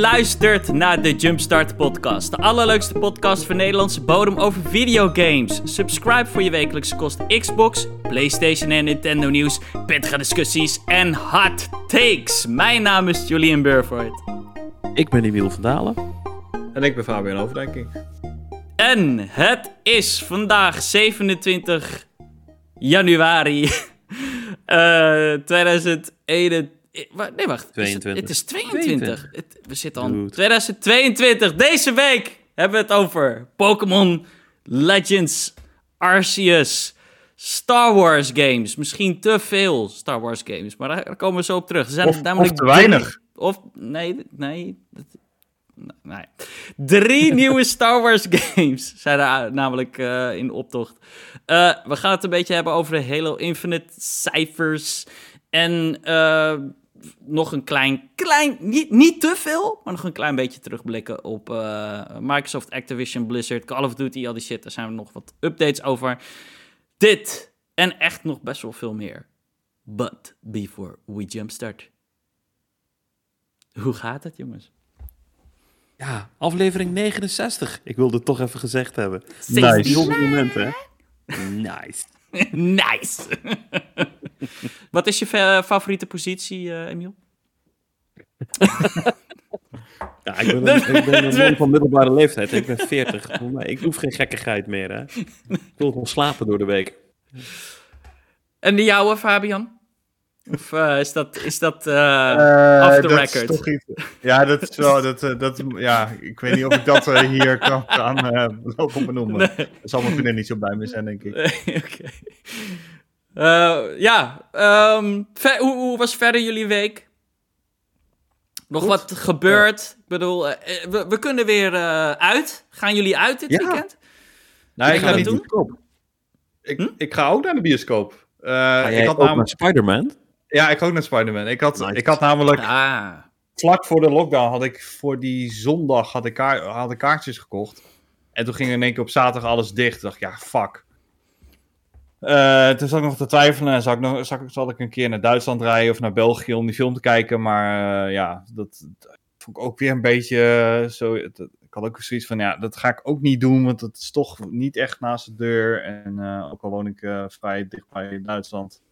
luistert naar de Jumpstart Podcast. De allerleukste podcast van Nederlandse bodem over videogames. Subscribe voor je wekelijkse kost Xbox, PlayStation en Nintendo nieuws, pittige discussies en hot takes. Mijn naam is Julian Burford. Ik ben Emiel van Dalen. En ik ben Fabian Overdenking. En het is vandaag 27 januari uh, 2021. Nee, wacht. 22. Het is 22. Het, we zitten al 2022. Deze week hebben we het over Pokémon Legends Arceus. Star Wars games. Misschien te veel Star Wars games. Maar daar, komen we zo op terug. Er zijn of, namelijk of te weinig. Of, nee, nee. Nee. Drie nieuwe Star Wars games zijn er namelijk uh, in optocht. Uh, we gaan het een beetje hebben over de Halo Infinite cijfers. En uh, nog een klein, klein niet, niet te veel, maar nog een klein beetje terugblikken op Microsoft, Activision, Blizzard, Call of Duty, al die shit. Daar zijn er nog wat updates over. Dit en echt nog best wel veel meer. But before we jumpstart. Hoe gaat het, jongens? Ja, aflevering 69. Ik wilde het toch even gezegd hebben. Nice. Bijzonder moment, hè? Nice. nice. Wat is je favoriete positie, uh, Emiel? ja, ik ben, een, ik ben een man van middelbare leeftijd. Ik ben 40. Ik hoef geen gekkigheid meer, hè? Ik wil gewoon slapen door de week. En de jouwe, Fabian? Of uh, is dat, is dat uh, uh, off the dat record? Is toch iets, ja, dat is wel. Dat, dat, ja, ik weet niet of ik dat hier kan, kan lopen benoemen. Nee. Dat zal mijn vriendin niet zo bij me zijn, denk ik. Oké. Okay. Ja, um, hoe, hoe, was verder jullie week? Nog Goed. wat gebeurd? Ik bedoel, we, we, kunnen weer uit. Gaan jullie uit dit ja. weekend? Nee, ik ga niet naar de bioscoop. Ik, hm? ik ga ook naar de bioscoop. ik had namelijk Spider-Man. Ja, ik ook naar Spider-Man. Ik had, nice. ik had namelijk... Ah. Vlak voor de lockdown had ik voor die zondag had ik, kaart, had ik kaartjes gekocht. En toen ging in één keer op zaterdag alles dicht. Ik dacht, ja, fuck. Uh, toen zat ik nog te twijfelen. Zal ik, nog, zal, ik, zal ik een keer naar Duitsland rijden of naar België om die film te kijken. Maar uh, ja, dat, dat, vond ik ook weer een beetje uh, zo... Dat, ik had ook zoiets van, ja, dat ga ik ook niet doen. Want het is toch niet echt naast de deur. En ook al woon ik vrij dichtbij in Duitsland...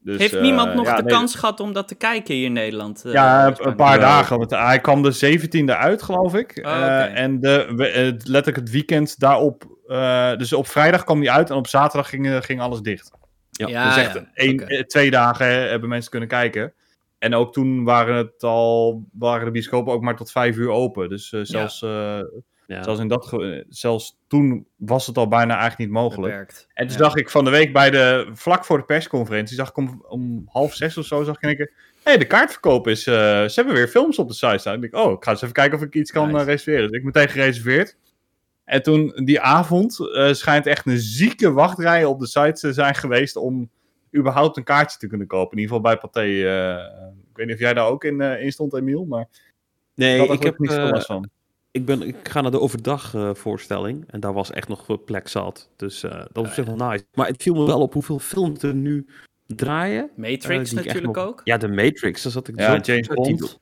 Dus, Heeft niemand uh, nog ja, de nee, kans gehad om dat te kijken hier in Nederland? Uh, ja, een paar dagen. Want hij kwam de 17e uit, geloof ik. Oh, okay. uh, en de, letterlijk het weekend daarop. Dus op vrijdag kwam hij uit en op zaterdag ging, ging alles dicht. Ja, ja dus echt ja. Okay. twee dagen hebben mensen kunnen kijken. En ook toen waren, het al, waren de bioscopen ook maar tot vijf uur open. Dus zelfs, ja. zelfs, in dat, zelfs toen was het al bijna eigenlijk niet mogelijk. Beperkt. En toen ja. zag ik van de week bij de, vlak voor de persconferentie, zag ik om, om half zes of zo, zag ik denken, hé, hey, de kaartverkoop is, uh, ze hebben weer films op de site staan. Ik dacht, oh, ik ga eens even kijken of ik iets kan nice. uh, reserveren. Dus ik meteen gereserveerd. En toen, die avond, uh, schijnt echt een zieke wachtrij op de site te zijn geweest om überhaupt een kaartje te kunnen kopen. In ieder geval bij Pathé. ik weet niet of jij daar ook in, in stond, Emiel, maar... Nee, ik, ik heb niet veel last van ik, ben, ik ga naar de overdag uh, voorstelling en daar was echt nog plek zat. Dus uh, dat was echt wel nice. Maar het viel me wel op hoeveel films er nu draaien. Matrix uh, natuurlijk nog... ook. Ja, de Matrix, daar zat ik ja, James Bond.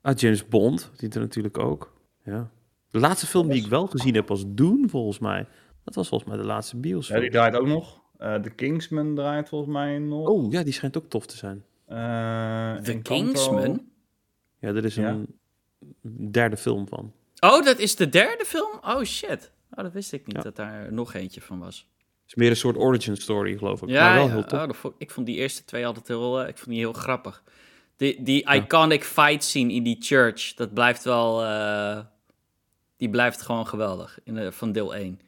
Ah, James Bond, die er natuurlijk ook. Ja. De laatste film die ik wel gezien heb was Doen, volgens mij. Dat was volgens mij de laatste bioscoop. Ja, die draait ook nog. The Kingsman draait volgens mij nog. Oh, ja, die schijnt ook tof te zijn. The Kingsman? Ja, er is een derde film van. Oh, dat is de derde film? Oh shit. Oh, dat wist ik niet, ja. dat daar nog eentje van was. Het is meer een soort origin story, geloof ik. Ja, maar wel ja. heel tof. Oh, vond, ik vond die eerste twee altijd heel, uh, ik vond die heel grappig. Die, die ja. iconic fight scene in die church, dat blijft wel, uh, die blijft gewoon geweldig, in de, van deel 1.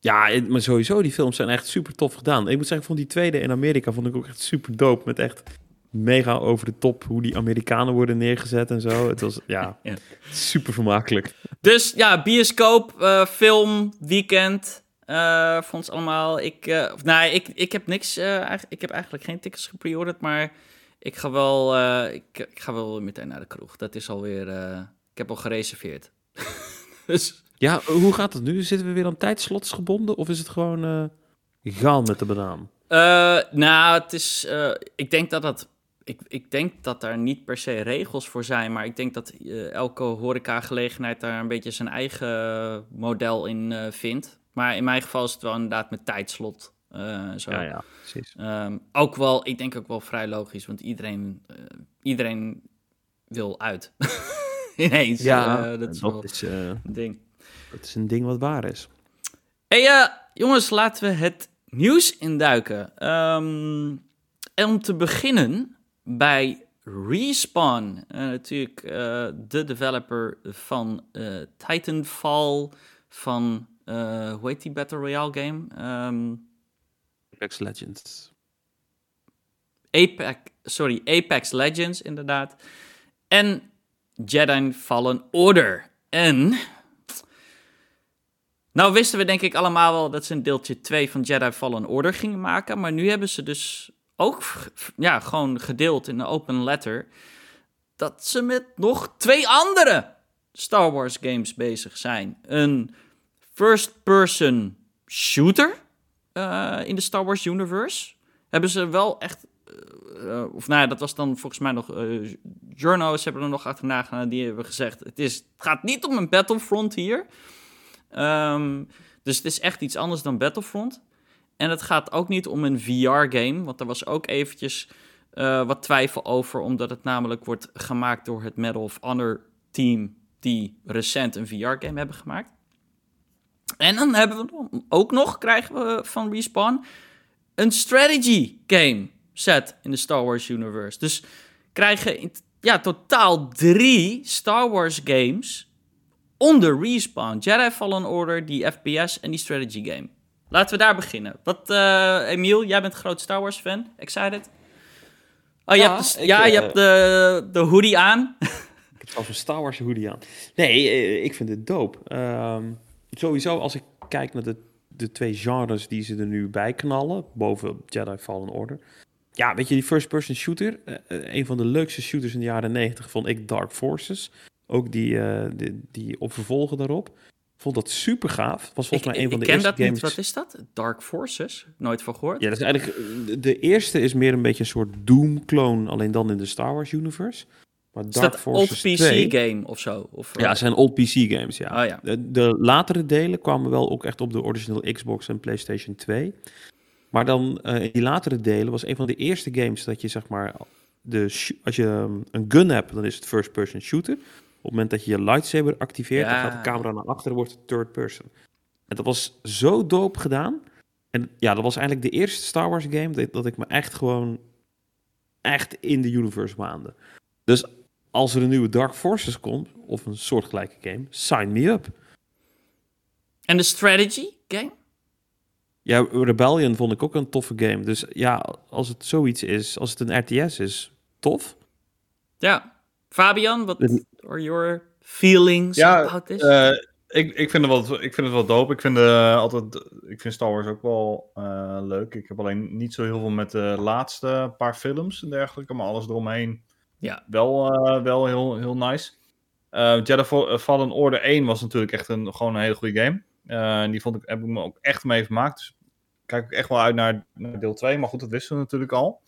Ja, maar sowieso, die films zijn echt super tof gedaan. Ik moet zeggen, ik vond die tweede in Amerika vond ik ook echt super dope. Met echt mega over de top hoe die Amerikanen worden neergezet en zo. Het was ja, ja. super vermakelijk. Dus ja, bioscoop, uh, film, weekend. Uh, voor ons allemaal. Ik, uh, nou, ik, ik heb niks. ik heb eigenlijk geen tickets gepreorderd, maar ik ga wel. ik, ik ga wel meteen naar de kroeg. Dat is alweer. ik heb al gereserveerd. dus. Ja, hoe gaat het nu? Zitten we weer aan tijdslots gebonden of is het gewoon gaan met de banaan? nou, het is. ik denk dat dat ik, ik denk dat daar niet per se regels voor zijn, maar ik denk dat eh, elke horecagelegenheid daar een beetje zijn eigen model in eh, vindt. Maar in mijn geval is het wel inderdaad met tijdslot. eh, zo. Ja, ja, precies. Ehm, ook wel, ik denk ook wel vrij logisch, want iedereen, eh, iedereen wil uit. Ineens. Ja, eh, dat is wel dat is, eh, een ding. dat is een ding wat waar is. Hey, eh, jongens, laten we het nieuws induiken. Ehm, en om te beginnen bij Respawn. Eh, natuurlijk de developer van Titanfall, van, hoe heet die Battle Royale game? Ehm, Apex Legends. Apex, sorry, Apex Legends inderdaad. En Jedi Fallen Order. En... Nou wisten we denk ik allemaal wel dat ze een deeltje 2 van Jedi Fallen Order gingen maken. Maar nu hebben ze dus ook ja, gewoon gedeeld in een open letter... dat ze met nog twee andere Star Wars games bezig zijn. Een first-person shooter eh, in de Star Wars universe. Hebben ze wel echt eh, of nou ja, dat was dan volgens mij nog. eh journo's hebben er nog achterna gedaan. Die hebben gezegd: het, is, het gaat niet om een Battlefront hier. Ehm, dus het is echt iets anders dan Battlefront. En het gaat ook niet om een VR-game. Want er was ook eventjes eh, wat twijfel over. Omdat het namelijk wordt gemaakt door het Medal of Honor team. Die recent een VR-game hebben gemaakt. En dan hebben we ook nog, krijgen we van Respawn, een strategy game set in de Star Wars universe. Dus krijgen in ja, totaal drie Star Wars games onder Respawn. Jedi Fallen Order, die FPS en die strategy game. Laten we daar beginnen. Wat, eh Emiel, jij bent een groot Star Wars fan. Excited? Oh, je Ja, hebt, de, ik, ja, je eh, hebt de, de hoodie aan. Ik heb zelfs een Star Wars hoodie aan. Nee, eh, ik vind het dope. Ehm, sowieso, als ik kijk naar de, de twee genres die ze er nu bij knallen, boven Jedi Fallen Order. Ja, weet je, die first-person shooter, eh, eh, een van de leukste shooters in de jaren 90 vond ik Dark Forces. Ook die, eh die, die op vervolgen daarop. Vond dat super gaaf. Was volgens ik mij een van ik de ken eerste dat games. niet. Wat is dat? Dark Forces? Nooit van gehoord. Ja, dat is eigenlijk. de- eerste is meer een beetje een soort Doom-clone, alleen dan in de Star Wars universe. Maar is Dark dat Forces old 2 PC-game of zo? Of, Ja, het zijn old PC games, ja. Oh ja. De, de latere delen kwamen wel ook echt op de original Xbox en PlayStation 2. Maar dan, eh, in die latere delen was een van de eerste games dat je zeg maar, de, als je um, een gun hebt, dan is het first person shooter. Op het moment dat je je lightsaber activeert, dan gaat de camera naar achteren, wordt het third person. En dat was zo dope gedaan. En ja, dat was eigenlijk de eerste Star Wars game dat, dat ik me echt gewoon echt in de universe waande. Dus als er een nieuwe Dark Forces komt, of een soortgelijke game, sign me up. En de strategy game? Ja, Rebellion vond ik ook een toffe game. Dus ja, als het zoiets is, als het een RTS is, tof. Ja. Fabian, wat are your feelings Ja, about this? Eh, ik, ik, vind het wel, ik vind het wel dope. Ik vind, eh, altijd, ik vind Star Wars ook wel eh, leuk. Ik heb alleen niet zo heel veel met de laatste paar films en dergelijke, maar alles eromheen Ja. wel, eh, wel heel, heel nice. Eh Jedi Fa- Fallen Order 1 was natuurlijk echt een, gewoon een hele goede game. Eh, die vond ik, heb ik me ook echt mee vermaakt. Dus kijk ik echt wel uit naar, naar deel 2. Maar goed, dat wisten we natuurlijk al.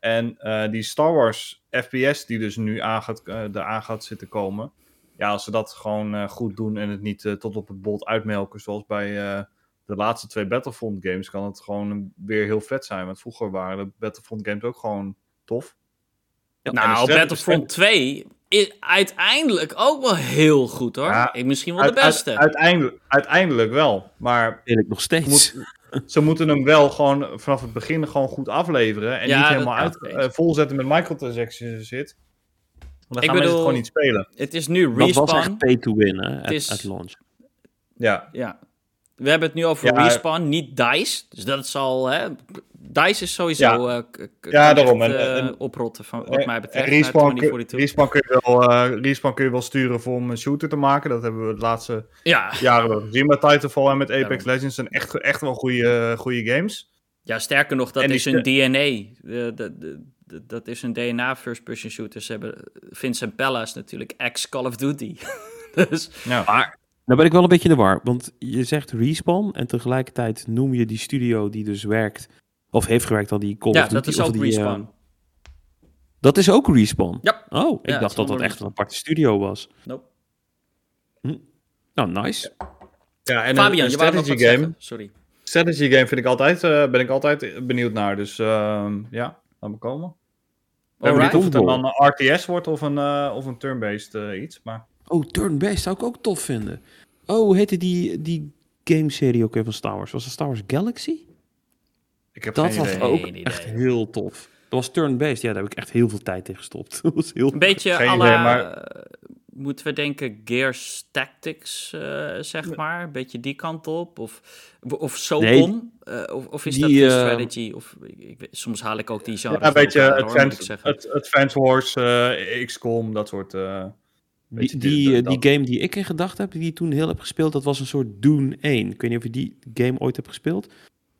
En eh, die Star Wars FPS die dus nu aan gaat, eh, eraan gaat zitten komen. Ja, als ze dat gewoon eh, goed doen en het niet tot op het bot uitmelken. Zoals bij eh, de laatste twee Battlefront games. Kan het gewoon weer heel vet zijn. Want vroeger waren de Battlefront games ook gewoon tof. de nou, Battlefront 2 is uiteindelijk ook wel heel goed hoor. Ja, ik, misschien wel Uit- de beste. uit- uiteindelijk, uiteindelijk wel. Maar Wil ik nog steeds. moet, ze moeten hem wel gewoon vanaf het begin gewoon goed afleveren. En Ja, niet helemaal uit, eh, volzetten met microtransactions zit. Want dan Ik gaan mensen bedoel- het gewoon niet spelen. het is nu dat was Respawn. echt pay to win, hè, at, is- at launch. Ja, Ja. We hebben het nu over Ja, Respawn, niet DICE. Dus dat zal, hè... DICE is sowieso... Ja. eh, Ja, daarom. echt, En- eh, en- oprotten, van, wat En- mij betreft. Respawn, naar kun, 2042. Respawn, kun je wel, eh, Respawn kun je wel sturen voor om een shooter te maken. Dat hebben we de laatste Ja. jaren wel gezien met Titanfall en met Apex Daarom. Legends. zijn echt, echt wel goede, goede games. ja, sterker nog, dat is een DNA. Eh, dat- dat- dat- dat is een DNA first-person shooter. Ze hebben Vincent Pellas natuurlijk, ex-Call of Duty. dus Ja. Maar dan ben ik wel een beetje in de war. Want je zegt Respawn en tegelijkertijd noem je die studio die dus werkt, of heeft gewerkt aan die Call ja, of Duty. dat is ook die, Respawn. eh, Dat is ook Respawn? Ja. Oh, ik Ja, dacht dat dat echt een aparte studio was. Nope. Nou, nice. Ja, en Fabian, een, strategy game. zeggen. Sorry. Strategy game vind ik altijd, eh, ben ik altijd benieuwd naar. Dus ehm, ja, laat me komen. Ik ben of het dan een RTS wordt of een, eh, of een turn-based eh, iets. Maar Oh, turn-based zou ik ook tof vinden. Oh, hoe heette die, die game-serie ook weer van Star Wars? Was het Star Wars Galaxy? ik heb Dat geen was idee. ook echt heel tof. Dat was turn-based. Ja, daar heb ik echt heel veel tijd in gestopt. Dat was heel... Een beetje Geen à idee, la, maar- eh, moeten we denken, Gears Tactics, eh, zeg maar. Een beetje die kant op. Of, of SOCOM. eh, of, of is Die, dat een eh, strategy? Of, ik, soms haal ik ook die genre Ja, een beetje elkaar, hoor, moet ik Advance, zeggen. Ad- Advance Wars, eh, XCOM, dat soort... Die, die, eh, die game die ik in gedachten heb, die ik toen heel heb gespeeld, dat was een soort Dune 1. Ik weet niet of je die game ooit hebt gespeeld.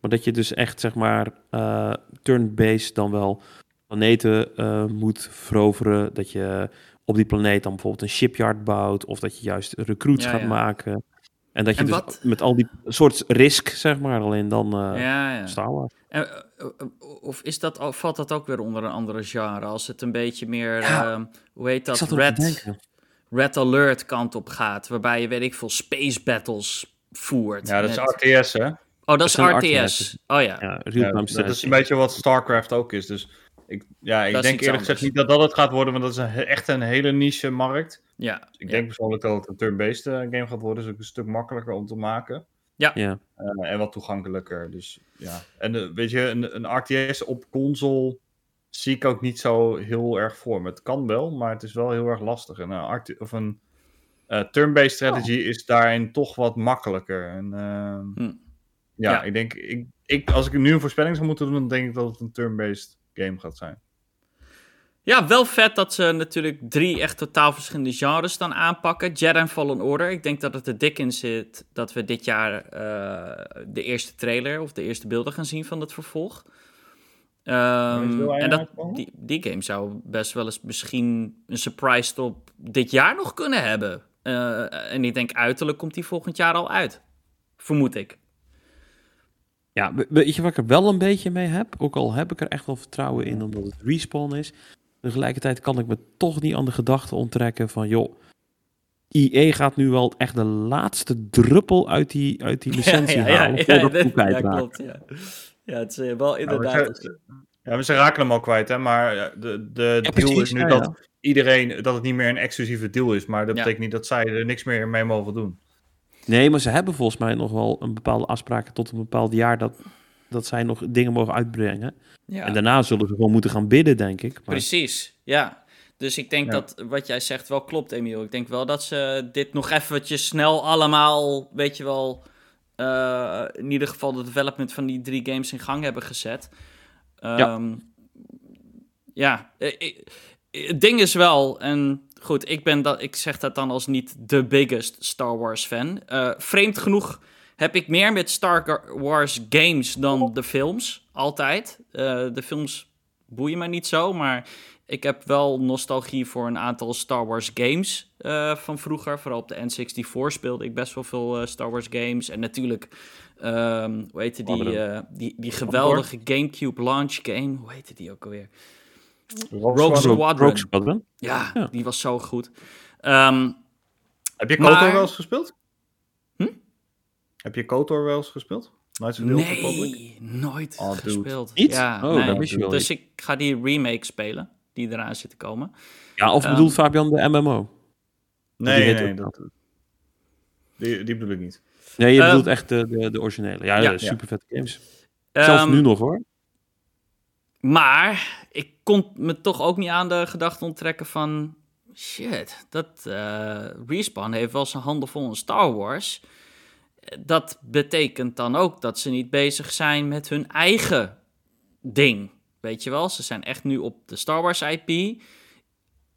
Maar dat je dus echt, zeg maar, eh, turn-based dan wel planeten eh, moet veroveren. Dat je op die planeet dan bijvoorbeeld een shipyard bouwt. Of dat je juist recruits Ja, gaat ja. maken. En dat je En dus wat- met al die soort risk, zeg maar, alleen dan eh ja, ja. En, of is dat, al- valt dat ook weer onder een andere genre? Als het een beetje meer, Ja, ehm, hoe heet dat, Red. Red Alert kant op gaat. Waarbij je, weet ik veel, space battles voert. Ja, dat is RTS, hè? Oh, dat is dat is een RTS. Oh ja. Ja, Ja, dat is een beetje wat StarCraft ook is. Dus ik, ja, ik Dat denk eerlijk gezegd niet dat dat het gaat worden, want dat is een, echt een hele niche markt. Ja, Dus ik ja. denk persoonlijk dat het een turn-based eh, game gaat worden. Dus ook een stuk makkelijker om te maken. Ja. Eh, en wat toegankelijker. Dus ja. En eh, weet je, een, een RTS op console zie ik ook niet zo heel erg voor me. Het kan wel, maar het is wel heel erg lastig. En een, RT of een eh, turn-based strategy is daarin toch wat makkelijker. En, ehm, Hm. ja, Ja. ik denk, ik, ik, als ik nu een voorspelling zou moeten doen, dan denk ik dat het een turn-based game gaat zijn. Ja, wel vet dat ze natuurlijk drie echt totaal verschillende genres dan aanpakken. Jedi Fallen Order. Ik denk dat het er dik in zit dat we dit jaar eh, de eerste trailer of de eerste beelden gaan zien van het vervolg. Ehm, en dat, die, die game zou best wel eens misschien een surprise top dit jaar nog kunnen hebben. Eh, en ik denk uiterlijk komt die volgend jaar al uit. Vermoed ik. Ja, we- weet je waar ik er wel een beetje mee heb? Ook al heb ik er echt wel vertrouwen in, omdat het respawn is. Tegelijkertijd kan ik me toch niet aan de gedachte onttrekken van, joh, IE gaat nu wel echt de laatste druppel uit die, uit die licentie halen voordat het boek ja, uitraakt. klopt. Ja. Ja, het is eh, wel inderdaad. ze, ja, maar ze raken hem al kwijt, hè. Maar ja, de, de Ja, deal precies, is nu ja, dat ja. iedereen, dat het niet meer een exclusieve deal is. Maar dat Ja. betekent niet dat zij er niks meer mee mogen doen. Nee, maar ze hebben volgens mij nog wel een bepaalde afspraken tot een bepaald jaar dat, dat zij nog dingen mogen uitbrengen. ja. En daarna zullen ze gewoon moeten gaan bidden, denk ik. Maar Precies, ja. Dus ik denk Ja. dat wat jij zegt wel klopt, Emiel. Ik denk wel dat ze dit nog eventjes snel allemaal, weet je wel, eh, in ieder geval de development van die drie games in gang hebben gezet. Ehm, ja, eh, ik- het ding is wel, en goed, ik, ben dat, ik zeg dat dan als niet de biggest Star Wars fan. Eh, vreemd genoeg heb ik meer met Star Wars games dan de films, altijd. Eh, de films boeien me niet zo, maar ik heb wel nostalgie voor een aantal Star Wars games eh, van vroeger. Vooral op de N64 speelde ik best wel veel eh, Star Wars games. En natuurlijk, ehm, hoe heette die, eh, die, die geweldige Gamecube launch game. Hoe heette die ook alweer? Rogue Rogue Squadron. Squadron. Rogue Squadron? Ja, Ja. die was zo goed. Ehm, Heb je Maar- KOTOR wel eens gespeeld? Hm? Heb je KOTOR wel eens gespeeld? Knights of the Old Republic? nee, nooit Oh, gespeeld. Niet? Ja, Oh, nee. Dus ik ga die remake spelen, die eraan zit te komen. Ja, of Ehm, bedoelt Fabian de MMO? Nee, heet nee, dat, die, die bedoel ik niet. Nee, je Eh, bedoelt echt de, de, de originele. Ja, ja. ja, super vette games. Zelfs Ehm, nu nog hoor. Maar ik kon me toch ook niet aan de gedachte onttrekken van... Shit, dat eh, Respawn heeft wel zijn handen vol in Star Wars. Dat betekent dan ook dat ze niet bezig zijn met hun eigen ding. Weet je wel, ze zijn echt nu op de Star Wars IP.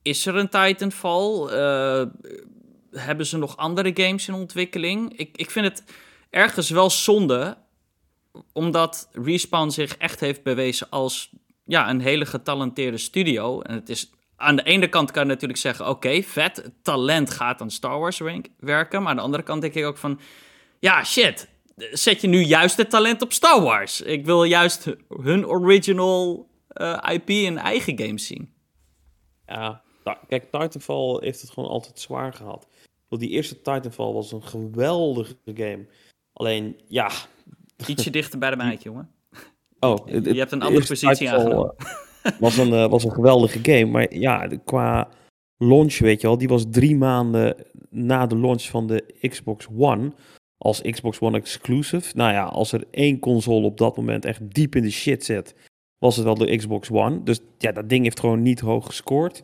Is er een Titanfall? Eh, hebben ze nog andere games in ontwikkeling? Ik, ik vind het ergens wel zonde omdat Respawn zich echt heeft bewezen als ja, een hele getalenteerde studio. En het is aan de ene kant kan je natuurlijk zeggen: oké, vet, talent gaat aan Star Wars werken. Maar aan de andere kant denk ik ook van: ja, shit, zet je nu juist het talent op Star Wars? Ik wil juist hun original eh, IP in eigen games zien. Ja, kijk, Titanfall heeft het gewoon altijd zwaar gehad. Want die eerste Titanfall was een geweldige game. Alleen, ja... Ietsje dichter bij de meid, jongen. Oh, Je hebt een de andere positie aangenomen. eh, was, een, eh, was een geweldige game. Maar ja, qua launch, weet je wel, die was drie maanden na de launch van de Xbox One. Als Xbox One exclusive. Nou ja, als er één console op dat moment echt diep in de shit zit, was het wel de Xbox One. Dus ja, dat ding heeft gewoon niet hoog gescoord.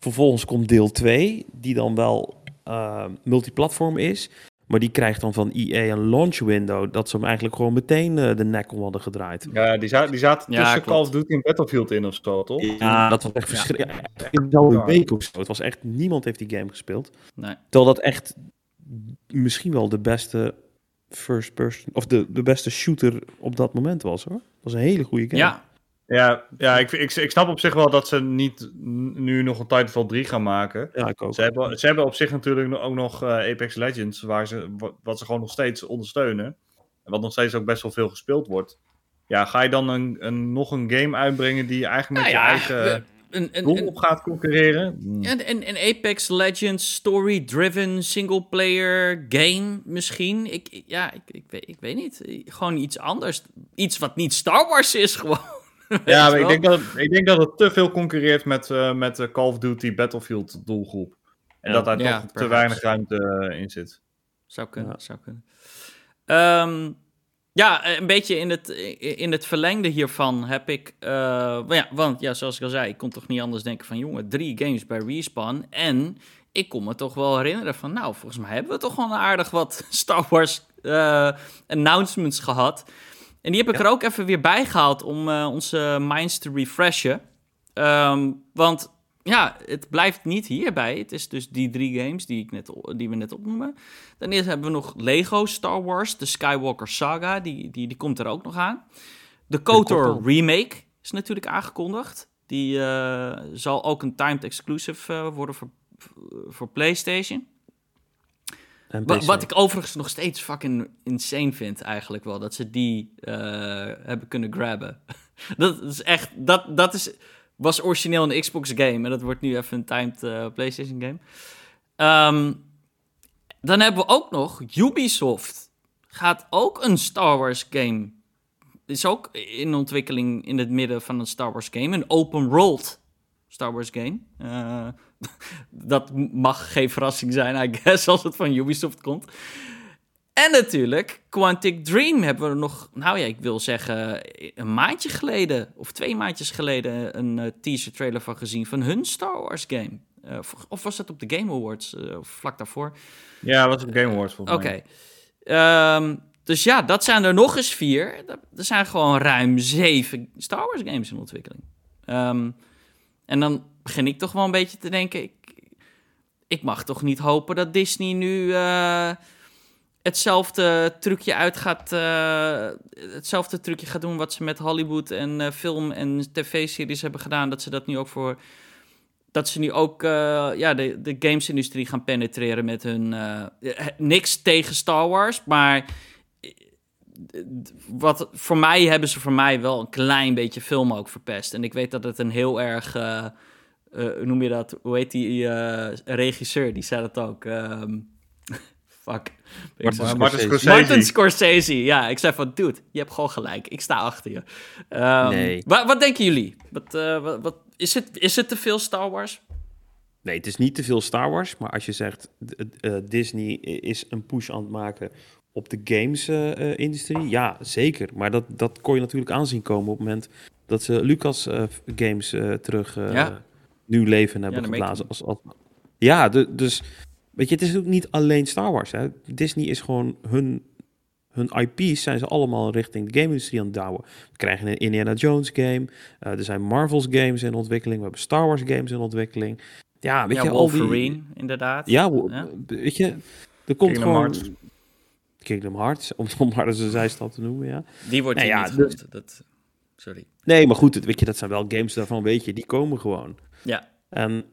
Vervolgens komt deel 2, die dan wel eh, multiplatform is. Maar die krijgt dan van EA een launch window. Dat ze hem eigenlijk gewoon meteen eh, de nek om hadden gedraaid. Ja, die, za- die zaten Ja, tussen klopt. Call of Duty en Battlefield in of zo, toch? Ja, dat was echt verschrikkelijk. In dezelfde week of zo. Het was echt, niemand heeft die game gespeeld. Nee. Terwijl dat echt misschien wel de beste first person, of de, de beste shooter op dat moment was hoor. Dat was een hele goede game. Ja, Ja, ja ik, ik, ik snap op zich wel dat ze niet nu nog een Titanfall 3 gaan maken. Ja, ik ook. Ze hebben, ze hebben op zich natuurlijk ook nog eh, Apex Legends, waar ze, wa- wat ze gewoon nog steeds ondersteunen. En wat nog steeds ook best wel veel gespeeld wordt. Ja, ga je dan een, een, nog een game uitbrengen die eigenlijk met Nou je ja, eigen een, een, doel een- op gaat concurreren? Hmm. En, en, en Apex Legends story-driven single-player game misschien. Ik, ja, ik, ik, weet, ik weet niet. Gewoon iets anders. Iets wat niet Star Wars is gewoon. Ja, maar ik denk, dat het, ik denk dat het te veel concurreert met, eh, met de Call of Duty Battlefield doelgroep. En Ja. dat daar Ja, toch te weinig ruimte eh, in zit. Zou kunnen, Ja. zou kunnen. Ehm, ja, een beetje in het, in het verlengde hiervan heb ik... eh, ja, want ja, zoals ik al zei, ik kon toch niet anders denken van... jongen, drie games bij Respawn. En ik kon me toch wel herinneren van... nou, volgens mij hebben we toch wel aardig wat Star Wars eh, announcements gehad. En die heb ik er ook even weer bij gehaald om eh, onze minds te refreshen. Ehm, want ja, het blijft niet hierbij. Het is dus die drie games die, ik net, die we net opnoemen. Dan eerst hebben we nog Lego Star Wars, de Skywalker Saga. Die, die, die komt er ook nog aan. De KOTOR remake is natuurlijk aangekondigd. Die eh, zal ook een timed exclusive eh, worden voor, voor PlayStation. Wat ik overigens nog steeds fucking insane vind eigenlijk wel. Dat ze die eh, hebben kunnen grabben. dat is echt... Dat, dat is, was origineel een Xbox game. En dat wordt nu even een timed eh, PlayStation game. Ehm, dan hebben we ook nog Ubisoft. Gaat ook een Star Wars game. Is ook in ontwikkeling in het midden van een Star Wars game. Een open world Star Wars game. Eh, dat mag geen verrassing zijn, I guess, als het van Ubisoft komt. En natuurlijk, Quantic Dream hebben we nog, nou ja, ik wil zeggen, een maandje geleden, of twee maandjes geleden, een eh, teaser trailer van gezien van hun Star Wars game. Eh, of, was dat op de Game Awards, eh, vlak daarvoor? Ja, dat was op Game Awards volgens Oké. mij. Ehm, dus ja, dat zijn er nog eens vier. Er zijn gewoon ruim zeven Star Wars games in ontwikkeling. Ehm, en dan begin ik toch wel een beetje te denken... Ik, ik mag toch niet hopen dat Disney nu hetzelfde trucje uit gaat... eh, hetzelfde trucje gaat doen wat ze met Hollywood en eh, film en tv-series hebben gedaan. Dat ze dat nu ook voor... Dat ze nu ook eh, ja, de, de gamesindustrie gaan penetreren met hun... niks tegen Star Wars, maar... Wat, voor mij hebben ze voor mij wel een klein beetje film ook verpest. En ik weet dat het een heel erg... hoe noem je dat? Hoe heet die regisseur? Die zei dat ook. ehm, fuck. Martin Scorsese. Scorsese. Martin Scorsese, ja. Ik zei van, dude, je hebt gewoon gelijk. Ik sta achter je. Ehm, Nee. wa- wat denken jullie? Wat, eh, wat, wat, is, het, is het te veel Star Wars? Nee, het is niet te veel Star Wars, maar als je zegt eh, Disney is een push aan het maken op de games-industrie, ja, zeker. Maar dat, dat kon je natuurlijk aanzien komen op het moment dat ze Lucas eh, Games eh, terug eh, Ja. nieuw leven hebben geblazen. Als, als, ja, de, dus weet je, het is ook niet alleen Star Wars. Hè. Disney is gewoon hun, hun IP's zijn ze allemaal richting de game-industrie aan het douwen. We krijgen een Indiana Jones game, eh, er zijn Marvel's games in ontwikkeling, we hebben Star Wars games in ontwikkeling. Ja, weet ja, je, al die... Inderdaad. Ja, weet je, er komt Kingdom gewoon... Hearts. Kingdom Hearts, om, om maar eens een zijstap te noemen, ja. Die wordt hier ja, niet de- goed. Dat, sorry. Nee, maar goed, het- weet je, dat zijn wel games daarvan, weet je, die komen gewoon. Ja. En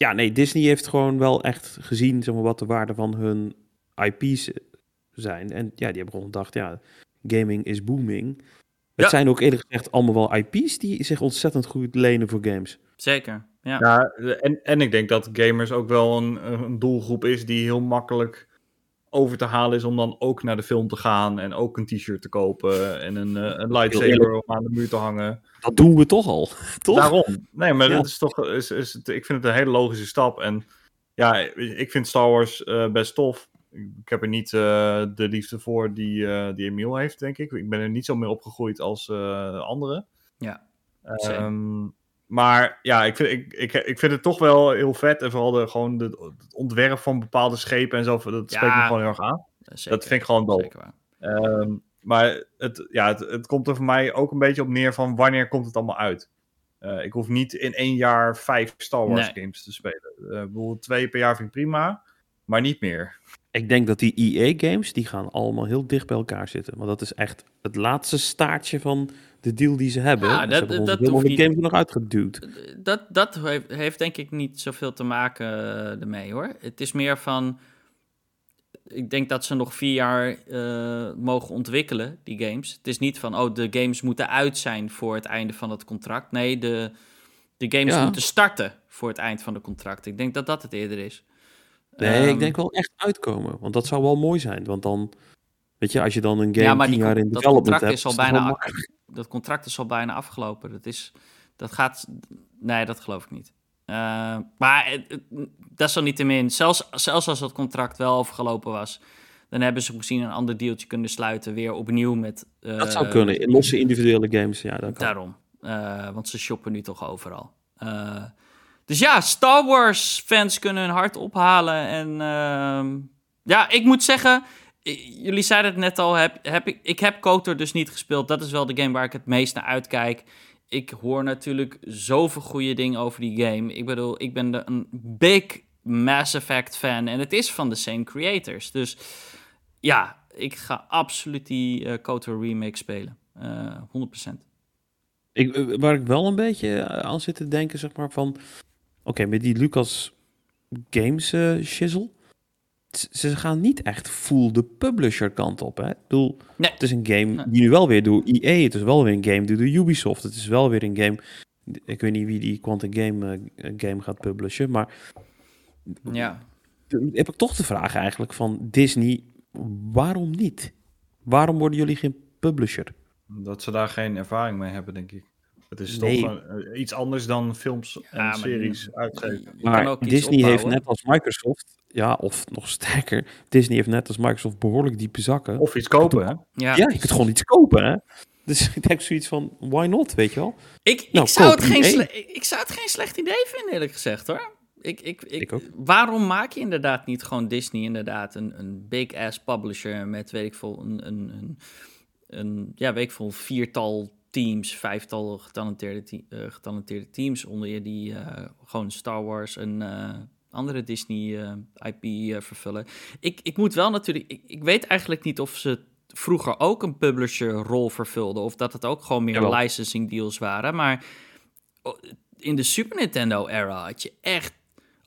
ja, nee, Disney heeft gewoon wel echt gezien, zeg maar, wat de waarde van hun IP's zijn. En ja, die hebben gewoon gedacht, ja, gaming is booming. Het Ja. zijn ook eerlijk gezegd allemaal wel IP's die zich ontzettend goed lenen voor games. Zeker. Ja. Ja, en, en ik denk dat gamers ook wel een, een doelgroep is die heel makkelijk over te halen is om dan ook naar de film te gaan en ook een t-shirt te kopen en een, eh, een lightsaber om aan de muur te hangen. Dat doen we toch al, toch? Daarom. Nee, maar Ja. dat is toch, is, is, het- ik vind het een hele logische stap. En ja, ik vind Star Wars eh, best tof. Ik heb er niet eh, de liefde voor die, eh die Emiel heeft, denk ik. Ik ben er niet zo mee opgegroeid als eh anderen. Ja, Ehm, maar ja, ik vind, ik, ik, ik vind het toch wel heel vet. En vooral de, gewoon de, het ontwerp van bepaalde schepen en zo. Dat spreekt me gewoon heel erg aan. Zeker. Dat vind ik gewoon dope. Zeker waar. Ehm, maar het, ja, het, het komt er voor mij ook een beetje op neer van wanneer komt het allemaal uit. Eh, ik hoef niet in één jaar vijf Star Wars Nee. games te spelen. Eh bijvoorbeeld twee per jaar vind ik prima, maar niet meer. Ik denk dat die EA-games, die gaan allemaal heel dicht bij elkaar zitten. Want dat is echt het laatste staartje van de deal die ze hebben. Ja, En dat- ze hebben dat helemaal hoeft de niet- games er nog uitgeduwd. Dat, dat heeft, heeft denk ik niet zoveel te maken eh, ermee hoor. Het is meer van. Ik denk dat ze nog vier jaar eh, mogen ontwikkelen, die games. Het is niet van, oh, de games moeten uit zijn voor het einde van het contract. Nee, de, de games Ja. moeten starten voor het eind van het contract. Ik denk dat dat het eerder is. Nee, Ehm, ik denk wel echt uitkomen. Want dat zou wel mooi zijn. Want dan, weet je, als je dan een game Ja, maar die jaar in dat development contract hebt... is al bijna dat contract is al bijna afgelopen. Dat is, dat gaat, nee, dat geloof ik niet. Eh, maar desalniettemin, zelfs, zelfs als dat contract wel afgelopen was, dan hebben ze misschien een ander dealtje kunnen sluiten, weer opnieuw met. eh, Dat zou kunnen. In losse individuele games, ja. Dat kan. Daarom, Eh, want ze shoppen nu toch overal. Dus ja, Star Wars fans kunnen hun hart ophalen en ehm, ja, ik moet zeggen. Jullie zeiden het net al, heb, heb ik, ik heb KOTOR dus niet gespeeld. Dat is wel de game waar ik het meest naar uitkijk. Ik hoor natuurlijk zoveel goede dingen over die game. Ik bedoel, ik ben de, een big Mass Effect fan en het is van de same creators. Dus ja, ik ga absoluut die eh KOTOR remake spelen. Eh 100%. Ik, eh, waar ik wel een beetje eh, aan zit te denken, zeg maar, van... Oké, met die Lucas Games eh shizzle... Ze gaan niet echt full de publisher kant op, hè? Ik bedoel, Nee. het is een game Nee. die nu wel weer door EA... Het is wel weer een game die door Ubisoft... Het is wel weer een game... Ik weet niet wie die Quantum Game, eh, game gaat publishen, maar... Ja. Heb ik toch de vraag eigenlijk van Disney... Waarom niet? Waarom worden jullie geen publisher? Dat ze daar geen ervaring mee hebben, denk ik. Het is Nee. toch eh, iets anders dan films en series uitgeven. Maar Disney heeft net als Microsoft, ja, of nog sterker, Disney heeft net als Microsoft behoorlijk diepe zakken. Of iets kopen, hè? Ja. ja, je kunt gewoon iets kopen, hè? Dus ik denk zoiets van, why not, weet je wel? Ik, Nou, ik, zou koop het geen ik, zou het geen slecht idee vinden, eerlijk gezegd hoor. Ik, ik, ik, Ik ook. Waarom maak je inderdaad niet gewoon Disney inderdaad een, een big ass publisher met weet ik veel een, een, een, een ja weet ik veel viertal teams, vijftal getalenteerde, te- eh, getalenteerde teams onder je die eh, gewoon Star Wars en eh, andere Disney IP vervullen. Ik, ik moet wel natuurlijk, ik, ik weet eigenlijk niet of ze vroeger ook een publisher rol vervulden of dat het ook gewoon meer licensing deals waren, maar oh, in de Super Nintendo era had je echt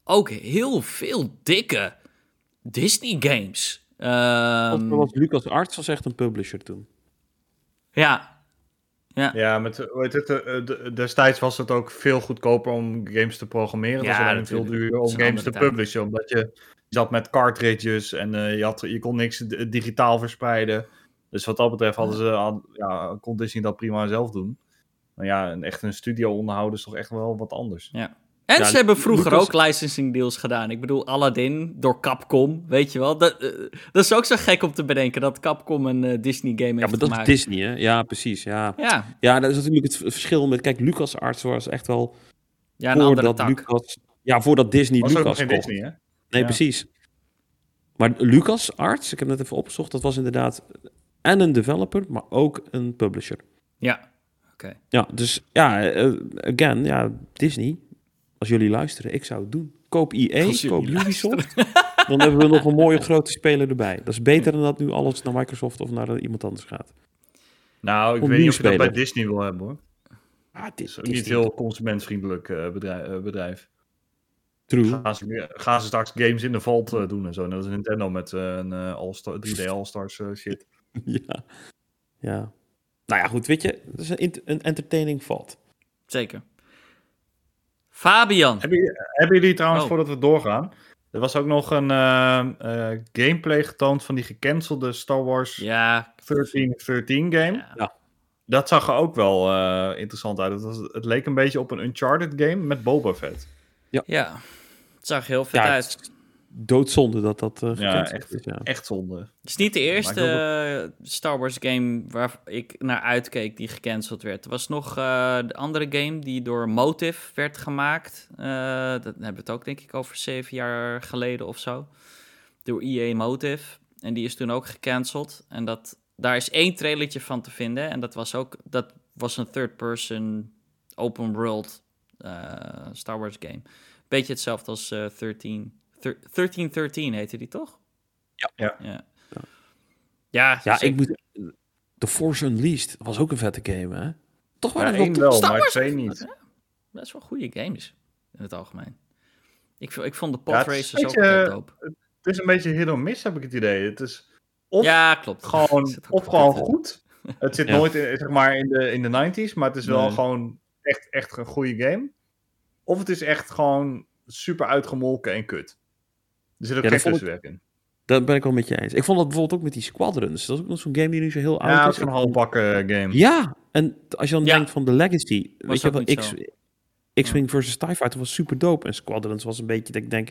ook heel veel dikke Disney games. Ehm, Um, was Lucas Arts was echt een publisher toen. ja, ja, Ja, met, heet het, de- destijds was het ook veel goedkoper om games te programmeren. Ja, was alleen veel duurder Dat om games te publishen. Omdat je, zat met cartridges en eh, je, had, je kon niks digitaal verspreiden. Dus wat dat betreft hadden ze, ja, kon Disney dat prima zelf doen. Maar ja, een, echt een studio onderhouden is toch echt wel wat anders. ja. En Ja, ze hebben vroeger Lucas- ook licensing deals gedaan. Ik bedoel, Aladdin door Capcom, weet je wel. Dat, eh, dat is ook zo gek om te bedenken dat Capcom een eh, Disney game Ja, heeft maar dat gemaakt. is Disney, hè? Ja, precies, ja. Ja, Ja, dat is natuurlijk het verschil met... Kijk, Lucas Arts was echt wel ja, een andere voordat tak. Lucas... Ja, voordat Disney Was ook nog Lucas geen kocht. Disney, hè? Nee, Ja. precies. Maar Lucas Arts, ik heb net even opgezocht, dat was inderdaad en een developer, maar ook een publisher. Ja, oké. Ja, dus ja, eh, again, ja, Disney, als jullie luisteren, ik zou het doen. Koop jullie koop Ubisoft, dan hebben we nog een mooie grote speler erbij. Dat is beter dan dat nu alles naar Microsoft of naar iemand anders gaat. Nou, ik Om weet niet of je dat bij. Disney wil hebben, hoor. Ah, Het dit is ook niet heel consumentvriendelijk eh, bedrijf, eh, bedrijf. True. Gaan ze, gaan ze straks games in de vault eh, doen en zo. Net als Nintendo met eh, een All-Star, 3D All-Stars shit. Ja. ja. Nou ja, goed, weet je, het is een, een entertaining valt. Zeker. Fabian. Hebben, jullie- hebben jullie trouwens, Oh. voordat we doorgaan... Er was ook nog een eh, eh, gameplay getoond van die gecancelde Star Wars Ja. 1313 game. ja. Ja. Dat zag er ook wel eh, interessant uit. Het, was, het leek een beetje op een Uncharted game met Boba Fett. Ja. Het zag heel vet Ja, uit. Doodzonde dat dat eh gecanceld echt. is, ja. Echt zonde. Het is niet de eerste eh, Star Wars game waar ik naar uitkeek die gecanceld werd. Er was nog eh, de andere game die door Motive werd gemaakt. Eh dat hebben we het ook denk ik over zeven jaar geleden of zo. Door EA Motive. En die is toen ook gecanceld. En dat, daar is één trailertje van te vinden. En dat was ook dat was een third-person open world eh, Star Wars game. Beetje hetzelfde als eh 13. Thir- 1313 heette die toch? Ja. Ja. Ja, ja, Ja, ik moet... The Force Unleashed was ook een vette game, hè? Toch Ja, waren er één wel wel, Star maar twee niet. best wel goede games in het algemeen. Ik, ik vond de Ja, pod het is races een ook wel dope. Het is een beetje hit or miss, heb ik het idee. Het is of Ja, klopt. gewoon, of wel gewoon goed. Het zit Ja. nooit in, zeg maar in, de, in de 90s, maar het is wel Nee. gewoon echt, echt een goede game. Of het is echt gewoon super uitgemolken en kut. Er zit ook Ja, geen tussenwerk in. Dat ben ik wel met je eens. Ik vond dat bijvoorbeeld ook met die Squadrons. Dat is ook nog zo'n game die nu zo heel Ja, oud het is. is een halfbakken game. Ja, en als je dan Ja. denkt van de Legacy, weet je wel, X. X-Wing versus TIE Fighter was super dope. En Squadrons was een beetje dat ik denk...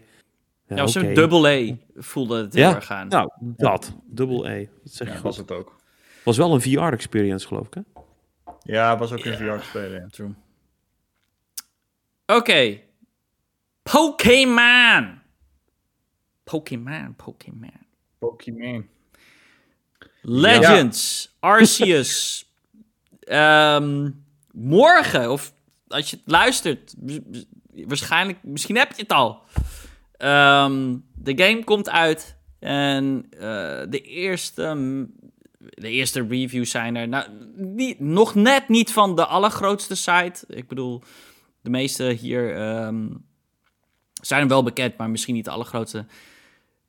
Ja, Ja, was oké. een double A voelde het heel Ja, erg aan. Nou, dat. Double A. Dat zeg je Ja, goed. was het ook. Was wel een VR-experience, geloof ik, hè? Ja, was ook in Ja. VR spelen. Ja. True. Oké. Pokémon. Pokémon, Pokémon. Pokémon. Legends, Arceus. Ehm, morgen, of als je het luistert, waarschijnlijk, misschien heb je het al. Ehm, de game komt uit en eh, de eerste, de eerste reviews zijn er. Nou, niet, nog net niet van de allergrootste site. Ik bedoel, de meeste hier ehm, zijn wel bekend, maar misschien niet de allergrootste.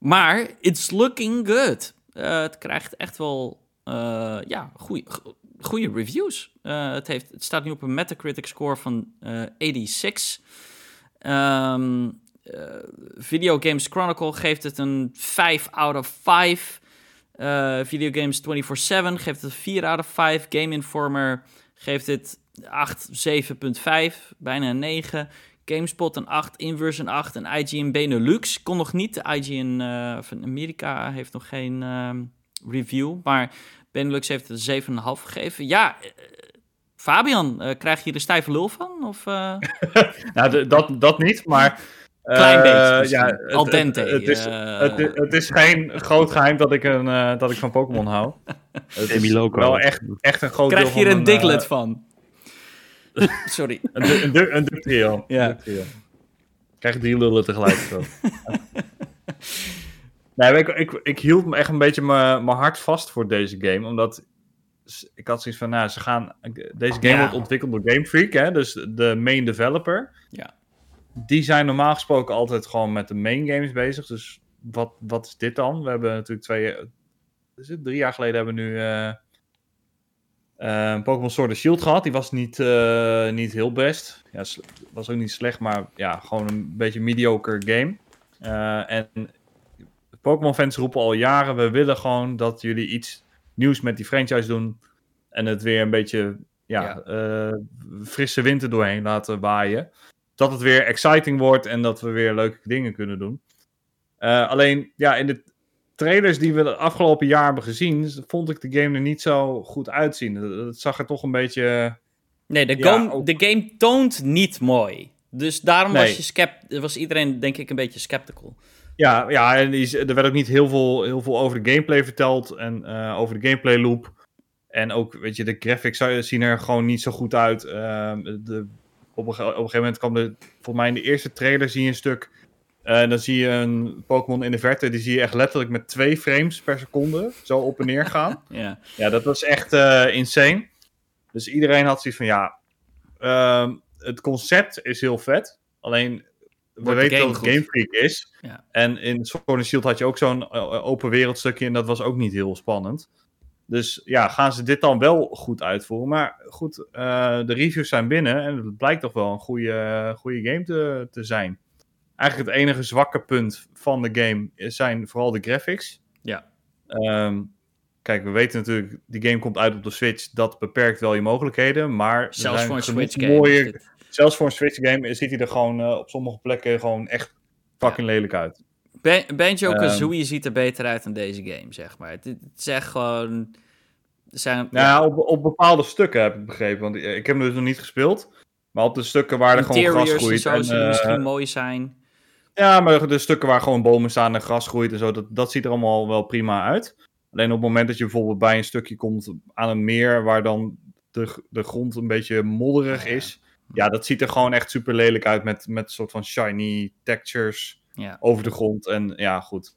Maar it's looking good. Eh, het krijgt echt wel eh, ja, goede, reviews. Eh, het, heeft, het staat nu op een Metacritic score van eh 86. Ehm eh, Video Games Chronicle geeft het een 5 out of 5. Eh Video Games 24-7 geeft het een 4 out of 5. Game Informer geeft het 8, 7.5, bijna een 9. GameSpot een 8, Inverse een 8 en IGN Benelux kon nog niet. IGN eh, van Amerika heeft nog geen ehm, review, maar Benelux heeft het een 7,5 gegeven. Ja, eh, Fabian, eh, krijg je hier de stijve lul van? Of, eh? Nou, dat, dat niet, maar... Klein eh, beetje ja, het- Al dente, Het, het, is, het, is geen groot geheim dat ik, een, eh, dat ik van Pokémon hou. Het is Demi-loco. wel echt, echt een groot krijg deel je hier van een diglet van? Sorry. Een, een, een. Ja. Krijg drie lullen tegelijk. Nee, ik, ik, ik hield me echt een beetje mijn hart vast voor deze game. Omdat ik had zoiets van, nou, ze gaan... Deze game Ja. wordt ontwikkeld door Game Freak, hè, dus de main developer. Ja. Die zijn normaal gesproken altijd gewoon met de main games bezig. Dus wat, wat is dit dan? We hebben natuurlijk twee... Is het, drie jaar geleden hebben we nu... eh eh, Pokémon Sword and Shield gehad. Die was niet, eh, niet heel best. Ja, was ook niet slecht, maar ja, gewoon een beetje mediocre game. Eh, en Pokémon fans roepen al jaren: we willen gewoon dat jullie iets nieuws met die franchise doen. En het weer een beetje ja, Ja. frisse wind er doorheen laten waaien. Dat het weer exciting wordt en dat we weer leuke dingen kunnen doen. Alleen, ja, in de trailers die we de afgelopen jaar hebben gezien, vond ik de game er niet zo goed uitzien. Het- Het zag er toch een beetje. Nee, de, Ja, game, ook- de game toont niet mooi. Dus daarom Nee. was, je scept was iedereen, denk ik, een beetje skeptical. Ja, ja en er werd ook niet heel veel, heel veel over de gameplay verteld en eh, over de gameplay loop. En ook, weet je, de graphics zien er gewoon niet zo goed uit. Ehm, de, op, een, op een gegeven moment kwam de, volgens mij in de eerste trailer zie je een stuk. En dan zie je een Pokémon in de verte, die zie je echt letterlijk met twee frames per seconde zo op en neer gaan. Ja. Ja, dat was echt eh, insane. Dus iedereen had zoiets van, ja, ehm, het concept is heel vet. Alleen, we Wordt weten dat het? Game Freak is. Ja. En in Sword and Shield had je ook zo'n eh, open wereld stukje en dat was ook niet heel spannend. Dus ja, gaan ze dit dan wel goed uitvoeren? Maar goed, eh, de reviews zijn binnen en het blijkt toch wel een goede, goede game te, te zijn. Eigenlijk het enige zwakke punt van de game zijn vooral de graphics. Ja. Ehm, kijk, we weten natuurlijk, die game komt uit op de Switch. Dat beperkt wel je mogelijkheden, maar... Zelfs voor een Switch game. mooie- is dit- Zelfs voor een Switch game ziet hij er gewoon eh, op sommige plekken gewoon echt fucking lelijk uit. Ban- Banjo-Kazooie Ehm. ziet er beter uit dan deze game, zeg maar. Het, het is echt gewoon... Zijn, Nou ja, op, op bepaalde stukken heb ik begrepen. Want ik heb hem dus nog niet gespeeld. Maar op de stukken waar er gewoon gras interiors en groeit. zo en, zullen eh, misschien mooi zijn. Ja, maar de stukken waar gewoon bomen staan en gras groeit en zo, dat, dat ziet er allemaal wel prima uit. Alleen op het moment dat je bijvoorbeeld bij een stukje komt aan een meer waar dan de, de grond een beetje modderig is. Ja, dat ziet er gewoon echt super lelijk uit met, met een soort van shiny textures Ja. over de grond. En ja, goed.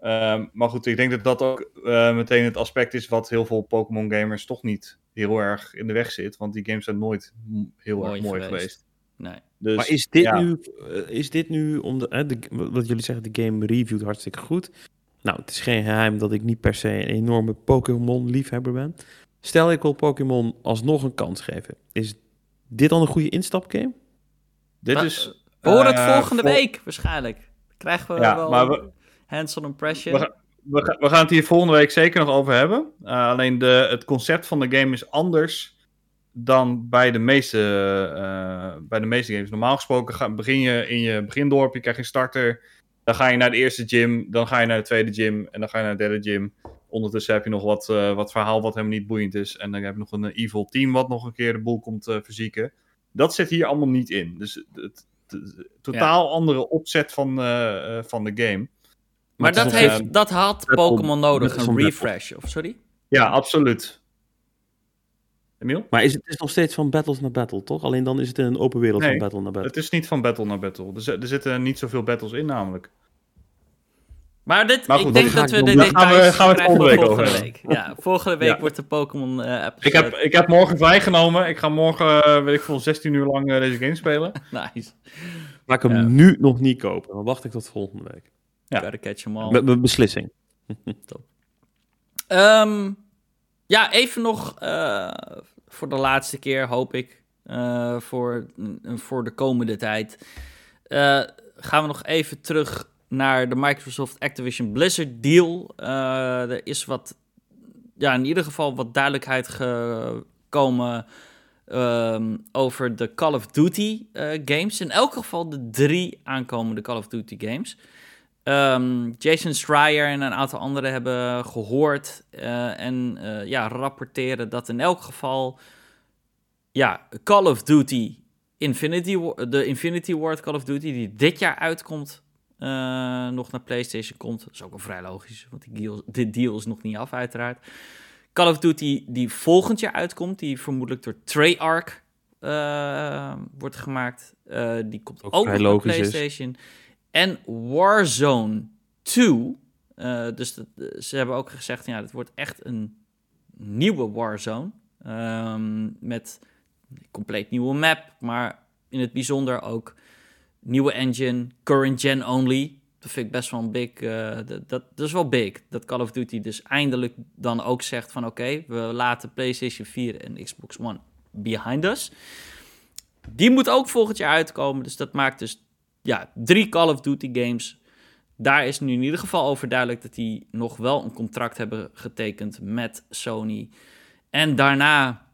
Ehm, maar goed, ik denk dat dat ook eh, meteen het aspect is wat heel veel Pokémon gamers toch niet heel erg in de weg zit. Want die games zijn nooit heel Mooi erg mooi geweest. geweest. Nee. Dus, maar is dit, ja. nu, eh, is dit nu, om de, hè, de, wat jullie zeggen, de game reviewt hartstikke goed. Nou, het is geen geheim dat ik niet per se een enorme Pokémon-liefhebber ben. Stel, ik wil Pokémon alsnog een kans geven. Is dit dan een goede instapgame? Dit Maar, is... We horen het eh, volgende vol- week, waarschijnlijk. Krijgen we Ja, wel maar we- hands-on impression? We, ga- we, ga- we gaan het hier volgende week zeker nog over hebben. Uh, alleen de, het concept van de game is anders dan bij de meeste, eh, bij de meeste games. Normaal gesproken ga, begin je in je begindorp, je krijgt een starter. Dan ga je naar de eerste gym, dan ga je naar de tweede gym en dan ga je naar de derde gym. Ondertussen heb je nog wat, eh, wat verhaal wat helemaal niet boeiend is. En dan heb je nog een eh, evil team wat nog een keer de boel komt eh, verzieken. Dat zit hier allemaal niet in. Dus het, totaal andere opzet van, eh, eh, van de game. maar is dat, heeft, dat had Pokémon nodig, een refresh. Of sorry? Ja, absoluut. Emiel? Maar is het is nog steeds van battles naar battle, toch? Alleen dan is het in een open wereld Nee, van battle naar battle. Het is niet van battle naar battle. Er, zi- er zitten niet zoveel battles in, namelijk. Maar, dit, Maar goed, ik denk dat we de gaan we- gaan we het volgende week over week. Ja, volgende week Ja. wordt de Pokémon eh episode. Ik heb, ik heb morgen vrijgenomen. Ik ga morgen, eh, weet ik veel, 16 uur lang eh, deze game spelen. Nice. Ga ik hem Ja. nu nog niet kopen. Dan wacht ik tot volgende week. Ja. Gotta catch 'em all. Met mijn beslissing. Ehm, ja, even nog eh, voor de laatste keer, hoop ik, eh, voor, voor de komende tijd. eh, gaan we nog even terug naar de Microsoft Activision Blizzard deal. Eh, er is wat, ja, in ieder geval wat duidelijkheid gekomen ehm, over de Call of Duty games. In elk geval de drie aankomende Call of Duty games. Ehm, Jason Schreier en een aantal anderen hebben gehoord eh, en eh, ja, rapporteren dat in elk geval ja, Call of Duty Infinity, de Infinity Ward Call of Duty die dit jaar uitkomt, eh, nog naar PlayStation komt. Dat is ook wel vrij logisch, want die deal, dit deal is nog niet af uiteraard. Call of Duty die volgend jaar uitkomt, die vermoedelijk door Treyarch wordt gemaakt. die komt Ook ook, naar is. En Warzone 2. eh, dus dat- ze hebben ook gezegd, ja, het wordt echt een nieuwe Warzone. ehm, met een compleet nieuwe map, maar in het bijzonder ook nieuwe engine, current gen only. Dat vind ik best wel een big, eh, dat, dat, dat is wel big. Dat Call of Duty dus eindelijk dan ook zegt van oké, we laten PlayStation 4 en Xbox One behind us. Die moet ook volgend jaar uitkomen, dus dat maakt dus ja, drie Call of Duty games. Daar is nu in ieder geval over duidelijk dat die nog wel een contract hebben getekend met Sony. En daarna,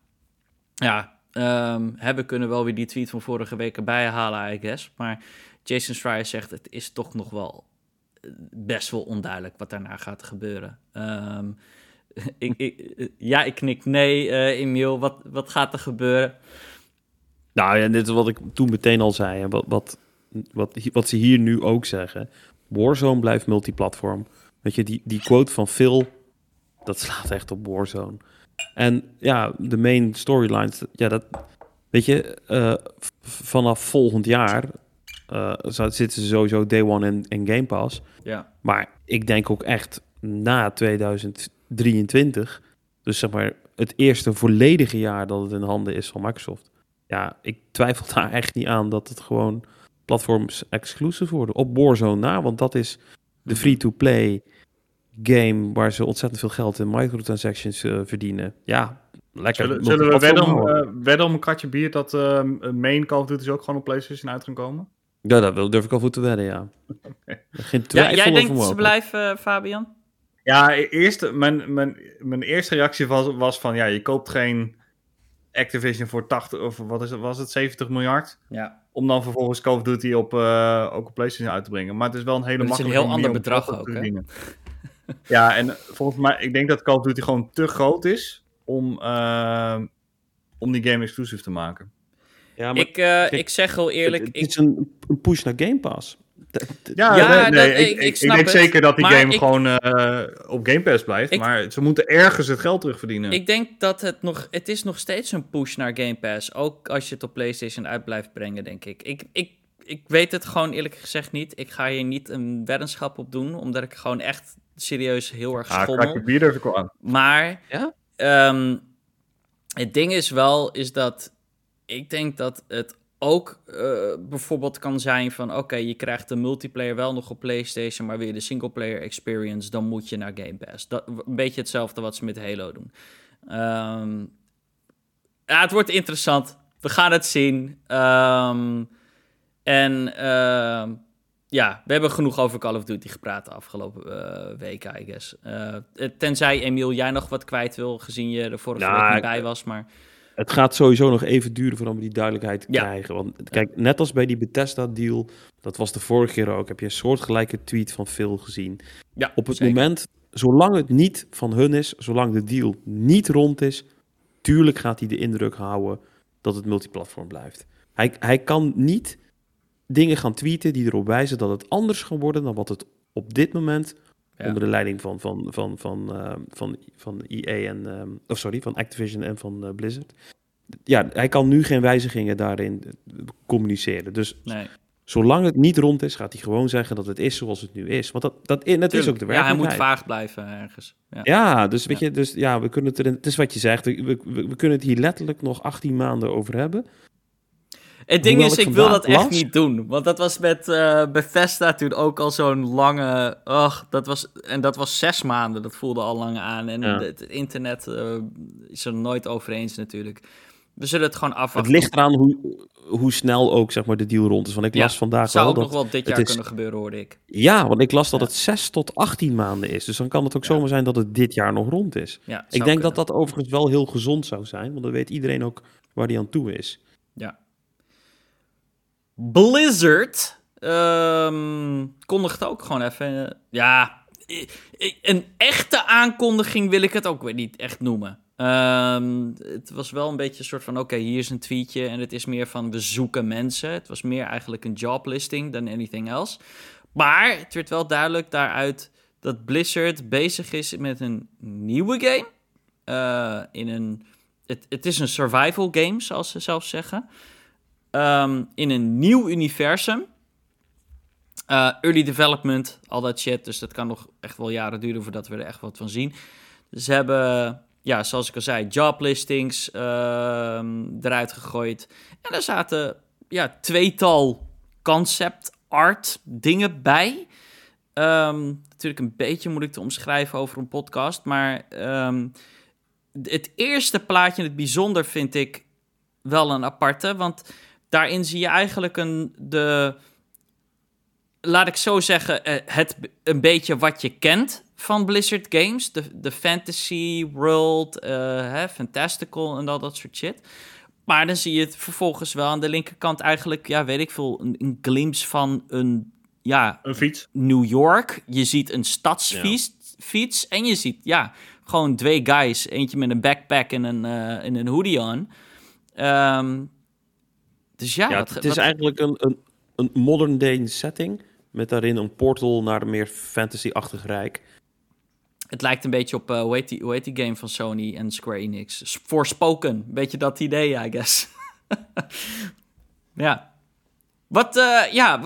ja, ehm, hebben kunnen wel weer die tweet van vorige week erbij halen, I guess. Maar Jason Schreier zegt, het is toch nog wel eh, best wel onduidelijk wat daarna gaat gebeuren. Ehm, eh, ja, ik knik nee, eh Emiel. Wat, wat gaat er gebeuren? Nou ja, dit is wat ik toen meteen al zei. Wat, wat, wat, wat ze hier nu ook zeggen. Warzone blijft multiplatform. Weet je, die, die quote van Phil, dat slaat echt op Warzone. En ja, de main storylines, ja, dat, weet je, eh, vanaf volgend jaar eh, zitten ze sowieso day one in, in Game Pass. Ja. Maar ik denk ook echt na 2023, dus zeg maar het eerste volledige jaar dat het in handen is van Microsoft. Ja, ik twijfel daar echt niet aan dat het gewoon platforms exclusive worden. Op Warzone na, want dat is de free-to-play game waar ze ontzettend veel geld in microtransactions eh, verdienen. Ja, lekker. Zullen, we wedden om, eh, wedden om een katje bier dat eh main Call of Duty ook gewoon op PlayStation uit gaan komen? Ja, dat wil- durf ik al voor te wedden, ja. Geen Ja, twijfel jij over denkt dat ze blijven, eh, Fabian? Ja, e- eerst, mijn, mijn, mijn eerste reactie was, was van, ja, je koopt geen Activision voor 80, of wat is het, was het, 70 miljard? Ja. Om dan vervolgens Call of Duty op, eh, ook op PlayStation uit te brengen. Maar het is wel een hele Maar het is een makkelijke heel ander bedrag ook, hè? ja, en volgens mij, ik denk dat Call of Duty gewoon te groot is om, eh, om die game exclusive te maken. Ja, maar Ik, eh, ik zeg heel eerlijk, het, ik, het is een, een push naar Game Pass. Ja, Ja, nee, dat- ik, ik- ik, ik ik snap denk het. zeker dat die Maar game ik- gewoon eh, op Game Pass blijft. Ik- maar ze moeten ergens het geld terugverdienen. Ik denk dat het nog... Het is nog steeds een push naar Game Pass. Ook als je het op PlayStation uit blijft brengen, denk ik. Ik, ik, ik weet het gewoon eerlijk gezegd niet. Ik ga hier niet een weddenschap op doen, omdat ik gewoon echt serieus heel erg ah, schommel. bier durf ik aan. Maar Ja? ehm, het ding is wel, is dat ik denk dat het ook eh, bijvoorbeeld kan zijn van... oké, je krijgt de multiplayer wel nog op PlayStation... maar weer de singleplayer experience, dan moet je naar Game Pass. Dat, een beetje hetzelfde wat ze met Halo doen. Ehm, ja, het wordt interessant. We gaan het zien. Ehm, en ehm, ja, we hebben genoeg over Call of Duty gepraat de afgelopen eh, weken, I guess. Eh, tenzij, Emiel, jij nog wat kwijt wil, gezien je er vorige Nou, week niet bij was. Maar Het gaat sowieso nog even duren voordat we die duidelijkheid Ja. krijgen. Want kijk, net als bij die Bethesda-deal, dat was de vorige keer ook, heb je een soortgelijke tweet van Phil gezien. ja, Op het zeker. moment, zolang het niet van hun is, zolang de deal niet rond is, tuurlijk gaat hij de indruk houden dat het multiplatform blijft. Hij, hij kan niet dingen gaan tweeten die erop wijzen dat het anders gaat worden dan wat het op dit moment Ja. onder de leiding van, van, van, van, ehm, van, van EA en, ehm, of sorry, van Activision en van eh, Blizzard. Ja, hij kan nu geen wijzigingen daarin eh, communiceren. Dus Nee, zolang het niet rond is, gaat hij gewoon zeggen dat het is zoals het nu is. Want dat, dat, dat is ook de tuurlijk. ja, hij werkelijkheid. moet vaag blijven ergens. Ja. Ja, dus weet je, dus ja, we kunnen het er, het is wat je zegt, we, we, we kunnen het hier letterlijk nog 18 maanden over hebben. Het ding Hoewel is, ik ik wil dat echt niet doen. Want dat was met eh Bethesda toen ook al zo'n lange... Och, dat was, en dat was zes maanden. Dat voelde al lang aan. En Ja. het, internet eh, is er nooit over eens natuurlijk. We zullen het gewoon afwachten. Het ligt eraan hoe, hoe snel ook zeg maar, de deal rond is. Want ik Ja, las vandaag Zou wel ook dat... nog wel dit het jaar is- kunnen gebeuren, hoorde ik. Ja, want ik las dat Ja. het 6 tot 18 maanden is. Dus dan kan het ook Ja. zomaar zijn dat het dit jaar nog rond is. Ja, Ik denk dat dat overigens wel heel gezond zou zijn. Want dan weet iedereen ook waar die aan toe is. Ja. Blizzard ehm kondigt ook gewoon even... eh, ja, een echte aankondiging wil ik het ook weer niet echt noemen. Ehm, het was wel een beetje een soort van... Oké, hier is een tweetje en het is meer van... We zoeken mensen. Het was meer eigenlijk een joblisting dan anything else. Maar het werd wel duidelijk daaruit... dat Blizzard bezig is met een nieuwe game. Eh, in een... Het, het is een survival game, zoals ze zelf zeggen ehm, in een nieuw universum. Eh, early development, al dat shit. Dus dat kan nog echt wel jaren duren voordat we er echt wat van zien. Ze hebben, ja, zoals ik al zei, joblistings ehm eruit gegooid. En er zaten ja, tweetal concept art dingen bij. Ehm, natuurlijk een beetje moeilijk te omschrijven over een podcast. Maar het eerste plaatje in het bijzonder vind ik wel een aparte. Want daarin zie je eigenlijk een, de, laat ik zo zeggen, eh, het een beetje wat je kent van Blizzard Games. De, de fantasy world, eh, hè, fantastical en al dat soort shit. Maar dan zie je het vervolgens wel aan de linkerkant eigenlijk, ja, weet ik veel, een, een glimpse van een, ja, Een fiets. New York. Je ziet een stadsfiets fiets, en je ziet, ja, gewoon twee guys. Eentje met een backpack en een, en een hoodie aan. Dus ja, Ja, wat, het is wat- eigenlijk een, een, een modern day setting. Met daarin een portal naar een meer fantasy-achtig rijk. het lijkt een beetje op, eh, hoe, heet die, hoe heet die game van Sony en Square Enix? Forspoken, beetje dat idee, I guess. ja. Wat, eh, ja,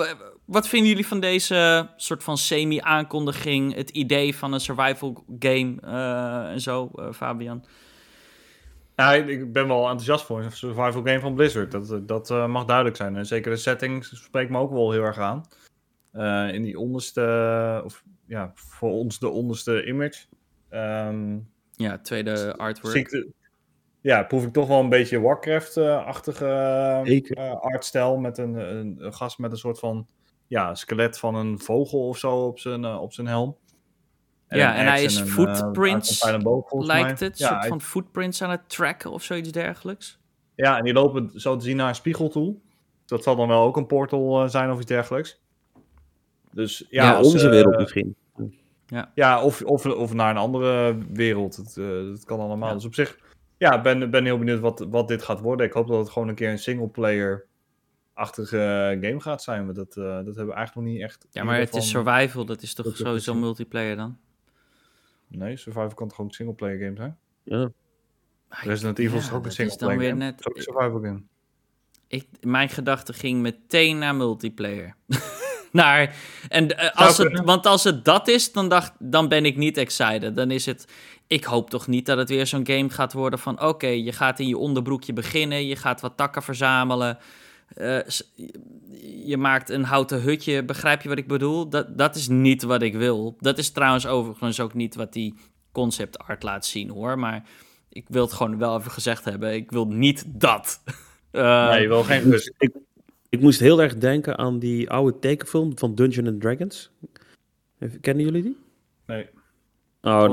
wat vinden jullie van deze soort van semi-aankondiging? Het idee van een survival game eh, en zo, eh, Fabian? Ja, ik- ben wel enthousiast voor een survival game van Blizzard. Dat, dat eh, mag duidelijk zijn. En zeker de setting spreekt me ook wel heel erg aan. Eh, in die onderste, of ja, voor ons de onderste image. Ehm, Ja, tweede artwork. ja, proef ik toch wel een beetje Warcraft-achtige eh, eh, artstijl. Met een, een, een gast met een soort van ja, skelet van een vogel of zo op zijn, op zijn helm. Ja, en hij is eh, footprints, Lijkt mij. het, Ja, soort hij- van footprints aan het tracken of zoiets dergelijks. Ja, en die lopen zo te zien naar een spiegel toe. Dat zal dan wel ook een portal eh, zijn of iets dergelijks. Dus ja, Ja, als, onze eh, wereld misschien. Ja, of, of, of naar een andere wereld. Het, eh, dat kan allemaal. Ja. Dus op zich, ja, ik ben, ben heel benieuwd wat, wat dit gaat worden. Ik hoop dat het gewoon een keer een singleplayer-achtige game gaat zijn. Want dat, eh, dat hebben we eigenlijk nog niet echt. Ja, maar het is survival, dat is toch dat sowieso multiplayer dan? Nee, Survivor kan toch gewoon een singleplayer game zijn? Ja. Resident Evil is Ja, toch ook een is singleplayer weer game? net- Dat is ook een survival game. Ik, mijn gedachte ging meteen naar multiplayer. naar, en, eh, als het, want als het dat is, dan, dacht, dan ben ik niet excited. Dan is het, ik hoop toch niet dat het weer zo'n game gaat worden van... oké, je gaat in je onderbroekje beginnen, je gaat wat takken verzamelen... eh, je maakt een houten hutje, begrijp je wat ik bedoel? Dat, dat is niet wat ik wil. Dat is trouwens overigens ook niet wat die concept art laat zien, hoor. Maar ik wil het gewoon wel even gezegd hebben. Ik wil niet dat. Eh, nee, wel geen rust. Ik, ik moest heel erg denken aan die oude tekenfilm van Dungeons and Dragons. Kennen jullie die? Nee. Oh.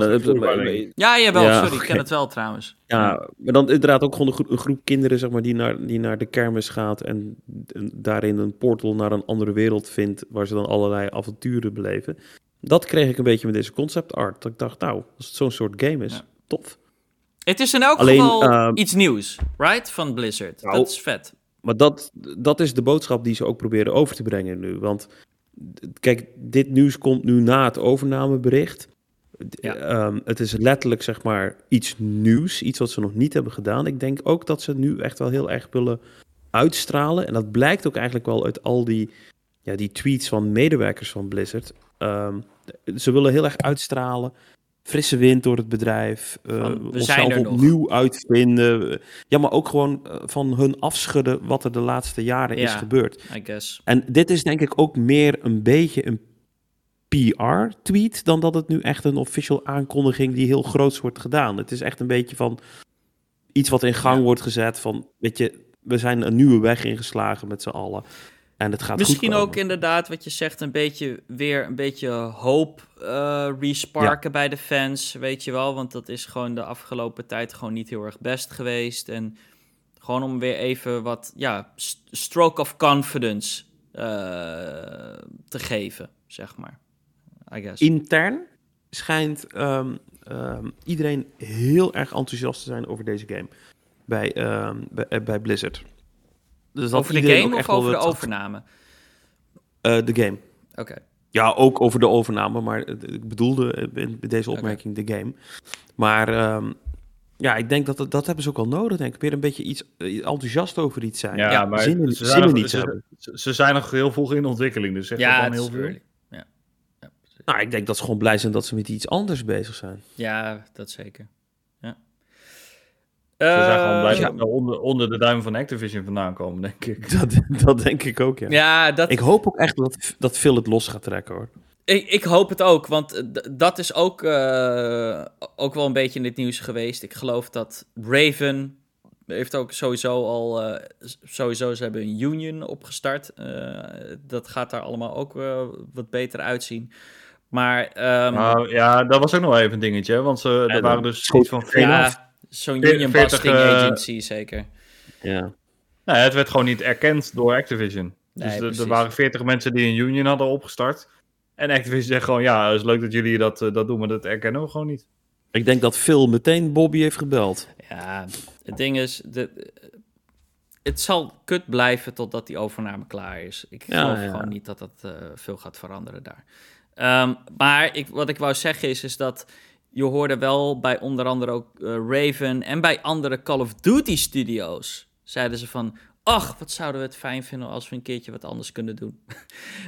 Ja, jawel, Ja, sorry, ik ken het wel trouwens. Ja, maar dan inderdaad ook gewoon een groep, een groep kinderen zeg maar, die, naar, die naar de kermis gaat en, en daarin een portal naar een andere wereld vindt, waar ze dan allerlei avonturen beleven. Dat kreeg ik een beetje met deze concept art. Dat ik dacht, nou, als het zo'n soort game is, Ja. tof. Het is in elk Alleen, geval ehm, iets nieuws, right? Van Blizzard. Nou, dat is vet. Maar dat, dat is de boodschap die ze ook proberen over te brengen nu. Want kijk, dit nieuws komt nu na het overnamebericht. Ja. ehm, het is letterlijk zeg maar iets nieuws, iets wat ze nog niet hebben gedaan. Ik denk ook dat ze nu echt wel heel erg willen uitstralen. En dat blijkt ook eigenlijk wel uit al die, ja, die tweets van medewerkers van Blizzard. Ehm, ze willen heel erg uitstralen. Frisse wind door het bedrijf. Van, we zijn onszelf nog. opnieuw uitvinden. Ja, maar ook gewoon eh, van hun afschudden wat er de laatste jaren is gebeurd. I guess. En dit is denk ik ook meer een beetje een PR-tweet dan dat het nu echt een official aankondiging die heel groots wordt gedaan. Het is echt een beetje van iets wat in gang wordt gezet van, weet je, we zijn een nieuwe weg ingeslagen met z'n allen. En het gaat Misschien ook inderdaad wat je zegt, een beetje weer een beetje hoop eh resparken bij de fans, weet je wel. Want dat is gewoon de afgelopen tijd gewoon niet heel erg best geweest. En gewoon om weer even wat, ja, st- stroke of confidence eh, te geven, zeg maar. I guess. Intern schijnt ehm, ehm, iedereen heel erg enthousiast te zijn over deze game bij, ehm, bij, eh, bij Blizzard. Dus dat over de game of over de overname? eh, de game. Oké. Ja, ook over de overname, maar ik bedoelde in bij deze opmerking de game. Maar ehm, ja, ik denk dat dat, dat hebben ze ook al nodig, denk ik. Weer een beetje iets eh, enthousiast over iets zijn. Ja, Ja, maar zin in- ze, zin zijn in nog, ze, ze zijn nog heel vroeg in ontwikkeling. Dus zeg Ja, dan heel veel. early. Ja. Ja, precies. Nou, ik denk dat ze gewoon blij zijn dat ze met iets anders bezig zijn. ja, dat zeker. Ja. Ze zijn gewoon blij Eh, dat ze onder, onder de duim van Activision vandaan komen, denk ik. Dat, dat denk ik ook, ja. Ja, dat, Ik hoop ook echt dat, dat Phil het los gaat trekken, hoor. Ik, ik hoop het ook, want eh, dat is ook, eh, ook wel een beetje in het nieuws geweest. Ik geloof dat Raven heeft ook sowieso al, eh, s- sowieso, ze hebben een union opgestart. Eh, dat gaat daar allemaal ook wat beter uitzien. Maar ehm, Nou, ja, dat was ook nog even een dingetje, want ze, er dan waren dus iets van... het geen af. ja, zo'n union 40, busting eh, agency zeker. Ja. Nou, het werd gewoon niet erkend door Activision. Nee, dus er- er waren 40 mensen die een union hadden opgestart. En Activision zegt gewoon, ja, het is leuk dat jullie dat, eh, dat doen, maar dat erkennen we gewoon niet. Ik denk dat Phil meteen Bobby heeft gebeld. Ja, het ding is, de, het zal kut blijven totdat die overname klaar is. Ik Ja, geloof ja. gewoon niet dat dat eh, veel gaat veranderen daar. Ehm, maar ik, wat ik wou zeggen is, is dat je hoorde wel bij onder andere ook eh, Raven en bij andere Call of Duty studio's zeiden ze van, ach, wat zouden we het fijn vinden als we een keertje wat anders kunnen doen.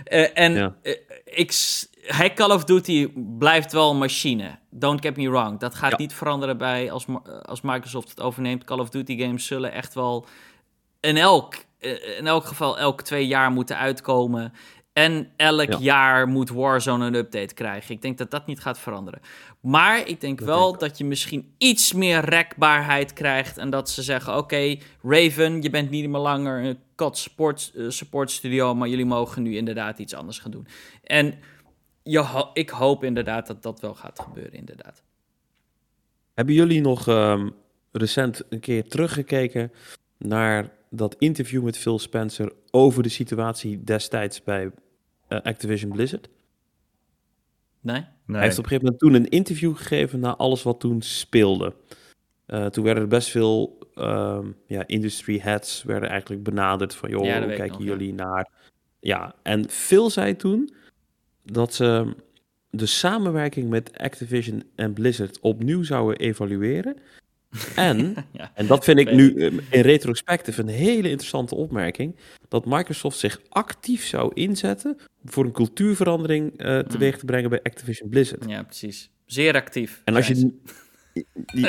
Eh, en Ja. eh, ik, hij Call of Duty blijft wel een machine. Don't get me wrong. Dat gaat Ja. niet veranderen bij als, als Microsoft het overneemt. Call of Duty games zullen echt wel in elk, in elk geval elk twee jaar moeten uitkomen. En elk Ja. jaar moet Warzone een update krijgen. Ik denk dat dat niet gaat veranderen. Maar ik denk Dat wel denk ik dat je misschien iets meer rekbaarheid krijgt. En dat ze zeggen: Oké, Raven, je bent niet meer langer een COD support, eh, support studio. Maar jullie mogen nu inderdaad iets anders gaan doen. En je ho- ik hoop inderdaad dat dat wel gaat gebeuren, inderdaad. Hebben jullie nog ehm, recent een keer teruggekeken naar dat interview met Phil Spencer over de situatie destijds bij eh, Activision Blizzard? Nee? Nee. Hij heeft op een gegeven moment toen een interview gegeven naar alles wat toen speelde. Eh, toen werden er best veel ehm, ja, industry heads werden eigenlijk benaderd van joh, Ja, hoe kijken nog, ja. jullie naar... Ja, en Phil zei toen dat ze de samenwerking met Activision en Blizzard opnieuw zouden evalueren. En Ja. en dat vind ik nu eh, in retrospectief een hele interessante opmerking. Dat Microsoft zich actief zou inzetten voor een cultuurverandering eh, teweeg te brengen bij Activision Blizzard. ja, precies. Zeer actief. En als je.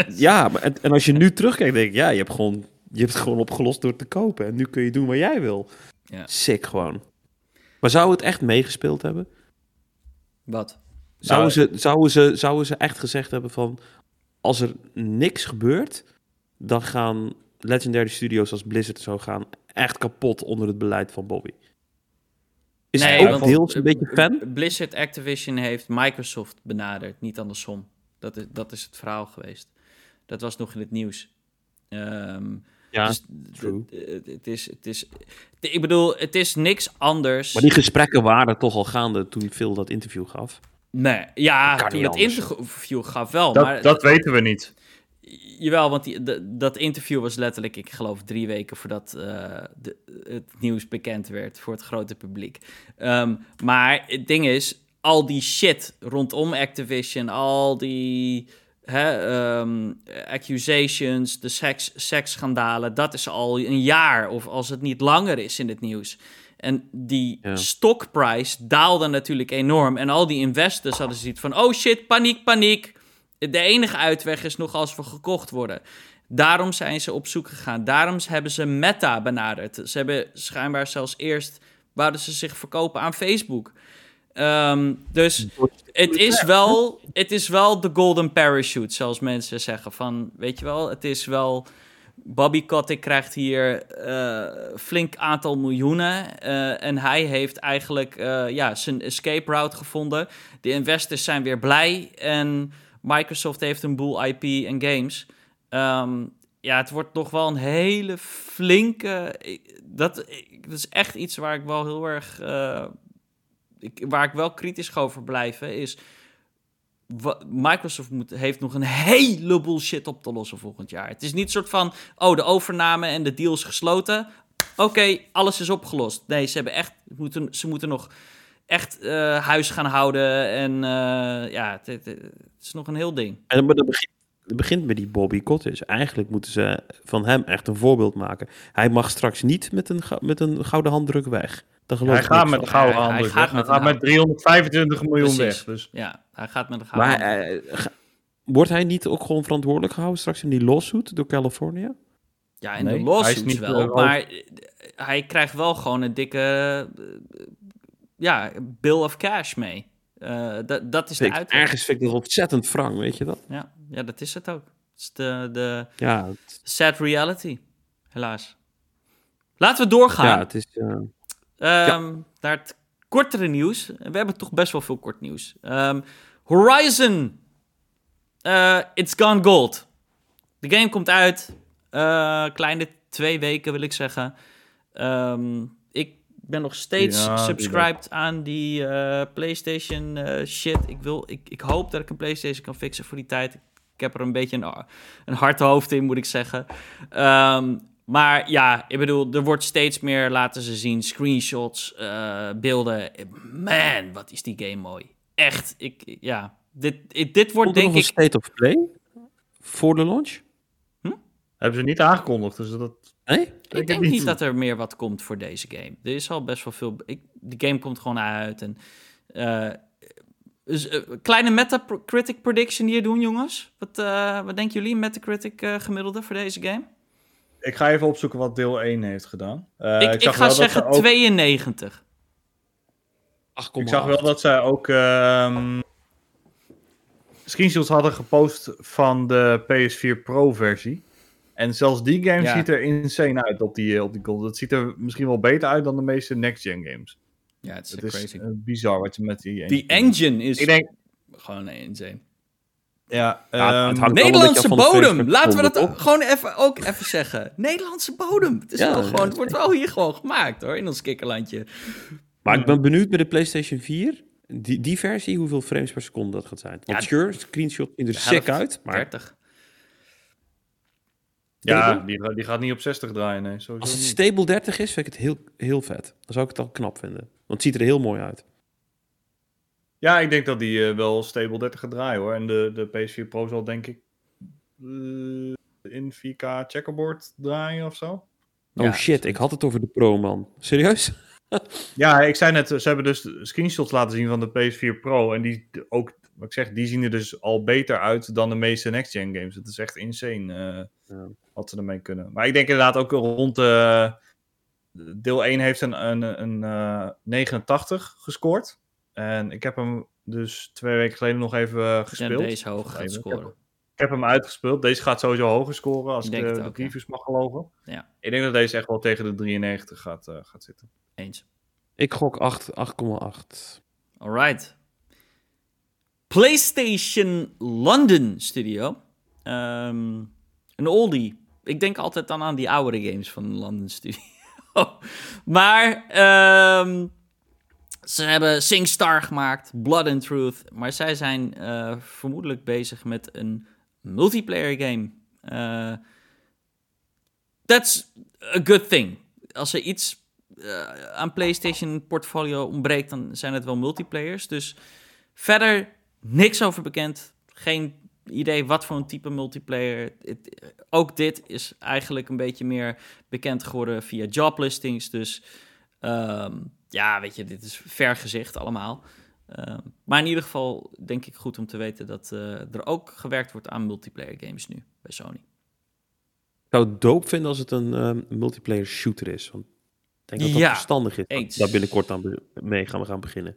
ja, maar en, en als je nu terugkijkt, denk ik, ja, je hebt, gewoon, je hebt het gewoon opgelost door te kopen. En nu kun je doen wat jij wil. Ja. Sick gewoon. Maar zou het echt meegespeeld hebben? Wat? Zouden, Nou, ze, zouden, ze, zouden ze echt gezegd hebben van... Als er niks gebeurt, dan gaan Legendary Studios als Blizzard zo gaan echt kapot onder het beleid van Bobby. Is hij ook want, deels een eh, beetje fan? Blizzard Activision heeft Microsoft benaderd, niet andersom. Dat is, dat is het verhaal geweest. Dat was nog in het nieuws. Ehm, Ja, dus true. d- d- Het is, het is, ik bedoel, het is niks anders. maar die gesprekken waren toch al gaande toen Phil dat interview gaf. Nee, ja, kan toen het anders. interview gaf wel. dat, maar dat weten we niet. Jawel, want die, de- dat interview was letterlijk, ik geloof, drie weken voordat eh, de, het nieuws bekend werd voor het grote publiek. Ehm, maar het ding is, al die shit rondom Activision, al die hè, ehm, accusations, de seks, seksschandalen, dat is al een jaar, of als het niet langer is in het nieuws. En die Ja. stockprijs daalde natuurlijk enorm. En al die investors hadden zoiets van: oh shit, paniek, paniek. De enige uitweg is nog als we gekocht worden. Daarom zijn ze op zoek gegaan. Daarom hebben ze Meta benaderd. Ze hebben schijnbaar zelfs eerst... wouden ze zich verkopen aan Facebook. Ehm, dus het is, wel, het is wel de golden parachute, zoals mensen zeggen. Van, weet je wel, het is wel... Bobby Kotick krijgt hier eh flink aantal miljoenen. eh, en hij heeft eigenlijk eh, ja, zijn escape route gevonden. De investors zijn weer blij. En Microsoft heeft een boel IP en games. Ehm, ja, het wordt nog wel een hele flinke. Dat, dat is echt iets waar ik wel heel erg. ik, waar ik wel kritisch over blijven is. Microsoft moet, heeft nog een heleboel shit op te lossen volgend jaar. Het is niet soort van. Oh, de overname en de deal is gesloten. Oké, alles is opgelost. Nee, ze hebben echt. Moeten, ze moeten nog echt eh, huis gaan houden. En eh, ja, het, is nog een heel ding. En begint, dat begint met die Bobby Cottage. Eigenlijk moeten ze van hem echt een voorbeeld maken. Hij mag straks niet met een, met een gouden handdruk weg. Daar geloof Hij ik gaat met de gouden Hij- hij gaat Hij met gaat een met 325 miljoen Precies. weg. Dus Ja, hij gaat met een gouden. Maar eh, wordt hij niet ook gewoon verantwoordelijk gehouden straks in die lawsuit door California? ja, in nee, de niet, wel. maar eh, hij krijgt wel gewoon een dikke. eh, ja, bill of cash mee. Eh, dat, is de ik- uitweg. ergens vind ik dat ontzettend frank, weet je dat? Ja, ja, dat is het ook. Het is de, de Ja, het, sad reality, helaas. Laten we doorgaan. ja, het is... eh, Ehm, Naar het kortere nieuws. We hebben toch best wel veel kort nieuws. Ehm, Horizon. Eh, it's gone gold. De game komt uit. Kleine twee weken wil ik zeggen. Ehm, ik ben nog steeds Ja, subscribed aan die eh, PlayStation eh, shit. Ik, wil, ik, ik hoop dat ik een PlayStation kan fixen voor die tijd. Ik heb er een beetje een, een hard hoofd in, moet ik zeggen. Ehm, maar ja, ik bedoel, er wordt steeds meer laten ze zien. Screenshots, eh, beelden. Man, wat is die game mooi. Echt, ik, ja. Dit, ik- dit wordt Komt denk nog een ik... state of play voor de launch? Hebben ze niet aangekondigd. Dus dat, Nee? Ik denk niet. dat er meer wat komt voor deze game. Er is al best wel veel... Ik, de game komt gewoon uit. En, eh, dus, kleine Metacritic prediction hier doen, jongens. Wat, eh, wat denken jullie, Metacritic eh, gemiddelde voor deze game? ik ga even opzoeken wat deel 1 heeft gedaan. Eh, ik ik zag ga zeggen er ook- 92. Ik zag wel dat zij ook ehm, screenshots hadden gepost van de PS4 Pro versie. En zelfs die game Ja. ziet er insane uit op die, eh, op die console. Dat ziet er misschien wel beter uit dan de meeste next-gen games. Ja, het is Het is crazy. eh, bizar wat je met die... Die engine is Ik denk, gewoon insane. ja... Ja, het ehm, hangt allemaal Nederlandse een beetje af van de bodem. Laten we dat ook gewoon even, ook even zeggen. Nederlandse bodem. Het, is Ja, wel ja, gewoon, het wordt wel hier gewoon gemaakt hoor, in ons kikkerlandje. Maar ik ben benieuwd met de PlayStation 4, die, die versie, hoeveel frames per seconde dat gaat zijn. Want Ja, sure, screenshot er De sick helft, uit, maar 30. Ja, die, die gaat niet op 60 draaien, nee. Sowieso als het niet. stable 30 is, vind ik het heel, heel vet. Dan zou ik het al knap vinden. Want het ziet er heel mooi uit. Ja, ik denk dat die eh, wel stable 30 gaat draaien hoor. En de, de PS4 Pro zal denk ik eh, in 4K checkerboard draaien of zo. Oh Ja, shit, ik had het over de Pro, man. Serieus? Ja, ik zei net, ze hebben dus screenshots laten zien van de PS4 Pro. En die ook, wat ik zeg, die zien er dus al beter uit dan de meeste next-gen games. Het is echt insane eh, Ja. wat ze ermee kunnen. Maar ik denk inderdaad ook rond de... Deel 1 heeft een, een, een eh, 89 gescoord. En ik heb hem dus twee weken geleden nog even gespeeld. deze hoog gaat Even. scoren. Ik heb hem uitgespeeld. Deze gaat sowieso hoger scoren als Ik de, ja. previews mag geloven. Ja. Ik denk dat deze echt wel tegen de 93 gaat, eh, gaat zitten. Eens. Ik gok 8 8,8. Alright. PlayStation London Studio. Ehm, een oldie. Ik denk altijd dan aan die oudere games van London Studio. maar ehm, ze hebben SingStar gemaakt, Blood and Truth. Maar zij zijn eh, vermoedelijk bezig met een multiplayer game. Eh, that's a good thing. Als er iets eh, aan PlayStation portfolio ontbreekt, dan zijn het wel multiplayers. Dus verder niks over bekend. Geen idee wat voor een type multiplayer. Het- ook dit is eigenlijk een beetje meer bekend geworden via joblistings. Dus ehm, ja, weet je, dit is vergezicht allemaal. Ehm, maar in ieder geval denk ik goed om te weten dat eh, er ook gewerkt wordt aan multiplayer games nu bij Sony. Ik zou het dope vinden als het een ehm, multiplayer shooter is. Want ik denk dat dat Ja, verstandig is. eens. Daar binnenkort aan mee gaan we gaan beginnen.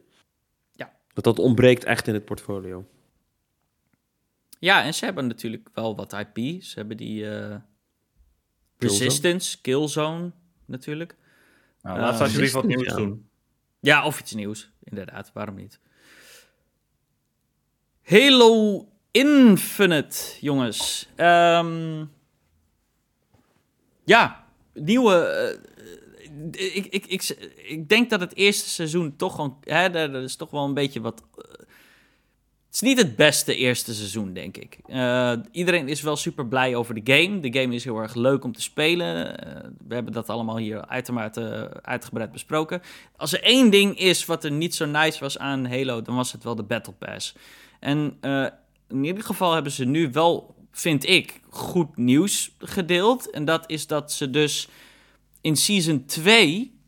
Dat dat ontbreekt echt in het portfolio. Ja, en ze hebben natuurlijk wel wat IP. Ze hebben die eh, Killzone. Resistance, Killzone natuurlijk. Nou, laat ze alsjeblieft wat nieuws ja. doen. Ja, of iets nieuws. Inderdaad, waarom niet? Halo Infinite, jongens. Ehm, ja, nieuwe... eh, ik, ik, ik, ik denk dat het eerste seizoen toch gewoon... Hè, er is toch wel een beetje wat... eh, het is niet het beste eerste seizoen, denk ik. Eh, iedereen is wel super blij over de game. De game is heel erg leuk om te spelen. Eh, we hebben dat allemaal hier uitermate uitgebreid besproken. Als er één ding is wat er niet zo nice was aan Halo, dan was het wel de Battle Pass. En in ieder geval hebben ze nu wel, vind ik, goed nieuws gedeeld. En dat is dat ze dus in Season 2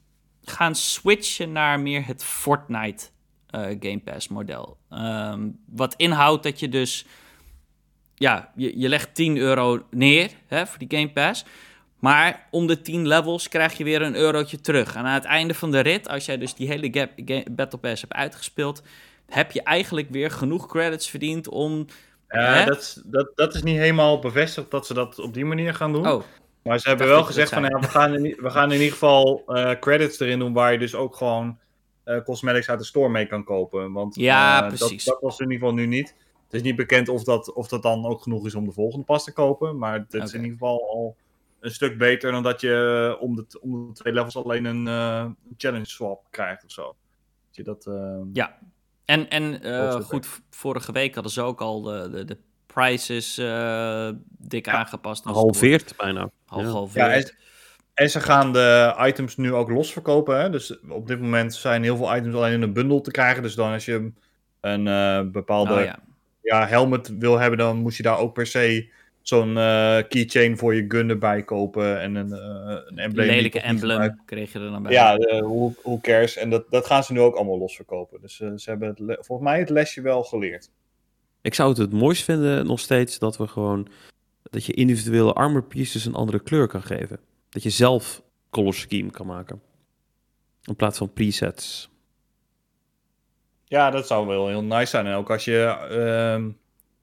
gaan switchen naar meer het Fortnite eh, Game Pass model. Ehm, wat inhoudt dat je dus... Ja, je, je legt 10 euro neer hè, voor die Game Pass. Maar om de 10 levels krijg je weer een eurotje terug. En aan het einde van de rit, als jij dus die hele gap, ga- Battle Pass hebt uitgespeeld... heb je eigenlijk weer genoeg credits verdiend om... Ja, dat, is- dat, dat is niet helemaal bevestigd dat ze dat op die manier gaan doen. Oh, maar ze hebben wel gezegd van ja, we gaan, in, we gaan in ieder geval eh, credits erin doen waar je dus ook gewoon eh, cosmetics uit de store mee kan kopen. Want Ja, eh, precies. Dat, dat was in ieder geval nu niet. Het is niet bekend of dat, of dat dan ook genoeg is om de volgende pas te kopen. Maar het is in ieder geval al een stuk beter dan dat je om de, om de twee levels alleen een challenge swap krijgt of zo. Dat je dat, Ja, en, en goed, vorige week hadden ze ook al de, de, de prices eh, dik aangepast. Gehalveerd bijna. Half, Ja. en, en ze gaan de items nu ook los verkopen. Hè? Dus op dit moment zijn heel veel items alleen in een bundel te krijgen. Dus dan als je een eh, bepaalde Oh, ja. ja. helmet wil hebben, dan moet je daar ook per se zo'n eh, keychain voor je gun erbij kopen. En een, een embleem. Lelijke emblem kreeg je er dan bij. Ja, who, who cares? En dat, dat gaan ze nu ook allemaal los verkopen. Dus ze hebben het volgens mij het lesje wel geleerd. Ik zou het het mooist vinden nog steeds dat we gewoon... dat je individuele armor pieces een andere kleur kan geven. Dat je zelf color scheme kan maken. In plaats van presets. Ja, dat zou wel heel nice zijn. En ook als je ehm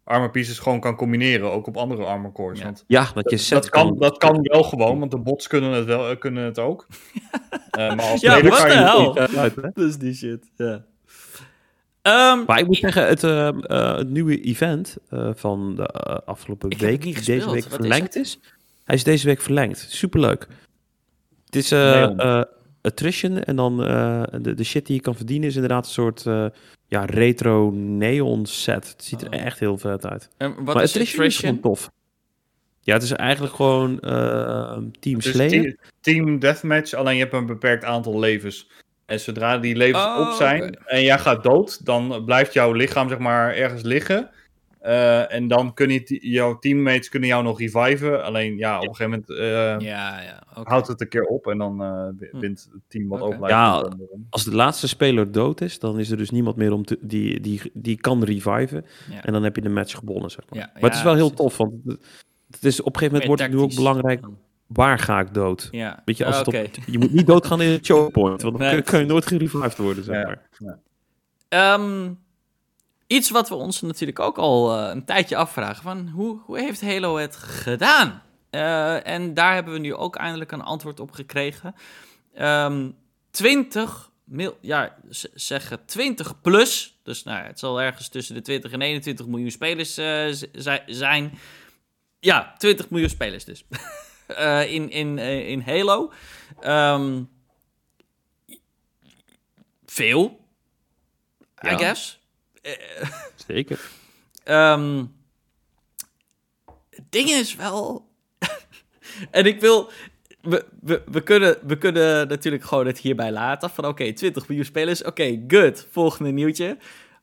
armor pieces gewoon kan combineren, ook op andere armor cores. Ja. Want Ja, dat je dat, set dat, kan, dat kan wel gewoon, want de bots kunnen het, wel, eh, kunnen het ook. Eh, maar als Ja, je het hell? niet. Eh, uit, hè? Dat is die shit, ja. Ehm, Maar ik moet zeggen, het, eh, eh, het nieuwe event eh, van de afgelopen week, die deze week Wat is verlengd is, hij is deze week verlengd. Superleuk. Het is eh eh, attrition en dan eh, de, de shit die je kan verdienen is inderdaad een soort ja, retro neon set. Het ziet er Oh. echt heel vet uit. en wat maar is attrition is attrition? gewoon tof. Ja, het is eigenlijk gewoon eh, Team is Slayer. te- team deathmatch, alleen je hebt een beperkt aantal levens. En zodra die levens Oh, op zijn oké. en jij gaat dood, dan blijft jouw lichaam zeg maar ergens liggen. Eh, en dan kunnen je, jouw teammates kunnen jou nog reviven. Alleen ja, op een gegeven moment eh, Ja, ja, oké. houdt het een keer op en dan eh, Hm. wint het team wat overblijft. Ja. Als de laatste speler dood is, dan is er dus niemand meer om te, die, die, die kan reviven. Ja. En dan heb je de match gewonnen, zeg maar. Ja, maar het is wel heel tof, want het, is, op een gegeven moment wordt het nu ook belangrijk, waar ga ik dood? Ja, Weet je, als het op, je moet niet doodgaan in het choke point, want dan Nee. kun, kan je nooit gerevived worden, zeg Ja. maar. Ehm, iets wat we ons natuurlijk ook al eh, een tijdje afvragen: van hoe, hoe heeft Halo het gedaan? Eh, en daar hebben we nu ook eindelijk een antwoord op gekregen. Ehm 20 mil, ja, zeggen 20 plus. Dus nou, ja, het zal ergens tussen de 20 en 21 miljoen spelers eh, zijn. Ja, 20 miljoen spelers dus. Eh, in, in, eh, in Halo. Ehm, veel, I Ja. guess. Zeker. Ehm het ding is wel. en ik wil. We, we, we, kunnen, we kunnen natuurlijk gewoon het hierbij laten. Van oké, 20 miljoen spelers. Oké, good. Volgende nieuwtje.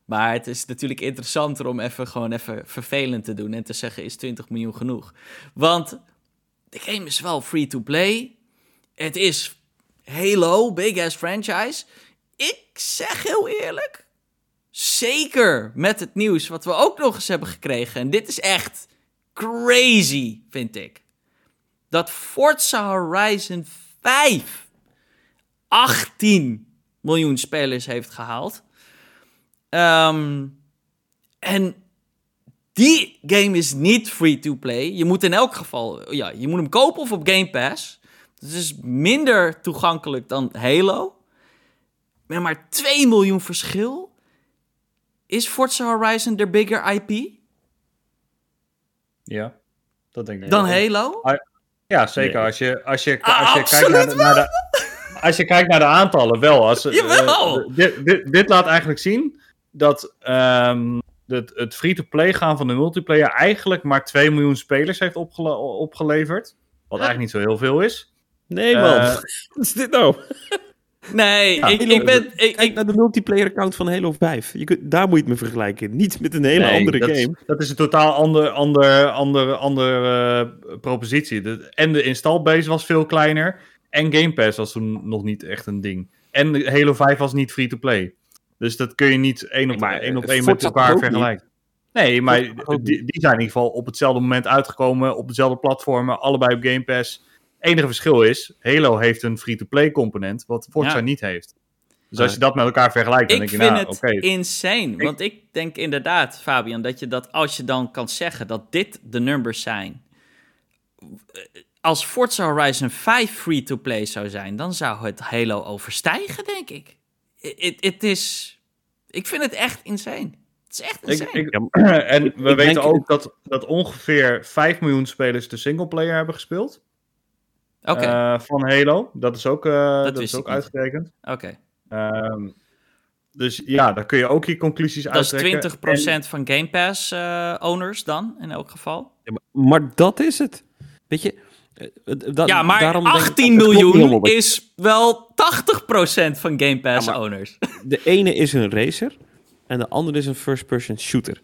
Maar het is natuurlijk interessanter om even gewoon even vervelend te doen. En te zeggen: is 20 miljoen genoeg? Want de game is wel free to play. Het is Halo, big ass franchise. Ik zeg heel eerlijk. Zeker met het nieuws wat we ook nog eens hebben gekregen. En dit is echt crazy, vind ik. Dat Forza Horizon 5 18 miljoen spelers heeft gehaald. Ehm, en die game is niet free to play. Je moet in elk geval, ja, je moet hem kopen of op Game Pass. Het is minder toegankelijk dan Halo. Met maar 2 miljoen verschil. Is Forza Horizon de bigger IP Ja, dat denk ik. dan wel. Halo? Ja, zeker. Nee. Als je, als je, Ah, als je kijkt naar de, naar de, als je kijkt naar de aantallen, wel. Als, Jawel. eh, dit, dit, dit laat eigenlijk zien dat ehm, het, het free-to-play gaan van de multiplayer eigenlijk maar 2 miljoen spelers heeft opgele- opgeleverd. Wat eigenlijk niet zo heel veel is. Nee, man. man. Wat is dit nou? Nee, Ja, ik, ik ben... Ik, Kijk ik, naar de multiplayer account van Halo 5. Je kunt, daar moet je het me vergelijken. Niet met een hele Nee, andere dat, game. Is, dat is een totaal ander, ander, ander, ander eh, propositie. De, en de installbase was veel kleiner. En Game Pass was toen nog niet echt een ding. En Halo 5 was niet free-to-play. Dus dat kun je niet één op, Maar, één, op één met elkaar vergelijken. Nee, maar die, die zijn in ieder geval op hetzelfde moment uitgekomen. Op dezelfde platformen. Allebei op Game Pass. enige verschil is, Halo heeft een free-to-play component. Wat Forza Ja. niet heeft. Dus als je dat met elkaar vergelijkt, dan ik denk je, vind nou, het oké. insane. Want ik denk inderdaad, Fabian, dat je dat als je dan kan zeggen dat dit de numbers zijn. Als Forza Horizon 5 free-to-play zou zijn, dan zou het Halo overstijgen, denk ik. Het- Het is. Ik vind het echt insane. Het is echt insane. ik, en we ik weten ook dat, dat ongeveer 5 miljoen spelers de singleplayer hebben gespeeld. Oké, eh, van Halo. Dat is ook, eh, dat is ook uitgerekend. oké. Ehm, dus ja, daar kun je ook je conclusies Dat is uittrekken. 20% van Game Pass eh, owners dan, in elk geval. Ja, maar, maar dat is het. Weet je, eh, ja, maar daarom denk ik- 18 het klopt niet miljoen is wel 80% van Game Pass Ja, owners. De ene is een racer en de andere is een first-person shooter.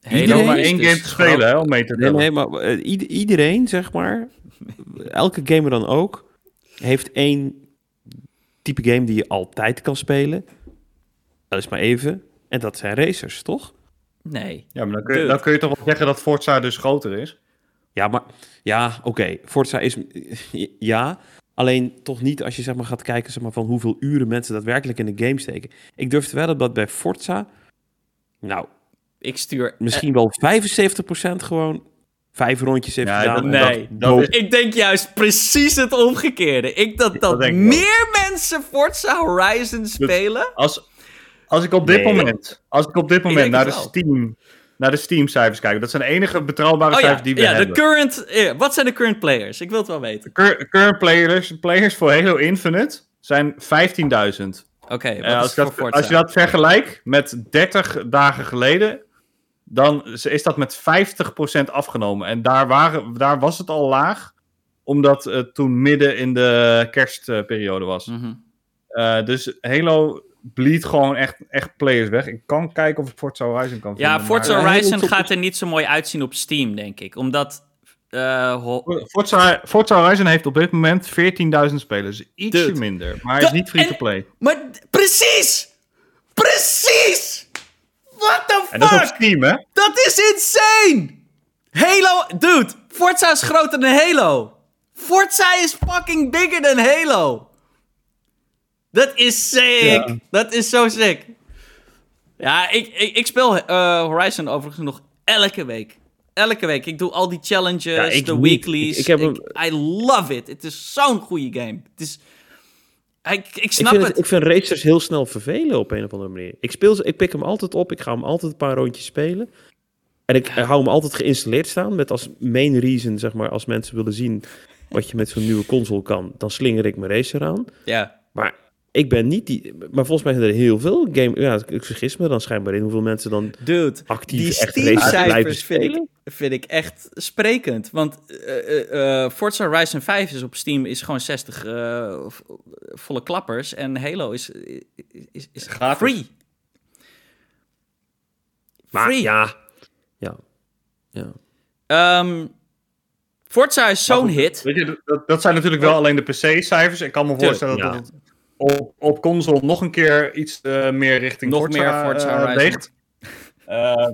Je Iedereen hoeft maar één dus game te spelen hè, om mee te Nee, tellen. nee, maar eh, ieder- iedereen, zeg maar, elke gamer dan ook, heeft één type game die je altijd kan spelen. Dat is maar even. En dat zijn racers, toch? Nee. Ja, maar dan kun, je, dan kun je toch wel zeggen dat Forza dus groter is? Ja, maar ja, oké. Forza is ja, Alleen toch niet als je zeg maar, gaat kijken zeg maar, van hoeveel uren mensen daadwerkelijk in de game steken. Ik durf te wedden dat bij Forza, nou, Ik stuur... misschien wel 75% gewoon vijf rondjes heeft Ja, gedaan. dat- nee, dat- dat is- Ik denk juist precies het omgekeerde. Ik dat, dat, meer mensen Forza Horizon spelen. Als, als ik op dit Nee. moment, als ik op dit moment naar de wel. Steam, naar de Steam cijfers kijk, dat zijn de enige betrouwbare Oh ja, cijfers die we ja de hebben. current... eh, wat zijn de current players? Ik wil het wel weten. Cur- current players, players voor Halo Infinite zijn 15.000. Oké, Eh, als, je dat, Forza? als je dat vergelijkt met 30 dagen geleden, dan is dat met 50% afgenomen. En daar, waren, daar was het al laag, omdat het toen midden in de kerstperiode was. Eh, dus Halo bleed gewoon echt, echt players weg. Ik kan kijken of ik Forza Horizon kan vinden. Ja, Forza Horizon gaat er niet zo mooi uitzien op Steam, denk ik. Omdat... eh, ho- Forza, Forza Horizon heeft op dit moment 14.000 spelers. Ietsje Dude. minder, maar hij is niet free-to-play. Maar precies! Precies! What the En dat is op fuck? Steam, hè? Dat is insane! Halo, dude, Forza is groter dan Halo. Forza is fucking bigger dan Halo. Dat is sick. Ja. Dat is zo sick. Ja, ik, ik, ik speel eh, Horizon overigens nog elke week. Elke week. Ik doe al die challenges, Ja, de weeklies. Ik- ik heb hem- I love it. Het is zo'n goede game. Het is... Ik, ik Ik snap vind, het. het, ik vind racers heel snel vervelen op een of andere manier. Ik, speel, ze- ik pik hem altijd op, ik ga hem altijd een paar rondjes spelen. En ik hou hem altijd geïnstalleerd staan met als main reason, zeg maar, als mensen willen zien wat je met zo'n nieuwe console kan, dan slinger ik mijn racer aan. Ja. Maar ik ben niet die... Maar volgens mij zijn er heel veel game... Ja, ik vergis me dan schijnbaar in hoeveel mensen dan Dude, actief die echt Steam-cijfers vind ik, vind ik echt sprekend. Want eh, eh, eh, Forza Horizon 5 is op Steam is gewoon 60 eh, v- volle klappers. En Halo is, is, is Gratis. free. Maar Free. ja... Ja. Ja. Ehm, Forza is zo'n hit. Weet je, dat, dat zijn natuurlijk wel alleen de PC-cijfers. Ik kan me voorstellen ja. dat het op, op console nog een keer iets eh, meer richting Nog Forza, meer Forza eh, weegt. Eh,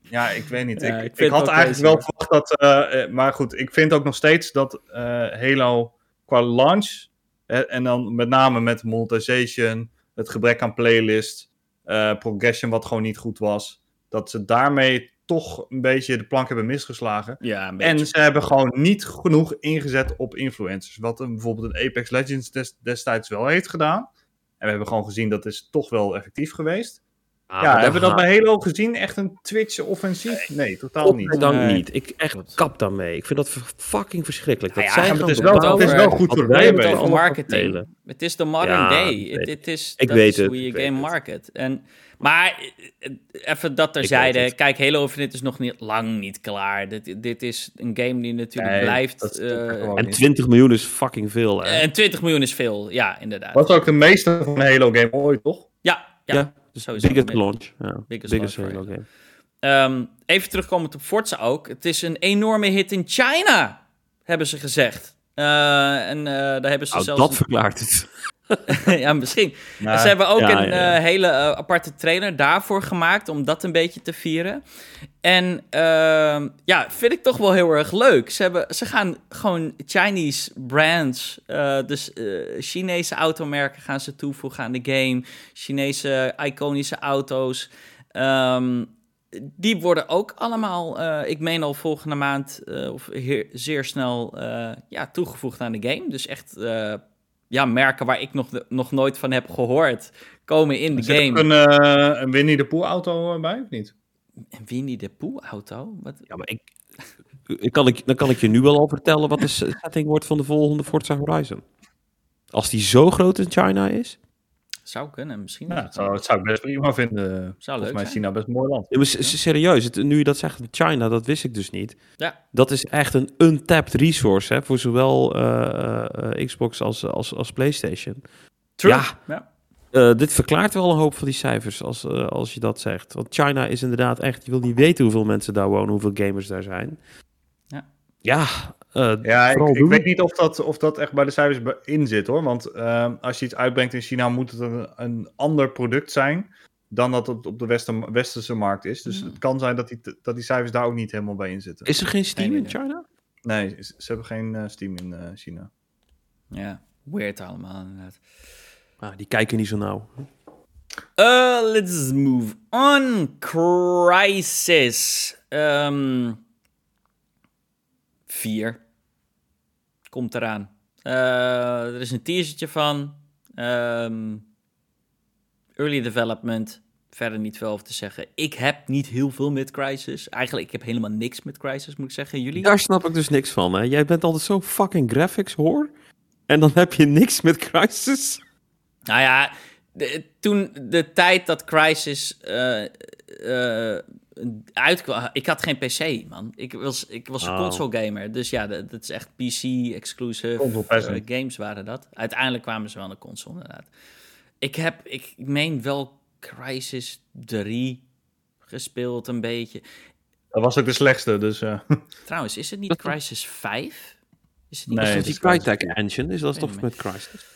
ja, ik weet niet. Ja, ik, ik had eigenlijk deze. wel verwacht dat... maar goed, ik vind ook nog steeds dat eh, Halo qua launch... en dan met name met monetization, het gebrek aan playlist... eh, progression wat gewoon niet goed was... dat ze daarmee toch een beetje de plank hebben misgeslagen. Ja, een En ze hebben gewoon niet genoeg ingezet op influencers. Wat een, bijvoorbeeld een Apex Legends des- destijds wel heeft gedaan. En we hebben gewoon gezien dat is toch wel effectief geweest. Ah, ja, maar hebben we dan dat bij Halo gezien? Echt een Twitch-offensief? Nee, totaal niet. Nee. niet. Ik echt kap daarmee. Ik vind dat fucking verschrikkelijk. Dat Nou ja, zij maar het is wel- het is wel goed voor wij allen gaan marketing. Het is de modern Ja, day. Het, het is, Ik dat weet is het, hoe je game het. market. En, maar eh, even dat terzijde. Kijk, Halo Infinite is nog niet, lang niet klaar. Dit, dit is een game die natuurlijk Nee, blijft... eh, En niet. 20 miljoen is fucking veel. Hè? en 20 miljoen is veel. Ja, inderdaad. Dat is ook de meeste van een Halo-game ooit, toch? Ja, ja. ja, dus sowieso. biggest launch. Ja, Biggest biggest, launch Halo game. Ehm, even terugkomend op Forza ook. Het is een enorme hit in China, hebben ze gezegd. Eh, en eh, daar hebben ze Nou, zelfs... dat verklaart het. ja, misschien. Ze hebben ook ja, een ja, eh, hele eh, aparte trailer daarvoor gemaakt om dat een beetje te vieren. En ehm, ja, vind ik toch wel heel erg leuk. Ze, hebben, ze gaan gewoon Chinese brands, eh, dus Chinese automerken gaan ze toevoegen aan de game. Chinese iconische auto's. Ehm, die worden ook allemaal, ik meen al volgende maand of heer- zeer snel ja, toegevoegd aan de game. Dus echt ja, merken waar ik nog, nog nooit van heb gehoord komen in de er game. een, eh, een Winnie de Pooh auto eh, bij, of niet? En Winnie de Pooh auto? Wat? Ja, maar ik, ik, kan ik, dan kan ik je nu wel al vertellen wat de setting wordt van de volgende Forza Horizon. Als die zo groot in China is. Zou kunnen, misschien. Ja, dat zou, dat zou ik best prima vinden. Volgens leuk mij is zijn. China best een mooi land. Ja, maar s- serieus, het, nu je dat zegt, China, dat wist ik dus niet. Ja. Dat is echt een untapped resource hè, voor zowel eh, eh, Xbox als, als, als PlayStation. True. Ja. ja. Eh, dit verklaart wel een hoop van die cijfers als, als je dat zegt. Want China is inderdaad echt, je wil niet weten hoeveel mensen daar wonen, hoeveel gamers daar zijn. Ja. Eh, Ja, ik, vooral ik doen. weet niet of dat, of dat echt bij de cijfers in zit hoor. Want ehm, als je iets uitbrengt in China, moet het een, een ander product zijn dan dat het op de westen, westerse markt is. Dus het kan zijn dat die, dat die cijfers daar ook niet helemaal bij in zitten. Is er geen Steam Nee, in China? Nee, ze ze hebben geen eh, Steam in eh, China. Ja, weird allemaal inderdaad. Ah, die kijken niet zo nauw. Uh, let's move on. Crisis. Ehm 4. Komt eraan. Eh, er is een teasertje van. Ehm, early development. Verder niet veel over te zeggen. Ik heb niet heel veel met Crisis. Eigenlijk, ik heb helemaal niks met Crisis, moet ik zeggen. Jullie? Daar snap ik dus niks van. Hè? Jij bent altijd zo fucking graphics hoor. En dan heb je niks met Crisis. Nou ja, de- toen de tijd dat Crisis eh, eh, uitkwam... Ik had geen PC, man. Ik was, ik was een Oh. console gamer. Dus ja, dat, dat is echt PC-exclusive peasant. games waren dat. Uiteindelijk kwamen ze wel naar console, inderdaad. Ik heb, ik meen wel Crisis 3 gespeeld een beetje. Dat was ook de slechtste, dus... eh, Trouwens, is het niet Crisis 5? Is het niet Nee, is het dat is die Crytek. Engine? Is dat toch met Crisis?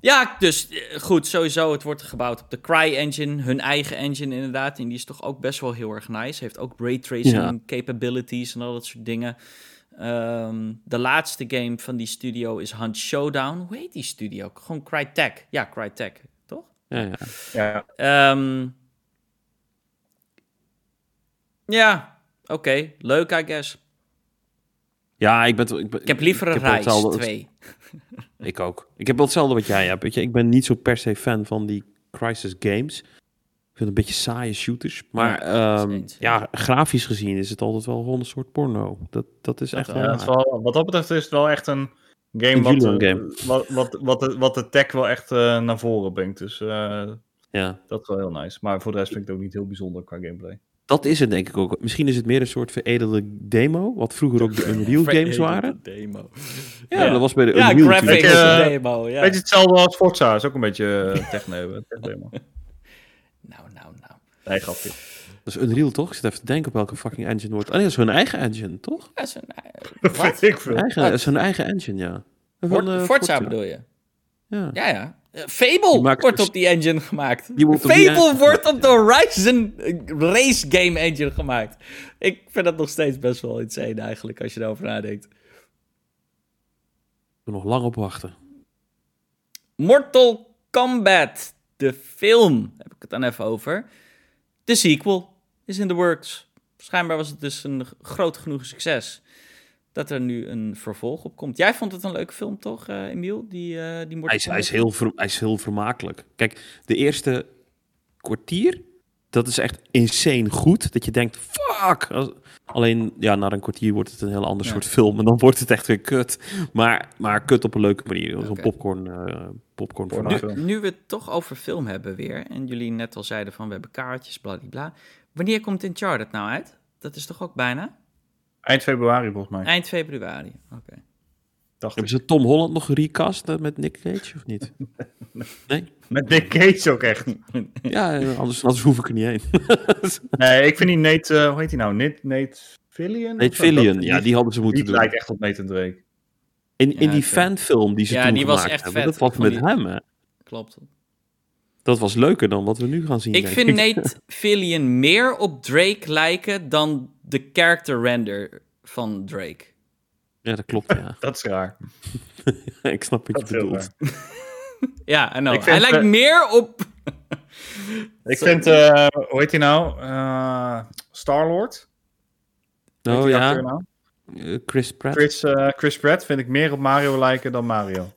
Ja, dus eh, goed, sowieso. Het wordt gebouwd op de Cry-engine, hun eigen engine inderdaad. En die is toch ook best wel heel erg nice. Heeft ook raytracing Ja. capabilities en al dat soort dingen. Ehm, de laatste game van die studio is Hunt Showdown. Hoe heet die studio? Gewoon Crytek. Ja, Crytek, toch? Ja, ja. ja, Ehm, ja, oké. Leuk, I guess. ja ik, ben, ik, ben, Ik heb liever een hetzelfde- twee. Ik ook. Ik heb wel hetzelfde wat jij hebt. Weet je. Ik ben niet zo per se fan van die Crisis games. Ik vind het een beetje saaie shooters. Maar Ja, ehm, ja, grafisch gezien is het altijd wel gewoon een soort porno. Dat, dat is echt wel. wel... Wat dat betreft is het wel echt een game, Een wat, Julian eh, game. wat, wat, wat, de, wat de tech wel echt eh, naar voren brengt. Dus eh, ja. dat is wel heel nice. Maar voor de rest vind ik het ook niet heel bijzonder qua gameplay. Dat is het denk ik ook. Misschien is het meer een soort veredelde demo. Wat vroeger ook de Unreal games waren. Demo. Ja, Ja. dat was bij de Ja, Unreal. graphics eh, demo. Ja. Beetje hetzelfde als Forza. Is ook een beetje uh, techno. techno. Nou, nou, nou. Nee, grapje. Dat is Unreal toch? Ik zit even te denken op welke fucking engine wordt. Oh nee, dat is hun eigen engine, toch? Dat is veel. Eigen, dat is hun eigen engine, ja. Van, Forza bedoel je? Ja. Ja, ja. Eh, Fable wordt dus- op die engine gemaakt. Die wordt op die Fable engine wordt op de Horizon eh, Race Game Engine gemaakt. Ik vind dat nog steeds best wel insane eigenlijk, als je erover nadenkt. Ik nog lang op wachten. Mortal Kombat, de film, heb ik het dan even over. De sequel is in the works. Schijnbaar was het dus een groot genoeg succes dat er nu een vervolg op komt. Jij vond het een leuke film, toch, eh Emiel? Die, eh die Hij is, hij, is heel ver- hij is heel vermakelijk. Kijk, de eerste kwartier, dat is echt insane goed. Dat je denkt, fuck! Alleen, ja, na een kwartier wordt het een heel ander Ja. soort film. En dan wordt het echt weer kut. Maar, maar kut op een leuke manier. Zo'n popcorn, eh popcorn Porno. vermaak. film. Nu we het toch over film hebben weer, en jullie net al zeiden van we hebben kaartjes, bladibla. Wanneer komt Uncharted nou uit? Dat is toch ook bijna? Eind februari volgens mij. Eind februari. Oké. Dacht Hebben ik. ze Tom Holland nog recast eh, met Nick Cage of niet? Nee? Met Nick Cage ook echt. Ja, eh, anders, anders hoef ik er niet heen. Nee, ik vind die Nate, eh, hoe heet die nou? Nate, Nate Fillion? Zo? Fillion, Dat- ja, die hadden ze moeten Die doen. lijkt echt op Nathan Drake. In, Ja, in die fanfilm die ze Ja, toen die was echt hebben, vet. dat was met die- hem, hè. Klopt. Dat was leuker dan wat we nu gaan zien. Ik vind Nate Fillion meer op Drake lijken dan de character render van Drake. Ja, dat klopt, ja. Dat is raar. ik snap wat Dat je bedoelt. raar. Ja, I know. Ik Hij lijkt eh, meer op... Ik vind, eh, hoe heet hij nou? Eh, Star-Lord? Oh ja, nou? Chris Pratt. Chris, eh, Chris Pratt vind ik meer op Mario lijken dan Mario.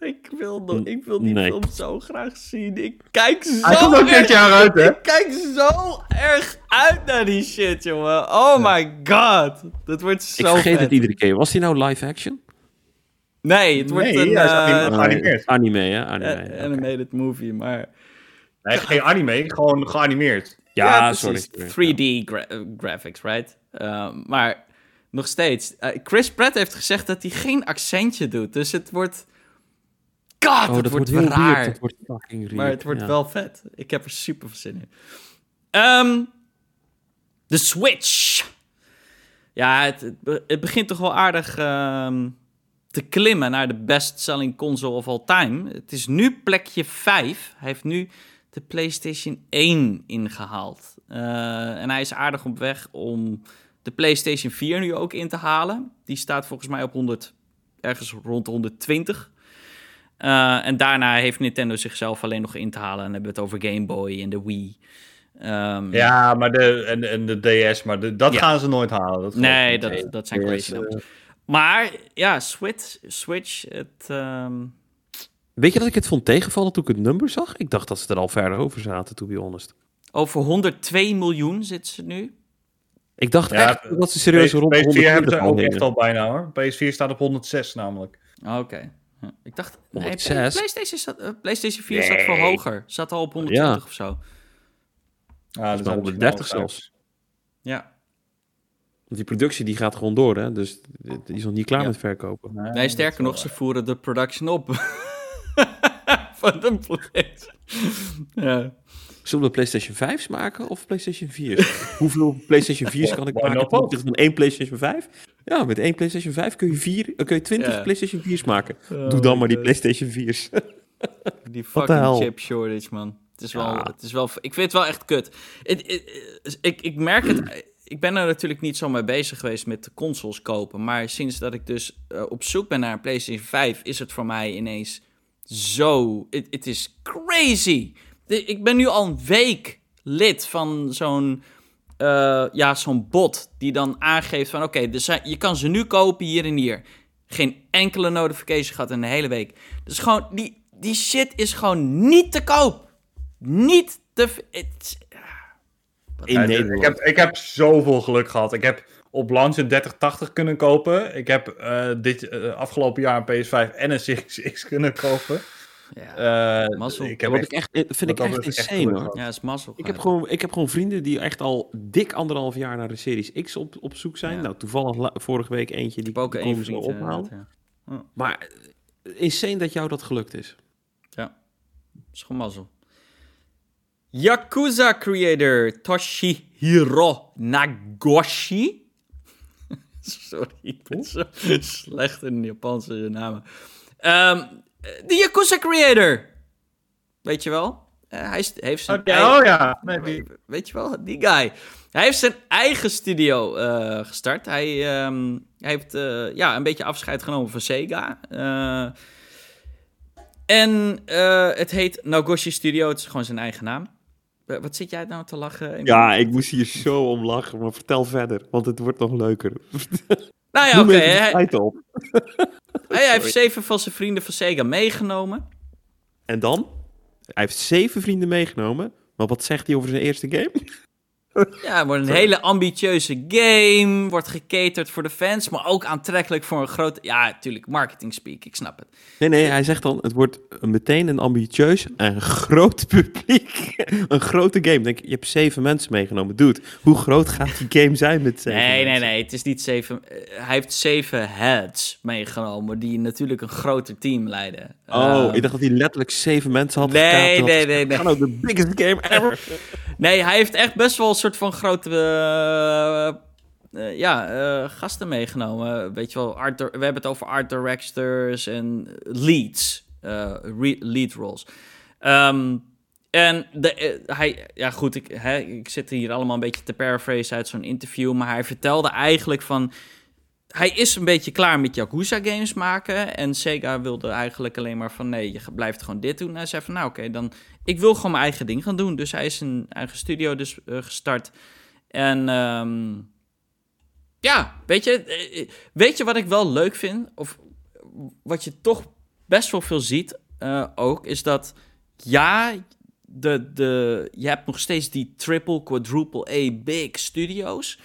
Ik wil, nog- ik wil die Nee. film zo graag zien. Ik kijk zo Hij komt ook dit erg- jaar uit, hè? Ik kijk zo erg uit naar die shit, jongen. Oh my god. Dat wordt zo ik vergeet vet. het iedere keer. Was die nou live action? Nee, het wordt Nee, een is eh, anime- Geanimeerd. Anime, hè? Anime. eh, oké. animated movie, maar... Nee, geen anime, gewoon geanimeerd. Ja, precies. sorry. 3D gra- eh, graphics, right? Uh, maar nog steeds. eh, Chris Pratt heeft gezegd dat hij geen accentje doet. Dus het wordt... God, Oh, het dat wordt wordt heel raar. Dat wordt fucking weird. Maar het wordt ja. wel vet. Ik heb er super veel zin in. Ehm, de Switch. Ja, het, het, be- het begint toch wel aardig ehm, te klimmen naar de best-selling console of all time. Het is nu plekje 5. Hij heeft nu de PlayStation 1 ingehaald. Eh, en hij is aardig op weg om de PlayStation 4 nu ook in te halen. Die staat volgens mij op 111 ergens rond de 120. Eh, en daarna heeft Nintendo zichzelf alleen nog in te halen. En hebben we het over Game Boy en de Wii. Ehm, Ja, maar de, en, en de DS, maar de, dat Ja. gaan ze nooit halen. Dat nee, dat, dat zijn crazy numbers. Maar ja, Switch, Switch het... ehm, Weet je dat ik het vond tegenvallen toen ik het nummer zag? Ik dacht dat ze er al verder over zaten, to be honest. over 102 miljoen zitten ze nu. Ik dacht Ja, echt dat ze serieus rond de PS4 hebben 120 ze ook echt al bijna hoor. PS4 staat op 106 namelijk. Oké. Ik dacht, nee, 106? PlayStation, zat, eh, PlayStation 4 zat Nee. veel hoger. Zat al op 120 Ja. of zo. Ja, dat maar 130 zelfs. Ja. Want die productie die gaat gewoon door, hè? Dus die is nog niet klaar Ja. met verkopen. Nee, sterker nog, ze voeren de production op. Van de PlayStation. ja. Zullen we PlayStation 5's maken of PlayStation 4's? Hoeveel PlayStation 4's kan ik maken ten van één PlayStation 5? Ja, met één PlayStation 5 kun je, vier, eh, kun je 20 Ja. PlayStation 4's maken. Oh Doe dan maar die. PlayStation 4's. Die de fucking chip shortage, man. Het is, wel, het is wel... Ik vind het wel echt kut. Het- ik, ik merk het... Ik ben er natuurlijk niet zo mee bezig geweest met de consoles kopen. Maar sinds dat ik dus eh, op zoek ben naar een PlayStation 5... is het voor mij ineens zo... Het het is crazy. De- Ik ben nu al een week lid van zo'n... eh, ja, zo'n bot die dan aangeeft van... Oké, dus je kan ze nu kopen hier en hier. Geen enkele notification gehad in de hele week. Dus gewoon, die, die shit is gewoon niet te koop. Niet te... In Nederland. ik, heb, ik heb zoveel geluk gehad. Ik heb op launch een 3080 kunnen kopen. Ik heb eh, dit eh, afgelopen jaar een PS5 en een Series X kunnen kopen. Ja, Eh, Mazzel. ik heb echt, ik echt, eh, vind ik echt insane, hoor. gehad. ja, is mazzel. Ik heb, gewoon, ik heb gewoon vrienden die echt al dik anderhalf jaar naar de Series X op, op zoek zijn. Ja. Nou, toevallig vorige week eentje die Ik ook komen ze inderdaad, ophalen. ja. Maar eh, insane dat jou dat gelukt is. is gewoon mazzel. Yakuza creator Toshihiro Nagoshi. Sorry, ik ben zo slecht in Japanse namen. Ehm, de Yakuza creator. Weet je wel? Eh, hij heeft zijn Oké, eigen- oh ja. Nee, Weet je wel, die guy. Hij heeft zijn eigen studio eh, gestart. Hij, ehm, hij heeft eh, ja, een beetje afscheid genomen van Sega. Eh, en eh, het heet Nagoshi Studio. Het is gewoon zijn eigen naam. Eh, wat zit jij nou te lachen? Ja, ik moest hier zo om lachen, maar vertel verder, want het wordt nog leuker. nou ja, oké. hij, op. hij heeft zeven van zijn vrienden van Sega meegenomen. En dan? Hij heeft zeven vrienden meegenomen, maar wat zegt hij over zijn eerste game? Ja, het wordt een hele ambitieuze game. Wordt gecaterd voor de fans, maar ook aantrekkelijk voor een grote... Ja, natuurlijk, marketing speak, ik snap het. Nee, nee, hij zegt dan, het wordt meteen een ambitieus en groot publiek. een grote game. Denk, je hebt zeven mensen meegenomen. Dude, hoe groot gaat die game zijn met zeven Nee, nee, mensen? nee. Het is niet zeven. eh, hij heeft zeven heads meegenomen. die natuurlijk een groter team leiden. Oh, Eh, ik dacht dat hij letterlijk zeven mensen had Nee, gekaapt nee, nee, nee. "Ga nou de biggest game ever. Nee, hij heeft echt best wel een soort van grote. eh, eh, ja, eh, gasten meegenomen. Weet je wel, art, we hebben het over art directors en leads. lead roles. Ehm, en de, hij, ja goed, ik, hè, ik zit hier allemaal een beetje te paraphrase uit zo'n interview, maar hij vertelde eigenlijk van, hij is een beetje klaar met Yakuza games maken en Sega wilde eigenlijk alleen maar van, nee, je blijft gewoon dit doen. En hij zei van, nou oké, dan, ik wil gewoon mijn eigen ding gaan doen. Dus hij is een eigen studio dus eh, gestart en ehm, ja, weet je, eh, weet je wat ik wel leuk vind, of wat je toch best wel veel ziet eh, ook, is dat ja, de, de, je hebt nog steeds die triple, quadruple A big studios.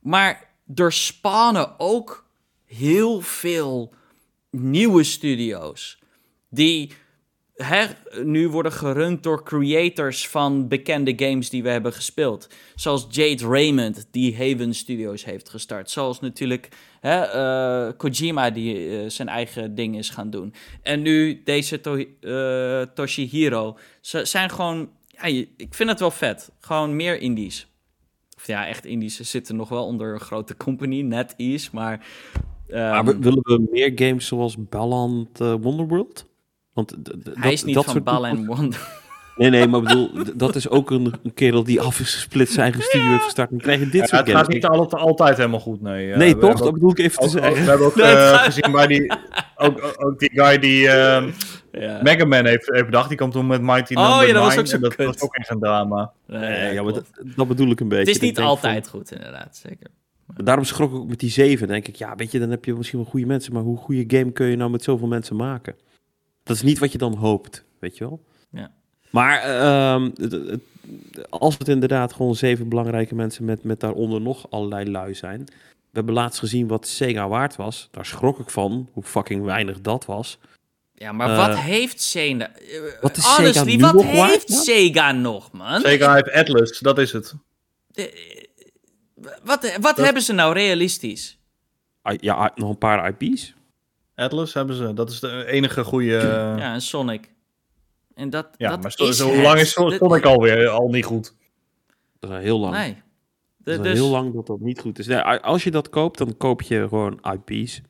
Maar er spannen ook heel veel nieuwe studio's. Die nu worden gerund door creators van bekende games die we hebben gespeeld. Zoals Jade Raymond, die Haven Studios heeft gestart. Zoals natuurlijk hè, eh, Kojima, die eh, zijn eigen ding is gaan doen. En nu deze eh, Toshihiro. Ze zijn gewoon... Ik vind het wel vet. Gewoon meer indies. Of ja, echt indies. Ze zitten nog wel onder een grote company, NetEase, maar... Maar ehm, we- willen we meer games zoals Ballant eh, Wonderworld? Want hij dat- is niet dat van Ball and Wonder. Nee, nee, maar ik bedoel, dat is ook een, een kerel die af is gesplitst, zijn eigen studio heeft gestart. En dan krijg je dit Ja, soort het gaat niet altijd, altijd helemaal goed, nee. Ja, Nee, toch? Dat bedoel ik even te zeggen. we hebben ook Nee, het eh, gaat- gezien bij die... Ook, ook, die guy die ehm Ja. Mega Man heeft, heeft bedacht, die kwam toen met Mighty Oh, Number ja, dat was 9, ook zo en dat kut. was ook echt een drama. Nee, ja, maar dat, dat bedoel ik een beetje. het is niet van- altijd goed, inderdaad. Zeker. Daarom schrok ik ook met die zeven. Denk ik, ja, weet je, dan heb je misschien wel goede mensen. Maar hoe goede game kun je nou met zoveel mensen maken? Dat is niet wat je dan hoopt, weet je wel? Ja. Maar ehm, het- het- als het inderdaad gewoon zeven belangrijke mensen met, met daaronder nog allerlei lui zijn. We hebben laatst gezien wat Sega waard was. Daar schrok ik van, hoe fucking weinig dat was. Ja, maar Eh, wat heeft Sega... eh, wat is honestly, Sega nu wat nog waard, heeft man? Sega nog, man? Sega heeft Atlas, dat is het. De- wat wat hebben ze nou realistisch? Ja, nog een paar IP's. Atlas hebben ze, dat is de enige goede... Ja, Ja, een Sonic. En dat, dat maar zo, is zo lang is Dat- Sonic alweer al niet goed? Dat is al heel lang. Nee. Dat is al dus, heel lang dat dat niet goed is. Nee, als je dat koopt, dan koop je gewoon IP's.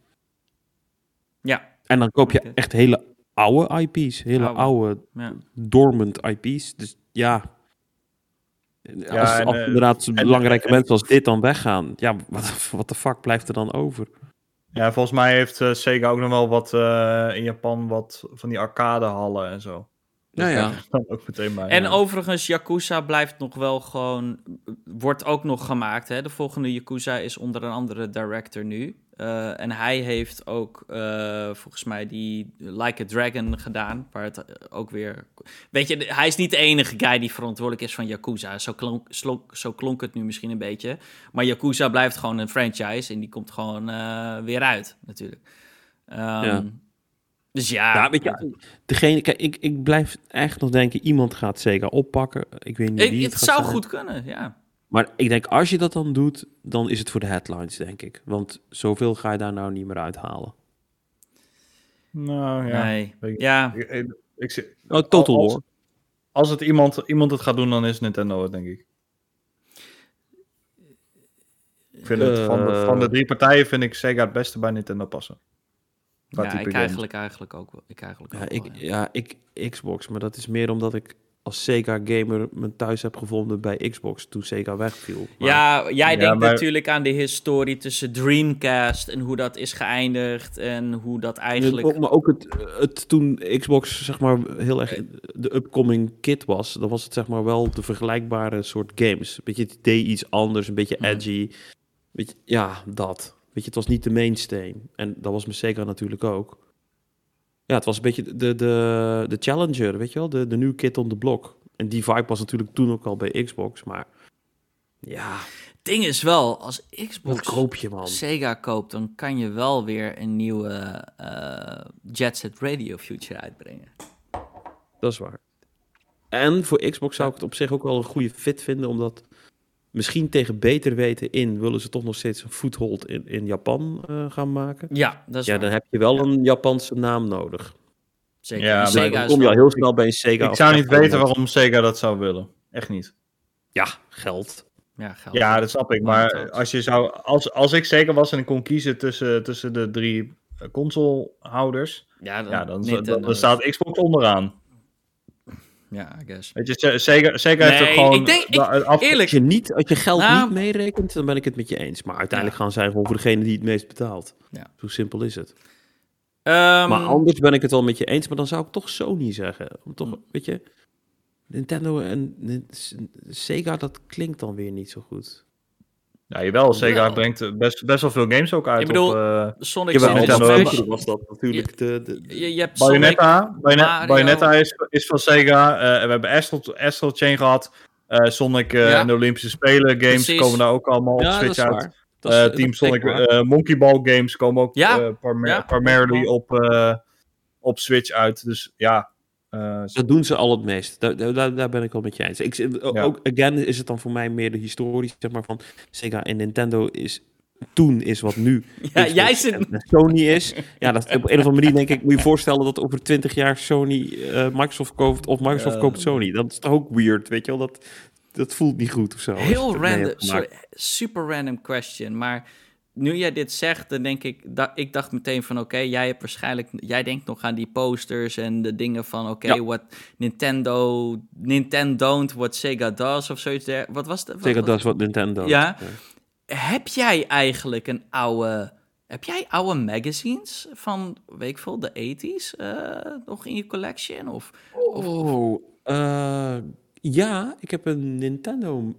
Ja, En dan koop je echt hele oude IP's. Hele Oude. oude, ja. dormant IP's. Dus ja. als en, als eh, inderdaad en- belangrijke en- mensen als dit dan weggaan. Ja, wat wat de fuck blijft er dan over? Ja, volgens mij heeft eh, Sega ook nog wel wat eh, in Japan, wat van die arcadehallen en zo. Ja, Dat ja. ook meteen bij. En ja. overigens, Yakuza blijft nog wel gewoon... Wordt ook nog gemaakt, hè. De volgende Yakuza is onder een andere director nu. Eh, en hij heeft ook, eh, volgens mij, die Like a Dragon gedaan. Waar het eh, ook weer... Weet je, hij is niet de enige guy die verantwoordelijk is van Yakuza. Zo klonk, zo klonk het nu misschien een beetje. Maar Yakuza blijft gewoon een franchise. En die komt gewoon weer uit, natuurlijk. Ehm, Ja. Dus ja... Ja, weet je, degene, kijk, ik, ik blijf echt nog denken, iemand gaat Sega oppakken. Ik weet niet Ik- wie het het zou goed kunnen, ja. Maar ik denk, als je dat dan doet, dan is het voor de headlines, denk ik. Want zoveel ga je daar nou niet meer uithalen. Nou ja. nee. ik- Ja, Ik, ik, ik zie- Oh, Total als, War. als het iemand, iemand het gaat doen, dan is Nintendo het, denk ik. Ik vind het, van, de, Eh. van de drie partijen vind ik Sega het beste bij Nintendo passen. Qua ja ik games. eigenlijk, eigenlijk ook wel. Ik eigenlijk Ja, ook ik, ja. ja, ik Xbox, maar dat is meer omdat ik als Sega-gamer mijn thuis heb gevonden bij Xbox toen Sega wegviel. Maar Ja, jij Ja, denkt maar- natuurlijk aan de historie tussen Dreamcast en hoe dat is geëindigd en hoe dat eigenlijk... Maar ook het, het toen Xbox zeg maar heel erg de upcoming kit was, dan was het zeg maar wel de vergelijkbare soort games. Weet je, het deed iets anders, een beetje edgy. Weet je, ja, dat. Weet je, het was niet de mainstay. En dat was mijn Sega natuurlijk ook. Ja, het was een beetje de, de, de challenger, weet je wel, de, de new kid on the block. En die vibe was natuurlijk toen ook al bij Xbox, maar ja, ding is wel, als wat Xbox koop je man? Sega koopt, dan kan je wel weer een nieuwe eh Jet Set Radio Future uitbrengen. Dat is waar. En voor Xbox zou ik het op zich ook wel een goede fit vinden, omdat misschien tegen beter weten in willen ze toch nog steeds een foothold in, in Japan eh, gaan maken. Ja, dat is Ja, waar. dan heb je wel een Japanse naam nodig. Zeker. Ja, Sega dan is kom je al wel- heel snel bij een Sega. Ik zou niet weten waarom Sega dat zou willen. Echt niet. Ja, geld. Ja, geld. Ja, dat snap ik. Maar als, je zou, als, als ik zeker was en ik kon kiezen tussen, tussen de drie eh, consolehouders, ja, dan, ja, dan, dan, dan staat Xbox onderaan. Ja, I guess. Weet je, Se- Sega, heeft Nee, er gewoon... ik denk- ik- af- Eerlijk, Als je, niet, als je geld Nou- niet meerekent, dan ben ik het met je eens. Maar uiteindelijk gaan zij gewoon voor degene die het meest betaalt. Ja. Zo simpel is het. Ehm, Maar anders ben ik het wel met je eens, maar dan zou ik toch Sony zeggen. Om toch, weet je, Nintendo en Sega, dat klinkt dan weer niet zo goed. Ja, jawel. Sega Wel. brengt best, best wel veel games ook uit Ik bedoel, op... eh, Sonic Jawel, Sonic Nintendo Smash. was dat natuurlijk de... de, de- Je, je hebt Sonic, Bayonetta, Bayone- Mario. Bayonetta is, is van Sega. eh, we hebben Astral, Astral Chain gehad. Eh, Sonic eh, Ja. en de Olympische Spelen games Precies. komen daar ook allemaal op ja, Switch uit. is- Eh, Team Sonic eh, Monkey Ball games komen ook Ja. eh, parma- Ja. primarily op, eh, op Switch uit. Dus ja, eh, Dat doen ze al het meest. Daar, daar- ben ik wel met je eens. Ik, Ja. Ook, again, is het dan voor mij meer de historie, zeg maar, van Sega en Nintendo is... Toen is wat nu Ja, jij zit... Sony is. Ja, dat op een of andere manier denk ik, moet je voorstellen dat over 20 jaar Sony eh, Microsoft koopt of Microsoft Ja. koopt Sony. Dat is toch ook weird, weet je wel? Dat, dat voelt niet goed of zo. Heel random, sorry, super random question, maar nu jij dit zegt, dan denk ik, da ik dacht meteen van oké, jij hebt waarschijnlijk, jij denkt nog aan die posters en de dingen van oké, Ja. wat Nintendo, Nintendo don't what Sega does of zoiets. der- Wat was dat is wat Nintendo. Ja. Heb jij eigenlijk een oude, heb jij oude magazines van, weet ik veel, de 80s eh, nog in je collection? Of, Oh, eh, ja, ik heb een Nintendo.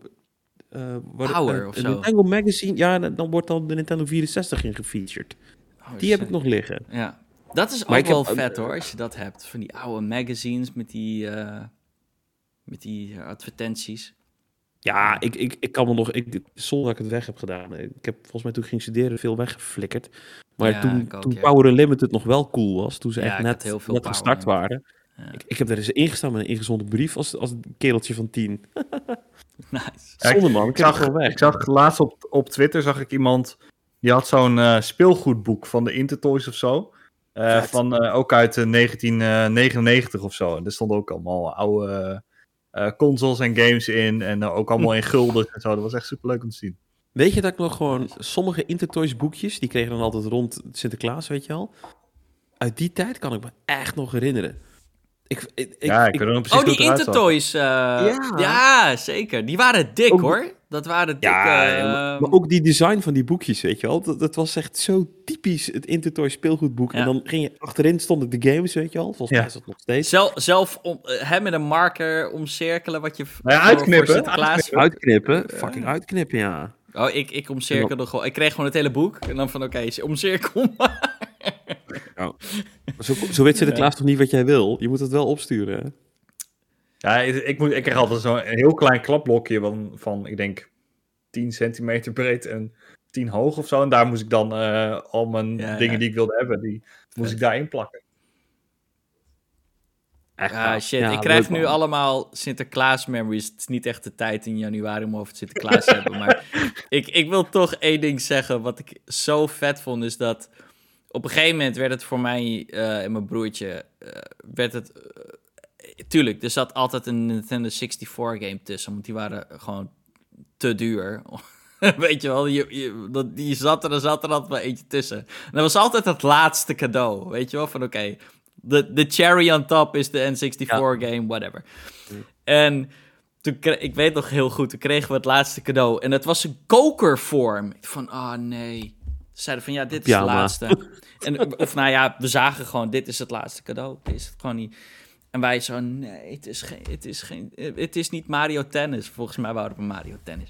Eh Power eh, of zo. Nintendo Magazine. Ja, dan wordt dan de Nintendo 64 in gefeatured. oh, Die heb ik nog liggen. Ja, dat is Maar ook heb- wel vet hoor, als je dat hebt. Van die oude magazines met die, eh, met die advertenties. Ja, ik, ik, ik kan me nog. Ik, zonder dat ik het weg heb gedaan. Ik heb volgens mij toen ik ging studeren veel weggeflikkerd. Maar Ja, toen, ook, toen ja. Power Unlimited nog wel cool was. Toen ze Ja, echt net, heel veel net Power gestart waren. Ja. Ik, ik heb er eens ingestaan met een ingezonden brief als, als een kereltje van tien. Nice. Zonde man, ik, Ik zag, gewoon weg. ik zag laatst op, op Twitter zag ik iemand die had zo'n eh, speelgoedboek van de Intertoys of zo. Eh, van, eh, ook uit eh, 1999 of zo. En er stonden ook allemaal oude eh, consoles en games in. En ook allemaal in gulden en zo. Dat was echt super leuk om te zien. Weet je dat ik nog gewoon sommige Intertoys boekjes, die kregen dan altijd rond Sinterklaas, weet je al. Uit die tijd kan ik me echt nog herinneren. Ik, ik, ja, ik ik- weet nog precies Oh, die. Intertoys. eh, Ja. ja. zeker. Die waren dik Ook- hoor. Dat waren dikke... ja, eh, maar, ook die design van die boekjes, weet je wel. Dat, dat was echt zo typisch het Intertoy speelgoedboek. Ja. En dan ging je achterin stonden de games, weet je wel. Volgens Ja. mij is dat nog steeds. Zelf, zelf om, eh, hè, met een marker omcirkelen wat je... Nou ja, uitknippen, uitknippen. Uitknippen, fucking uitknippen, ja. Oh, ik, ik omcirkelde gewoon... Ik kreeg gewoon het hele boek. En dan van, oké, omcirkel maar. Zo, zo weet Sinterklaas toch niet wat jij wil? Je moet het wel opsturen, hè? Ja, ik, moet, ik kreeg altijd zo'n heel klein klapblokje van, van, ik denk, 10 centimeter breed en 10 hoog of zo. En daar moest ik dan eh, al mijn Ja, dingen ja. die ik wilde hebben, die moest ik daarin plakken. Echt Ja, gaaf. shit. Ja, ik krijg nu man. allemaal Sinterklaas memories. Het is niet echt de tijd in januari om over het Sinterklaas te hebben. Maar ik, ik wil toch één ding zeggen. Wat ik zo vet vond, is dat... Op een gegeven moment werd het voor mij eh, en mijn broertje... eh, werd het... eh, tuurlijk, er zat altijd een Nintendo 64 game tussen. Want die waren gewoon te duur. Weet je wel, je, je, dat, die zat er, er zat er altijd maar eentje tussen. En dat was altijd het laatste cadeau. Weet je wel, van oké, de, de cherry on top is de N64 game, whatever. En toen kre- ik weet nog heel goed, toen kregen we het laatste cadeau. En het was een kokervorm. Ik van, ah nee. Ze zeiden van, ja, dit is het laatste. En, of nou ja, we zagen gewoon, dit is het laatste cadeau. Dit is het gewoon niet. En wij zo, nee, het is, geen, het, is geen, het is niet Mario Tennis. Volgens mij wouden we Mario Tennis.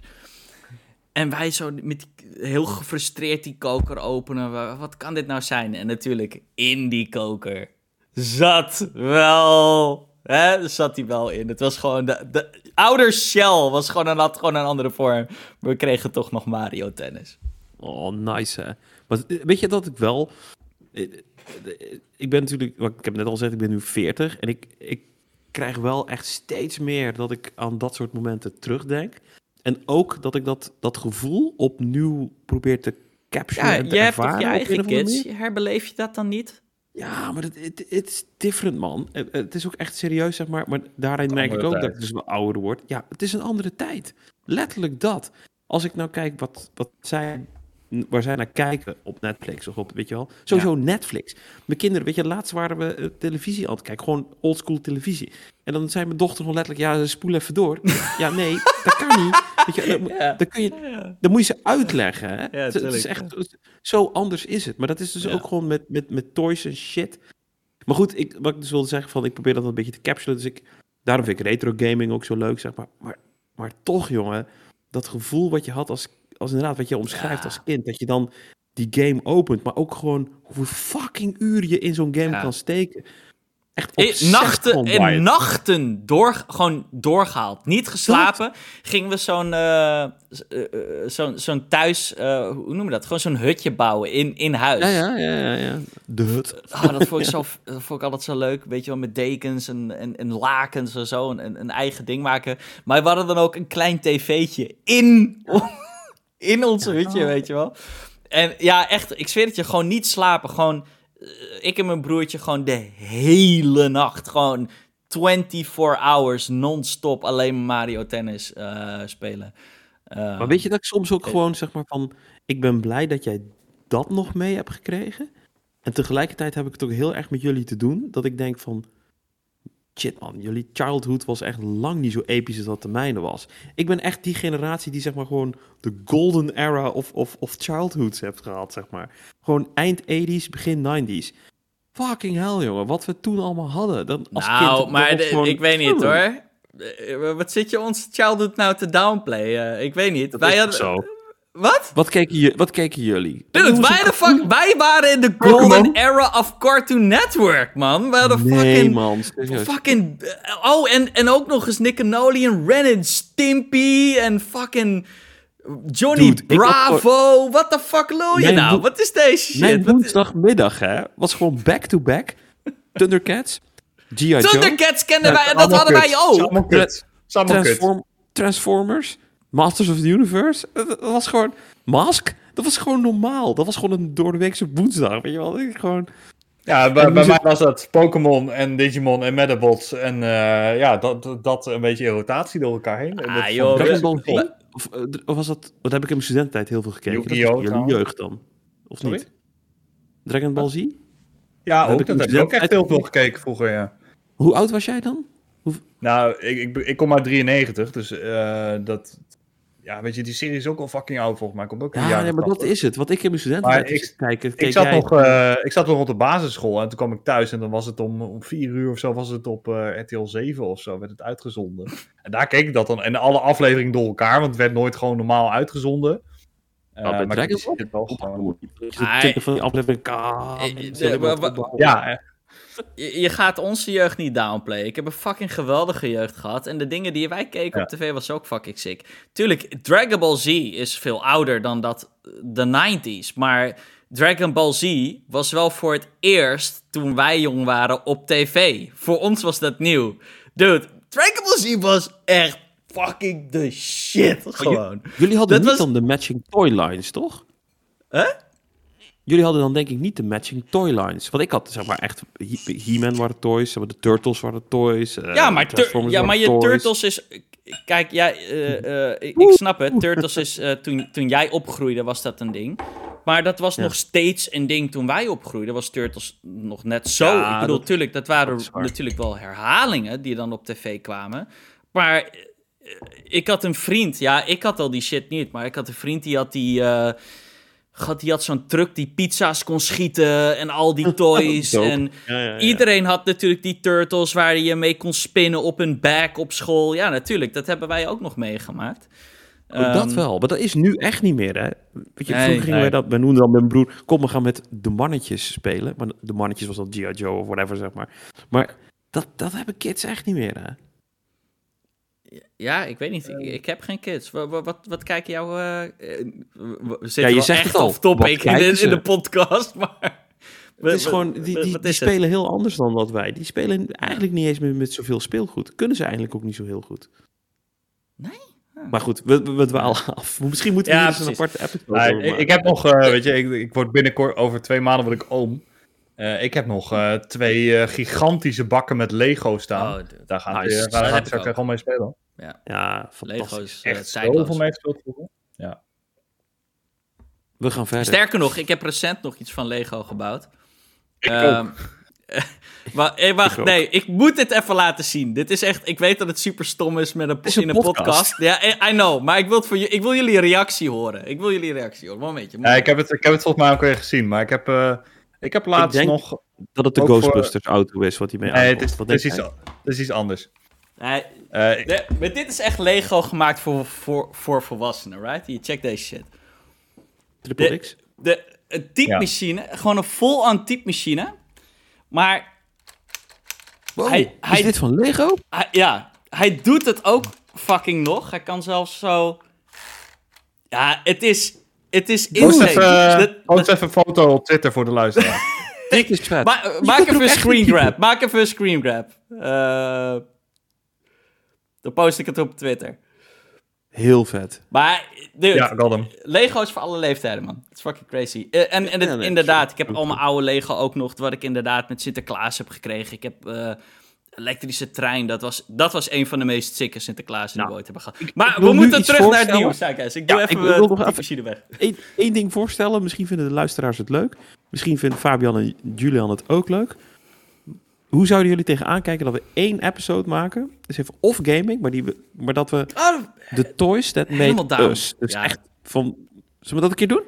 En wij zo met die, heel gefrustreerd die koker openen. Wa- Wat kan dit nou zijn? En natuurlijk, in die koker zat wel... Hè, zat hij wel in. Het was gewoon... De, de ouder shell was gewoon een, had gewoon een andere vorm. We kregen toch nog Mario Tennis. Oh, nice hè. Maar eh, weet je dat ik wel... eh, eh, Ik ben natuurlijk, wat ik heb net al gezegd, ik ben nu 40 en ik, ik krijg wel echt steeds meer dat ik aan dat soort momenten terugdenk. En ook dat ik dat, dat gevoel opnieuw probeer te capturen Ja, en te je hebt toch ervaren. je op een eigen kids? Herbeleef je dat dan niet? Ja, maar het is different, man. Het, is ook echt serieus, zeg maar. Maar daarin merk ik ook dat ik dus wel ouder word. Ja, het is een andere tijd. Letterlijk dat. Als ik nou kijk wat, wat zij, waar zij naar kijken op Netflix of op, weet je wel. Sowieso Netflix. Mijn kinderen, weet je, laatst waren we eh, televisie aan het kijken. Gewoon oldschool televisie. En dan zei mijn dochter gewoon letterlijk, ja, spoel even door. ja, nee, dat kan niet. Weet je, dan, Ja. dan kun je, dan moet je ze uitleggen. Hè? het, het is echt zo anders is het. Maar dat is dus ook gewoon met, met, met toys en shit. Maar goed, ik, wat ik dus wilde zeggen, van, ik probeer dat een beetje te capsulen. Dus ik, daarom vind ik retro gaming ook zo leuk, zeg maar. Maar, maar toch, jongen, dat gevoel wat je had als, als inderdaad, wat je omschrijft Ja. als kind. Dat je dan die game opent, maar ook gewoon hoeveel fucking uur je in zo'n game Ja. kan steken. Echt obsessed nachten en nachten door, gewoon doorgehaald. Niet geslapen. Gingen we zo'n eh, zo'n zo'n thuis, eh, hoe noemen we dat? Gewoon zo'n hutje bouwen in, in huis. Ja, ja, ja, ja, ja. De hut. Ah, dat, vond ik zo, dat vond ik altijd zo leuk. Weet je wel, met dekens en, en, en lakens en zo. En, een eigen ding maken. Maar we hadden dan ook een klein tv'tje in, in ons hutje, weet je wel. En ja, echt, ik zweer het je, gewoon niet slapen. Gewoon, eh, ik en mijn broertje gewoon de hele nacht. Gewoon 24 hours non-stop alleen Mario Tennis eh, spelen. Eh, Maar weet je dat ik soms ook gewoon zeg maar van. ik ben blij dat jij dat nog mee hebt gekregen. En tegelijkertijd heb ik het ook heel erg met jullie te doen. Dat ik denk van, shit man, jullie childhood was echt lang niet zo episch als dat de mijne was. Ik ben echt die generatie die zeg maar gewoon de golden era of, of, of childhoods heeft gehad, zeg maar. Gewoon eind 80s, begin 90s. Fucking hell, jongen. Wat we toen allemaal hadden. Dan, als nou, kind, maar de- gewoon- ik weet niet hoor. Eh, Wat zit je ons childhood nou te downplayen? Ik weet niet. Dat wij hadden... zo. Wat? Wat keken, je, wat keken jullie? Dude, wij, de fuck, wij waren in de golden era of Cartoon Network, man. We hadden Nee, fucking... man. serieus. Fucking... Oh, en, en ook nog eens Nickelodeon, Ren en Stimpy en fucking... Johnny Dude, ik had Bravo. What the fuck lul je Mijn nou? Wat is deze shit? Mijn woensdagmiddag, hè, was gewoon back-to-back. Thundercats, G.I. Joe, Thundercats kenden Ja, wij en dat hadden kut. wij ook. Transform- Transformers, Masters of the Universe. Dat dat was gewoon... Mask? Dat was gewoon normaal. Dat was gewoon een doordeweekse woensdag, weet je wel. Ik Gewoon... Ja, bij, mij was dat Pokémon en Digimon en Metabots. En eh, ja, dat, dat- een beetje in rotatie door elkaar heen. En Ah, dat joh? Of, eh, of was dat... Wat heb ik in mijn studententijd heel veel gekeken. Yu-Gi-Oh! jullie jeugd dan. Of Sorry? niet? Dragon Ball Z? Ja, heb ook, ik dat heb ik ook echt heel veel gekeken vroeger, ja. Hoe oud was jij dan? Nou, ik, ik, ik kom uit 93, dus eh, dat... Ja, weet je, die serie is ook al fucking oud volgens mij. Komt ook Ja, nee, maar dat 80. is het. Wat ik in mijn studententijd Maar ik- kijken... Ik zat, jij- nog, eh, ik zat nog rond de basisschool en toen kwam ik thuis en dan was het om, om vier uur of zo was het op eh, RTL 7 of zo, werd het uitgezonden. En daar keek ik dat dan en alle afleveringen door elkaar, want het werd nooit gewoon normaal uitgezonden. Eh, bij maar ik zie het wel gewoon. Ja, Je, je gaat onze jeugd niet downplayen. Ik heb een fucking geweldige jeugd gehad. En de dingen die wij keken Ja. op tv was ook fucking sick. Tuurlijk, Dragon Ball Z is veel ouder dan dat eh, de 90s. Maar Dragon Ball Z was wel voor het eerst toen wij jong waren op tv. Voor ons was dat nieuw. Dude, Dragon Ball Z was echt fucking the shit. Gewoon. Jullie hadden Dat niet was- dan de matching toylines, toch? Hè? Jullie hadden dan denk ik niet de matching toylines. Want ik had zeg maar echt... He- He-Man waren toys, de Turtles waren toys. eh, Ja, maar, tur- ja, maar je toys. Turtles is... Kijk, ja, eh, eh, ik, ik snap het. Turtles is... toen, toen jij opgroeide was dat een ding. Maar dat was Ja. nog steeds een ding toen wij opgroeiden. Was Turtles nog net zo. Ja, ik bedoel, dat- tuurlijk, dat waren dat natuurlijk wel herhalingen die dan op tv kwamen. Maar ik had een vriend. Ja, ik had al die shit niet. Maar ik had een vriend die had die... God, die had zo'n truck die pizza's kon schieten en al die toys. En Ja, ja, ja. Iedereen had natuurlijk die turtles waar je mee kon spinnen op een bag op school. Ja, natuurlijk. Dat hebben wij ook nog meegemaakt. Dat Ehm, wel, maar dat is nu echt niet meer, hè? Weet je, Nee, vroeger gingen nee. wij dat, wij noemden dan met mijn broer, kom, we gaan met de mannetjes spelen. Maar de mannetjes was dan G.I. Joe of whatever, zeg maar. Maar dat, dat hebben kids echt niet meer, hè? Ja, ik weet niet. Ik, ik heb geen kids. Wat, wat, wat, wat kijken jouw... eh, eh, we zitten Ja, je wel zegt echt het al. topic Wat in in ze? de podcast, maar... Het is gewoon, die, die, wat die is het? spelen heel anders dan dat wij. Die spelen eigenlijk niet eens meer met zoveel speelgoed. Kunnen ze eigenlijk ook niet zo heel goed. Nee? Ah. Maar goed, we, we, we dwalen af. Misschien moeten we Ja, eens een aparte episode nou, ik, maken. ik heb nog, eh, weet je, ik, ik word binnenkort over twee maanden word ik oom. Eh, ik heb nog eh, twee eh, gigantische bakken met Lego staan. Oh. Daar gaan Nice. daar gaat ik gewoon mee spelen. Ja, Lego fantastisch. is eh, Echt zoveel mee gespeeld vroeger. We gaan verder. Sterker nog, ik heb recent nog iets van Lego gebouwd. Ik Ehm, maar, eh, wacht, Ik ook. nee, ik moet dit even laten zien. Dit is echt, ik weet dat het super stom is met een, is in een podcast. Ja, I I know, maar ik wil, het voor je, ik wil jullie reactie horen. Ik wil jullie reactie horen. Momentje. Ja, ik, heb het, ik heb het volgens mij ook weer gezien, maar ik heb, eh, ik heb laatst denk- nog... Dat het de voor- Ghostbusters auto is wat hij mee Nee, aankomt. is, Wat het, is het is iets anders. Nee, Eh, ik- de- maar dit is echt Lego gemaakt voor, voor, voor volwassenen, right? Je check deze shit. Triple de- X? De, een typemachine, gewoon een full-on typemachine. Maar Wow, hij- is hij- dit van Lego? hij, ja, hij doet het ook fucking nog. Hij kan zelfs zo... Ja, het is... Het is Post insane. even, Dat- post even een foto op Twitter voor de luisteraar. Dit is vet. Ma- maak even een screen grab. Maak even een screen grab. Eh, dan post ik het op Twitter. Heel vet. Maar, dude, ja, hem. Lego is voor alle leeftijden, man. Het is fucking crazy. Eh, en en het- Ja, nee, inderdaad, ik heb al mijn oude Lego ook nog, wat ik inderdaad met Sinterklaas heb gekregen. Ik heb eh, elektrische trein, dat was, dat was een van de meest sikke Sinterklaas die Nou, we ooit hebben gehad. Maar ik we moeten terug naar het nieuws, Saikes. Ik doe Ja, even ik wil eh, nog de even- weg. Eén één ding voorstellen. Misschien vinden de luisteraars het leuk. Misschien vinden Fabian en Julian het ook leuk. Hoe zouden jullie tegenaan kijken dat we één episode maken? Dus even off gaming, maar, die we, maar dat we Oh, de toys that Helemaal made down. us. Dus Ja. echt van... Zullen we dat een keer doen?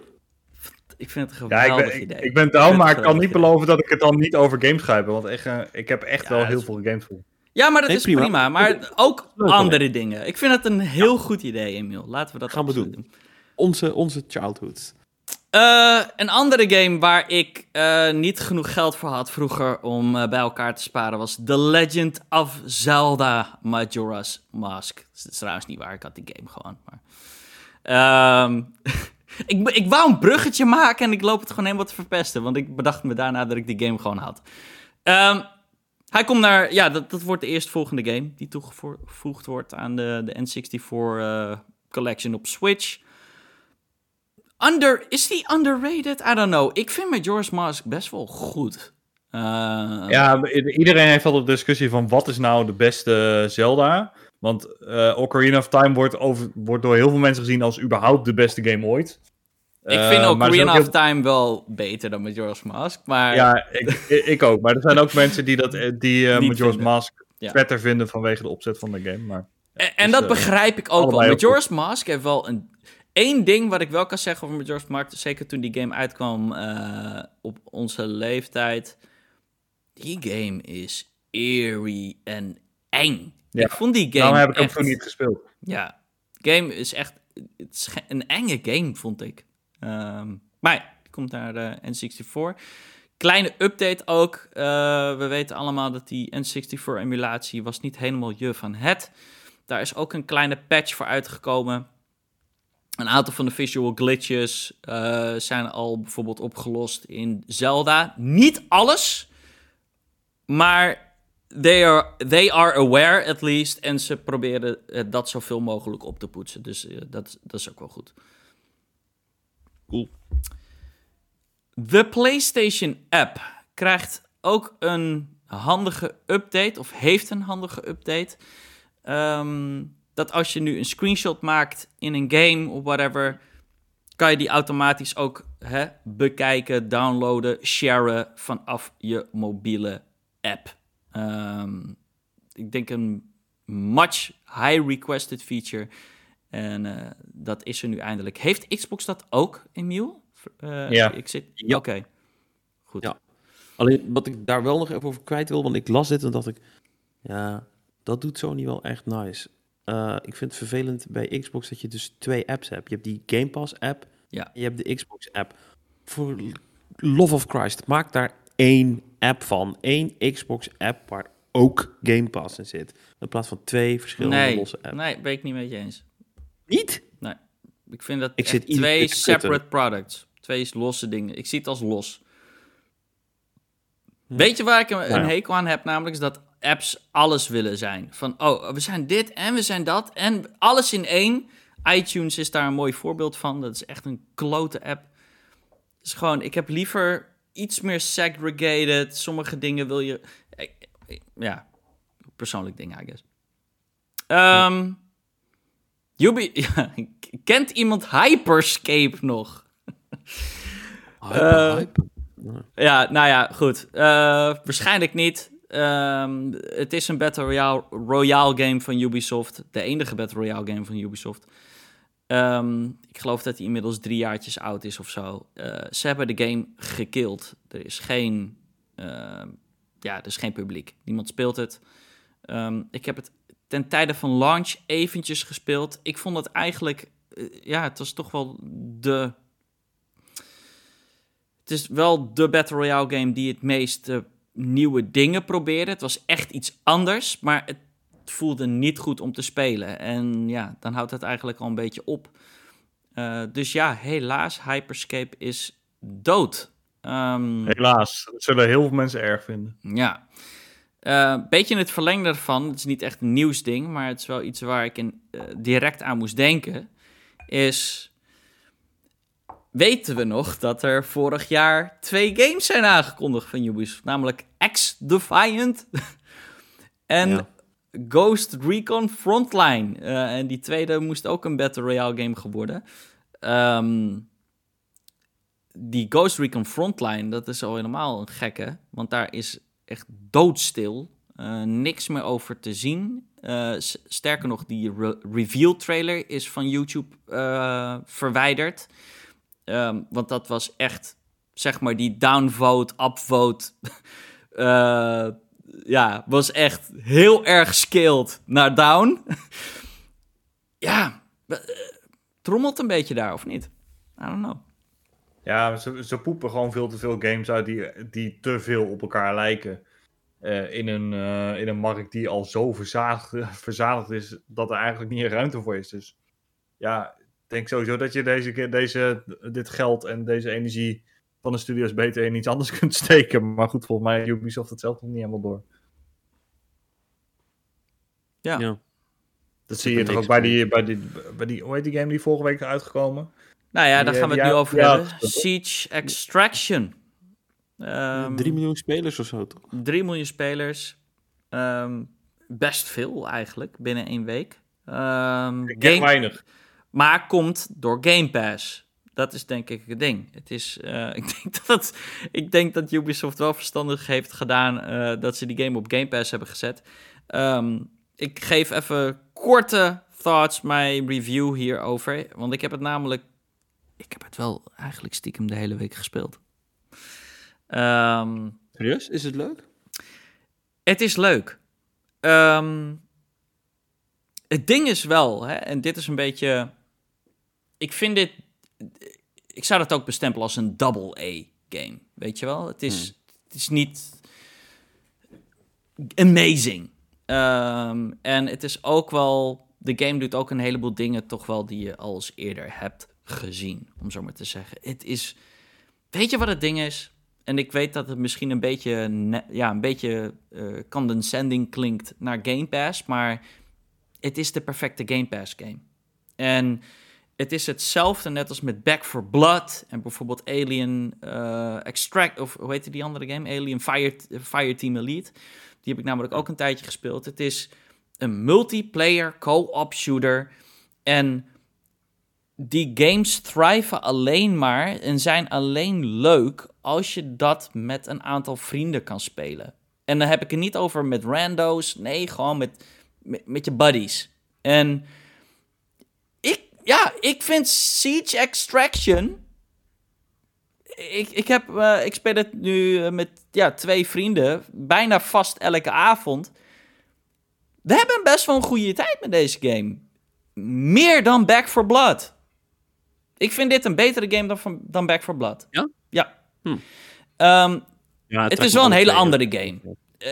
Ik vind het een Ja, geweldig ik ben, idee. ik, ik ben het maar ik kan niet idee. beloven dat ik het dan niet over games ga hebben. Want echt, eh, ik heb echt Ja, wel heel is- veel games voor. Ja, maar dat Nee, is prima. prima. Maar ook Leuk, andere dingen. Ik vind het een heel goed idee, Emiel. Laten we dat Gaan we doen. Onze, onze childhood. Eh, een andere game waar ik eh, niet genoeg geld voor had vroeger om bij elkaar te sparen was The Legend of Zelda Majora's Mask. Dat is trouwens niet waar, ik had die game gewoon. Maar... Ehm, ik, ik wou een bruggetje maken en ik loop het gewoon helemaal te verpesten, want ik bedacht me daarna dat ik die game gewoon had. Ehm, hij komt naar, ja, dat, dat wordt de eerstvolgende game die toegevoegd wordt aan de, de N64 eh, Collection op Switch. Under, is die underrated? I don't know. Ik vind Majora's Mask best wel goed. Eh, Ja, iedereen heeft altijd de discussie van wat is nou de beste Zelda. Want eh Ocarina of Time wordt, over, wordt door heel veel mensen gezien als überhaupt de beste game ooit. ik vind zijn Ocarina of Time wel beter dan Majora's Mask. Maar Ja, ik, ik ook. Maar er zijn ook mensen die, dat, eh, die Majora's vinden. Mask Ja. vetter vinden vanwege de opzet van de game. Maar En, en Dus, dat begrijp ik ook wel. allebei ook Majora's Mask heeft wel een... Eén ding wat ik wel kan zeggen over Majora's Mask, zeker toen die game uitkwam op onze leeftijd. Die game is eerie en eng. Ja. Ik vond die game daarom heb ik hem toen niet gespeeld. Ja, game is echt het is ge- een enge game, vond ik. Ehm, maar ja, komt naar de N64. Kleine update ook. Eh, we weten allemaal dat die N64-emulatie was niet helemaal je van het. Daar is ook een kleine patch voor uitgekomen. Een aantal van de visual glitches eh, zijn al bijvoorbeeld opgelost in Zelda. Niet alles, maar they are, they are aware at least. En ze proberen eh, dat zoveel mogelijk op te poetsen. Dus eh, dat, dat is ook wel goed. Cool. De PlayStation app krijgt ook een handige update, of heeft een handige update. Ehm, dat als je nu een screenshot maakt in een game of whatever, kan je die automatisch ook hè, bekijken, downloaden, sharen vanaf je mobiele app. Ehm, ik denk een much high requested feature. En eh, dat is er nu eindelijk. Heeft Xbox dat ook, Emiel? Eh, Ja. Ik zit... Ja. Oké. Goed. Ja. Alleen wat ik daar wel nog even over kwijt wil, want ik las dit en dacht ik, ja, dat doet Sony wel echt nice. Eh, ik vind het vervelend bij Xbox dat je dus twee apps hebt. Je hebt die Game Pass app Ja. en je hebt de Xbox app. Voor love of Christ, maak daar één app van. Eén Xbox app waar ook Game Pass in zit. In plaats van twee verschillende Nee, losse apps. nee, ben ik niet met je eens. Niet? Ik vind dat Ik zit twee separate products. Twee losse dingen. Ik zie het als los. Weet je waar ik een, Nou ja. een hekel aan heb? Namelijk is dat apps alles willen zijn. Van, oh, we zijn dit en we zijn dat en alles in één. iTunes is daar een mooi voorbeeld van. Dat is echt een klote app. Dus gewoon, ik heb liever iets meer segregated. Sommige dingen wil je... eh, eh, Ja, persoonlijk ding, I guess. Ehm ja, kent iemand Hyperscape nog? Eh, hype. Ja, nou ja, goed. Waarschijnlijk niet. Ehm, het is een Battle Royale, Royale game van Ubisoft. De enige Battle Royale game van Ubisoft. Ehm, ik geloof dat hij inmiddels drie jaartjes oud is of zo. Eh, ze hebben de game gekild. Er is geen, ehm, ja, er is geen publiek. Niemand speelt het. Ehm, ik heb het ten tijde van launch eventjes gespeeld. Ik vond het eigenlijk, eh, ja, het was toch wel de het is wel de Battle Royale game die het meest eh, nieuwe dingen probeerde. Het was echt iets anders, maar het voelde niet goed om te spelen. En ja, dan houdt het eigenlijk al een beetje op. Eh, dus ja, helaas, Hyperscape is dood. Ehm, Helaas, dat zullen heel veel mensen erg vinden. ja. Eh, beetje in het verlengde ervan, het is niet echt een nieuwsding, maar het is wel iets waar ik in, eh, direct aan moest denken, is... Weten we nog dat er vorig jaar twee games zijn aangekondigd van Ubisoft? Namelijk X-Defiant En Ja. Ghost Recon Frontline. Eh, en die tweede moest ook een Battle Royale game geworden. Ehm, die Ghost Recon Frontline, dat is al helemaal een gekke. Want daar is echt doodstil. eh, niks meer over te zien. Eh, sterker nog, die re- reveal trailer is van YouTube verwijderd. Ehm, want dat was echt, zeg maar, die downvote, upvote. ja, was echt heel erg scaled naar down. ja, eh, trommelt een beetje daar, of niet? I don't know. Ja, ze, poepen gewoon veel te veel games uit die, die te veel op elkaar lijken. Eh, in, een, eh, in een markt die al zo verzadigd, verzadigd is dat er eigenlijk niet ruimte voor is. Dus ja, ik denk sowieso dat je deze, deze, dit geld en deze energie van de studio's beter in iets anders kunt steken. Maar goed, volgens mij Ubisoft het zelf nog niet helemaal door. Ja. Ja. Dat zie je er toch ook bij die, bij, die, bij die, hoe heet die game die vorige week is uitgekomen? Nou ja, Die, daar eh, gaan we het nu uit- over ja, hebben. Siege Extraction. Ehm, 3 miljoen spelers of zo, toch? 3 miljoen spelers. Ehm, best veel eigenlijk, binnen één week. Ehm, ken game, weinig. maar komt door Game Pass. Dat is denk ik het ding. Het is, eh, ik, denk dat ik denk dat Ubisoft wel verstandig heeft gedaan eh, dat ze die game op Game Pass hebben gezet. Ehm, ik geef even korte thoughts, mijn review hierover. Want ik heb het namelijk... Ik heb het wel eigenlijk stiekem de hele week gespeeld. Ehm, Serieus? Is het leuk? het is leuk. Ehm, het ding is wel, hè, en dit is een beetje. Ik vind dit. Ik zou dat ook bestempelen als een double A game. Weet je wel? Het is, het is niet amazing. Ehm, en het is ook wel. De game doet ook een heleboel dingen, toch wel, die je al eens eerder hebt gezien. Om zo maar te zeggen. Het is. Weet je wat het ding is? En ik weet dat het misschien een beetje, ja, een beetje eh, condescending klinkt naar Game Pass, maar het is de perfecte Game Pass game. En het is hetzelfde net als met Back for Blood en bijvoorbeeld Alien eh, Extract, of hoe heette die andere game? Alien Fire, Fireteam Elite. Die heb ik namelijk ook een tijdje gespeeld. Het is een multiplayer co-op shooter en die games thriven alleen maar en zijn alleen leuk als je dat met een aantal vrienden kan spelen. En dan heb ik het niet over met rando's, nee, gewoon met, met, je buddies. En ja, ik vind Siege Extraction. Ik, ik, heb, eh, ik speel het nu eh, met ja, twee vrienden, bijna vast elke avond. We hebben best wel een goede tijd met deze game. Meer dan Back for Blood. Ik vind dit een betere game dan, van, dan Back for Blood. Ja? Ja. Hm. Ehm, Ja, het is wel een hele andere game. Eh,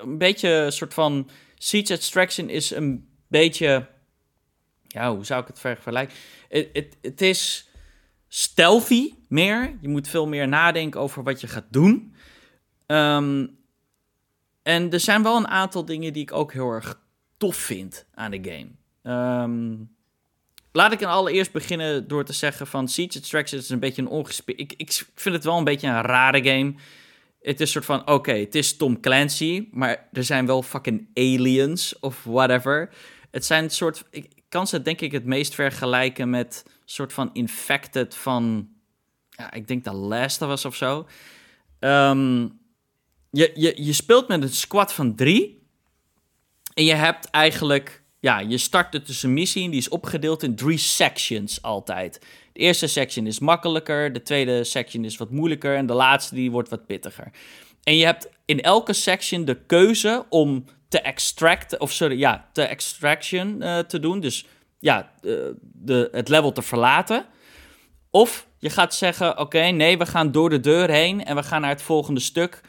een beetje een soort van... Siege Extraction is een beetje... Ja, hoe zou ik het vergelijken? Het, is stealthy meer. Je moet veel meer nadenken over wat je gaat doen. Ehm, en er zijn wel een aantal dingen die ik ook heel erg tof vind aan de game. Ehm, laat ik allereerst beginnen door te zeggen van Siege Extraction is een beetje een ongespeeld... Ik, ik vind het wel een beetje een rare game. Het is soort van, oké, het is Tom Clancy, maar er zijn wel fucking aliens of whatever. Het zijn een soort, kan ze denk ik het meest vergelijken met soort van infected van, ja, ik denk de Last Us of zo. Ehm, je, je, je speelt met een squad van drie en je hebt eigenlijk, ja, je start dus een missie en die is opgedeeld in drie sections altijd. De eerste section is makkelijker, de tweede section is wat moeilijker en de laatste die wordt wat pittiger. En je hebt in elke section de keuze om te extract, of sorry, ja, te extraction eh, te doen. Dus ja, de, de, het level te verlaten. Of je gaat zeggen, oké, nee, we gaan door de deur heen en we gaan naar het volgende stuk.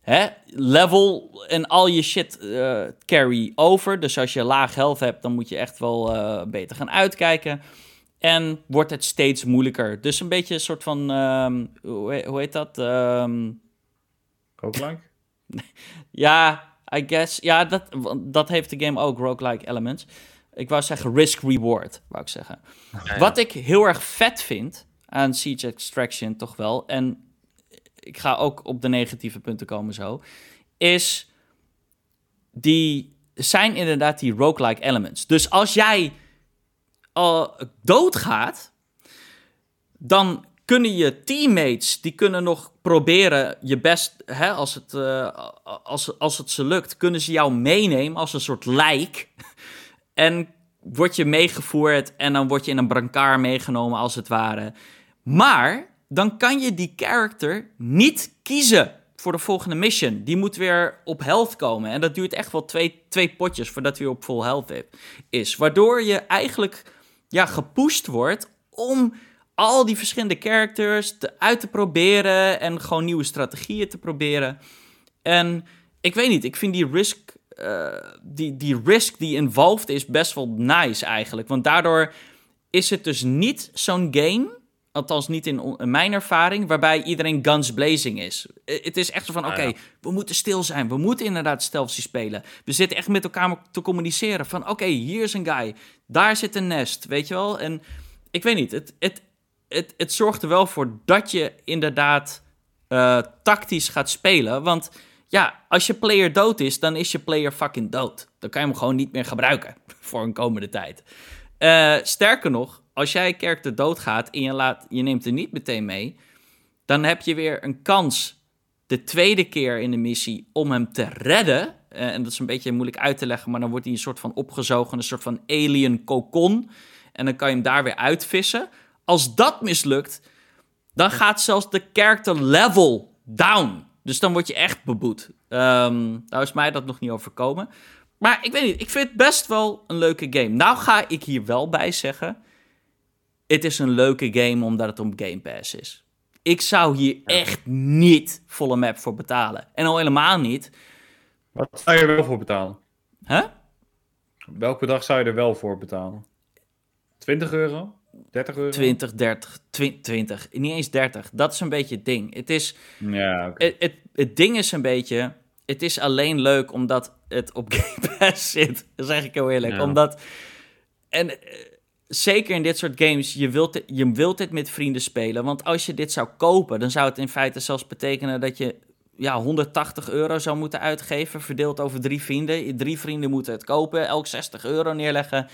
Hè? Level en al je shit eh, carry over. Dus als je laag health hebt, dan moet je echt wel eh, beter gaan uitkijken. En wordt het steeds moeilijker. Dus een beetje een soort van, ehm, hoe, he- hoe heet dat? Ehm, Roguelike? ja, I guess. Ja, dat, dat heeft de game ook, roguelike elements. Ik wou zeggen risk-reward, wou ik zeggen. Wat ik heel erg vet vind aan Siege Extraction toch wel... en ik ga ook op de negatieve punten komen zo... is die zijn inderdaad die roguelike elements. Dus als jij al doodgaat, dan kunnen je teammates, die kunnen nog proberen je best, hè, als, het, uh, als, als het ze lukt, kunnen ze jou meenemen als een soort lijk. en word je meegevoerd en dan word je in een brancard meegenomen als het ware. Maar dan kan je die character niet kiezen voor de volgende mission. Die moet weer op health komen. En dat duurt echt wel twee, twee potjes voordat hij op full health is. Waardoor je eigenlijk ja, gepusht wordt om al die verschillende characters te, uit te proberen en gewoon nieuwe strategieën te proberen. En ik weet niet, ik vind die risk, uh, die, die risk die involved is best wel nice eigenlijk. Want daardoor is het dus niet zo'n game, althans niet in, mijn ervaring, waarbij iedereen guns blazing is. Het is echt zo van, oké, we moeten stil zijn, we moeten inderdaad stealthy spelen. We zitten echt met elkaar te communiceren van, oké, hier is een guy, daar zit een nest, weet je wel? En ik weet niet, het, het, het, het zorgt er wel voor dat je inderdaad uh, tactisch gaat spelen. Want ja, als je player dood is, dan is je player fucking dood. Dan kan je hem gewoon niet meer gebruiken voor een komende tijd. Uh, sterker nog, als jij character doodgaat en je, laat, je neemt er niet meteen mee, dan heb je weer een kans de tweede keer in de missie om hem te redden. Uh, en dat is een beetje moeilijk uit te leggen, maar dan wordt hij een soort van opgezogen, een soort van alien cocon. En dan kan je hem daar weer uitvissen. Als dat mislukt, dan gaat zelfs de character level down. Dus dan word je echt beboet. Um, nou is mij dat nog niet overkomen. Maar ik weet niet, ik vind het best wel een leuke game. Nou ga ik hier wel bij zeggen... Het is een leuke game omdat het om Game Pass is. Ik zou hier echt niet volle map voor betalen. En al helemaal niet... Wat zou je er wel voor betalen? Huh? Welke dag zou je er wel voor betalen? 20 euro? 30 euro? 20, 30, 20, niet eens 30. Dat is een beetje het ding. Het is, ja, okay. het, het, het, ding is een beetje, het is alleen leuk omdat het op Game Pass zit. Dat zeg ik heel eerlijk. Ja. Omdat, en uh, zeker in dit soort games, je wilt, het, je wilt dit met vrienden spelen. Want als je dit zou kopen, dan zou het in feite zelfs betekenen dat je ja, 180 euro zou moeten uitgeven, verdeeld over drie vrienden. Drie vrienden moeten het kopen, elk 60 euro neerleggen.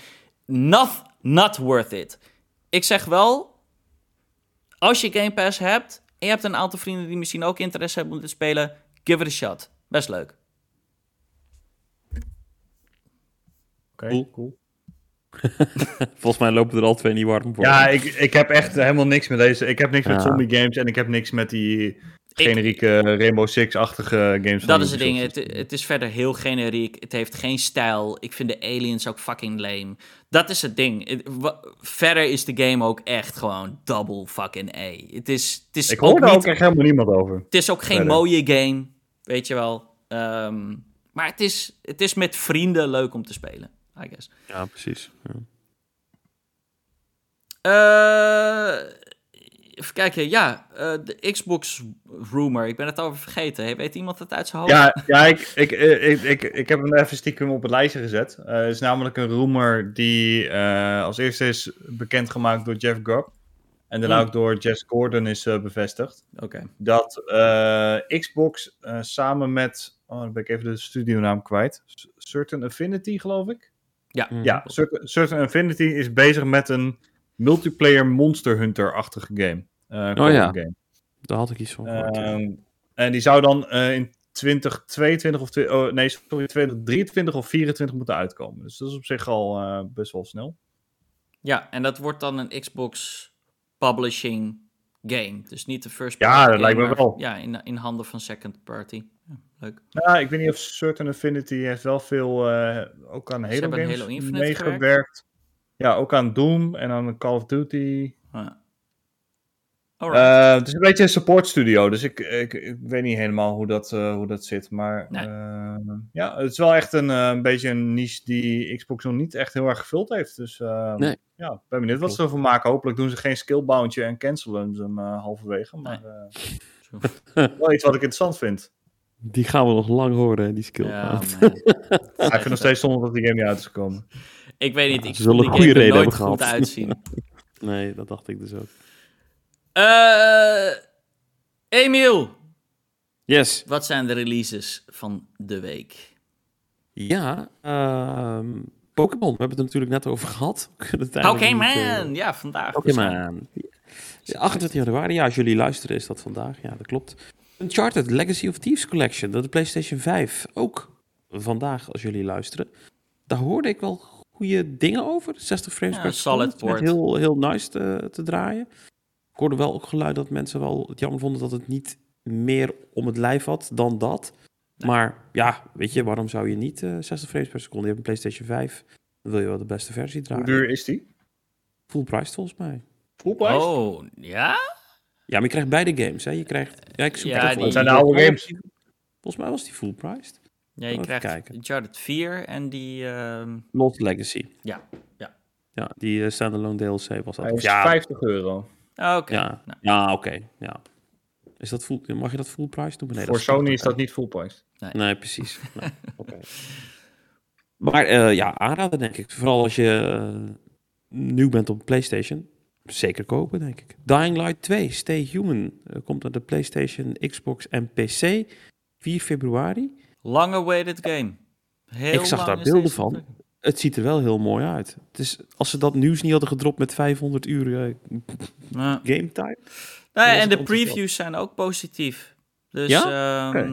Not, not worth it. Ik zeg wel, als je Game Pass hebt en je hebt een aantal vrienden die misschien ook interesse hebben om te spelen, give it a shot. Best leuk. Oké, okay, cool. cool. Volgens mij lopen er al twee niet warm voor. Ja, ik, ik heb echt helemaal niks met deze. Ik heb niks met zombie games en ik heb niks met die generieke ik, Rainbow Six-achtige games. Dat is het ding. Het, het, is verder heel generiek. Het heeft geen stijl. Ik vind de aliens ook fucking lame. Dat is het ding. verder is de game ook echt gewoon double fucking A. Het is, het is ik hoor daar ook echt helemaal niemand over. Het is ook geen verder. mooie game, weet je wel. Um, maar het is, het is met vrienden leuk om te spelen, I guess. Ja, precies. Ja. Uh, even kijken, ja, uh, de Xbox rumor, ik ben het over vergeten. Weet iemand het uit zijn hoofd? Ja, ja ik, ik, ik, ik, ik heb hem even stiekem op het lijstje gezet. Uh, het is namelijk een rumor die uh, als eerste is bekendgemaakt door Jeff Grubb. En daarna hmm. ook door Jess Gordon is bevestigd. Oké. Okay. Dat Xbox samen met, oh dan ben ik even de studionaam kwijt. Certain Affinity geloof ik. Ja. Ja, Certain, Certain Affinity is bezig met een multiplayer Monster Hunter-achtige game. Uh, oh ja, game. daar had ik iets van gehoord. Uh, en die zou dan uh, in 2022 of oh, nee, sorry, 2023 of 2024 moeten uitkomen. Dus dat is op zich al uh, best wel snel. Ja, en dat wordt dan een Xbox publishing game. Dus niet de first party. Ja, dat game, lijkt me wel. Ja, in, in handen van second party. Ja, leuk. Ja, ik weet niet of Certain Affinity heeft wel veel uh, ook aan Halo games Halo meegewerkt. Ja, ook aan Doom en aan Call of Duty. Ja. Uh, het is een beetje een support studio, dus ik, ik, ik weet niet helemaal hoe dat, uh, hoe dat zit. Maar nee. uh, ja, het is wel echt een, een beetje een niche die Xbox nog niet echt heel erg gevuld heeft. Dus nee. ja, ben benieuwd wat ze ervan maken. Hopelijk doen ze geen skillboundje en cancelen ze hem halverwege. Maar nee. wel iets wat ik interessant vind. Die gaan we nog lang horen, die skillbound. Ja, ik vind nog steeds zonde dat die game niet uit is gekomen. Ik weet niet, Ja, ik zullen vond een goede er reden nooit goed gehad. uitzien. Nee, dat dacht ik dus ook. Eh Emiel, Yes. wat zijn de releases van de week? Ja, ehm, Pokémon. We hebben het er natuurlijk net over gehad. Oké, niet, eh, man. Ja, vandaag. Pokémon. Ja, 28 januari, ja, als jullie luisteren is dat vandaag. Ja, dat klopt. Uncharted Legacy of Thieves Collection, dat de PlayStation 5. Ook vandaag als jullie luisteren. Daar hoorde ik wel goede dingen over. 60 frames Ja, per solid seconde. Port. heel, heel nice te, te draaien. Ik hoorde wel ook geluid dat mensen wel het jammer vonden dat het niet meer om het lijf had dan dat. Maar ja, weet je, waarom zou je niet eh, 60 frames per seconde? Je hebt een PlayStation 5. Dan wil je wel de beste versie Hoe draaien. duur is die? Full price volgens mij. Full price? Oh, ja? Ja, maar je krijgt beide games, hè? Je krijgt... Ja, ik zoek Ja, die-. Het zijn de oude games. Volgens mij was die full priced. Ja, je krijgt kijken. Uncharted 4 en die... ehm, Lost Legacy. ja, ja. Ja, die eh, standalone DLC was dat. Hij is ja, 50 euro. Ah, Oké. ja, Nou, ja oké. ja. Is dat full, mag je dat full price doen? Nee, Voor is Sony is dat niet full price. Nee, precies. Nee, oké. Maar eh, ja, aanraden denk ik. Vooral als je eh, nieuw bent op PlayStation. Zeker kopen, denk ik. Dying Light 2, Stay Human. komt naar de PlayStation, Xbox en PC. 4 februari. Long awaited game. Heel Ik zag daar beelden van. Het ziet er wel heel mooi uit. Het is, als ze dat nieuws niet hadden gedropt met 500 uur eh, Ja. game time. Nou ja, en de previews zijn ook positief. Dus Ja? ja,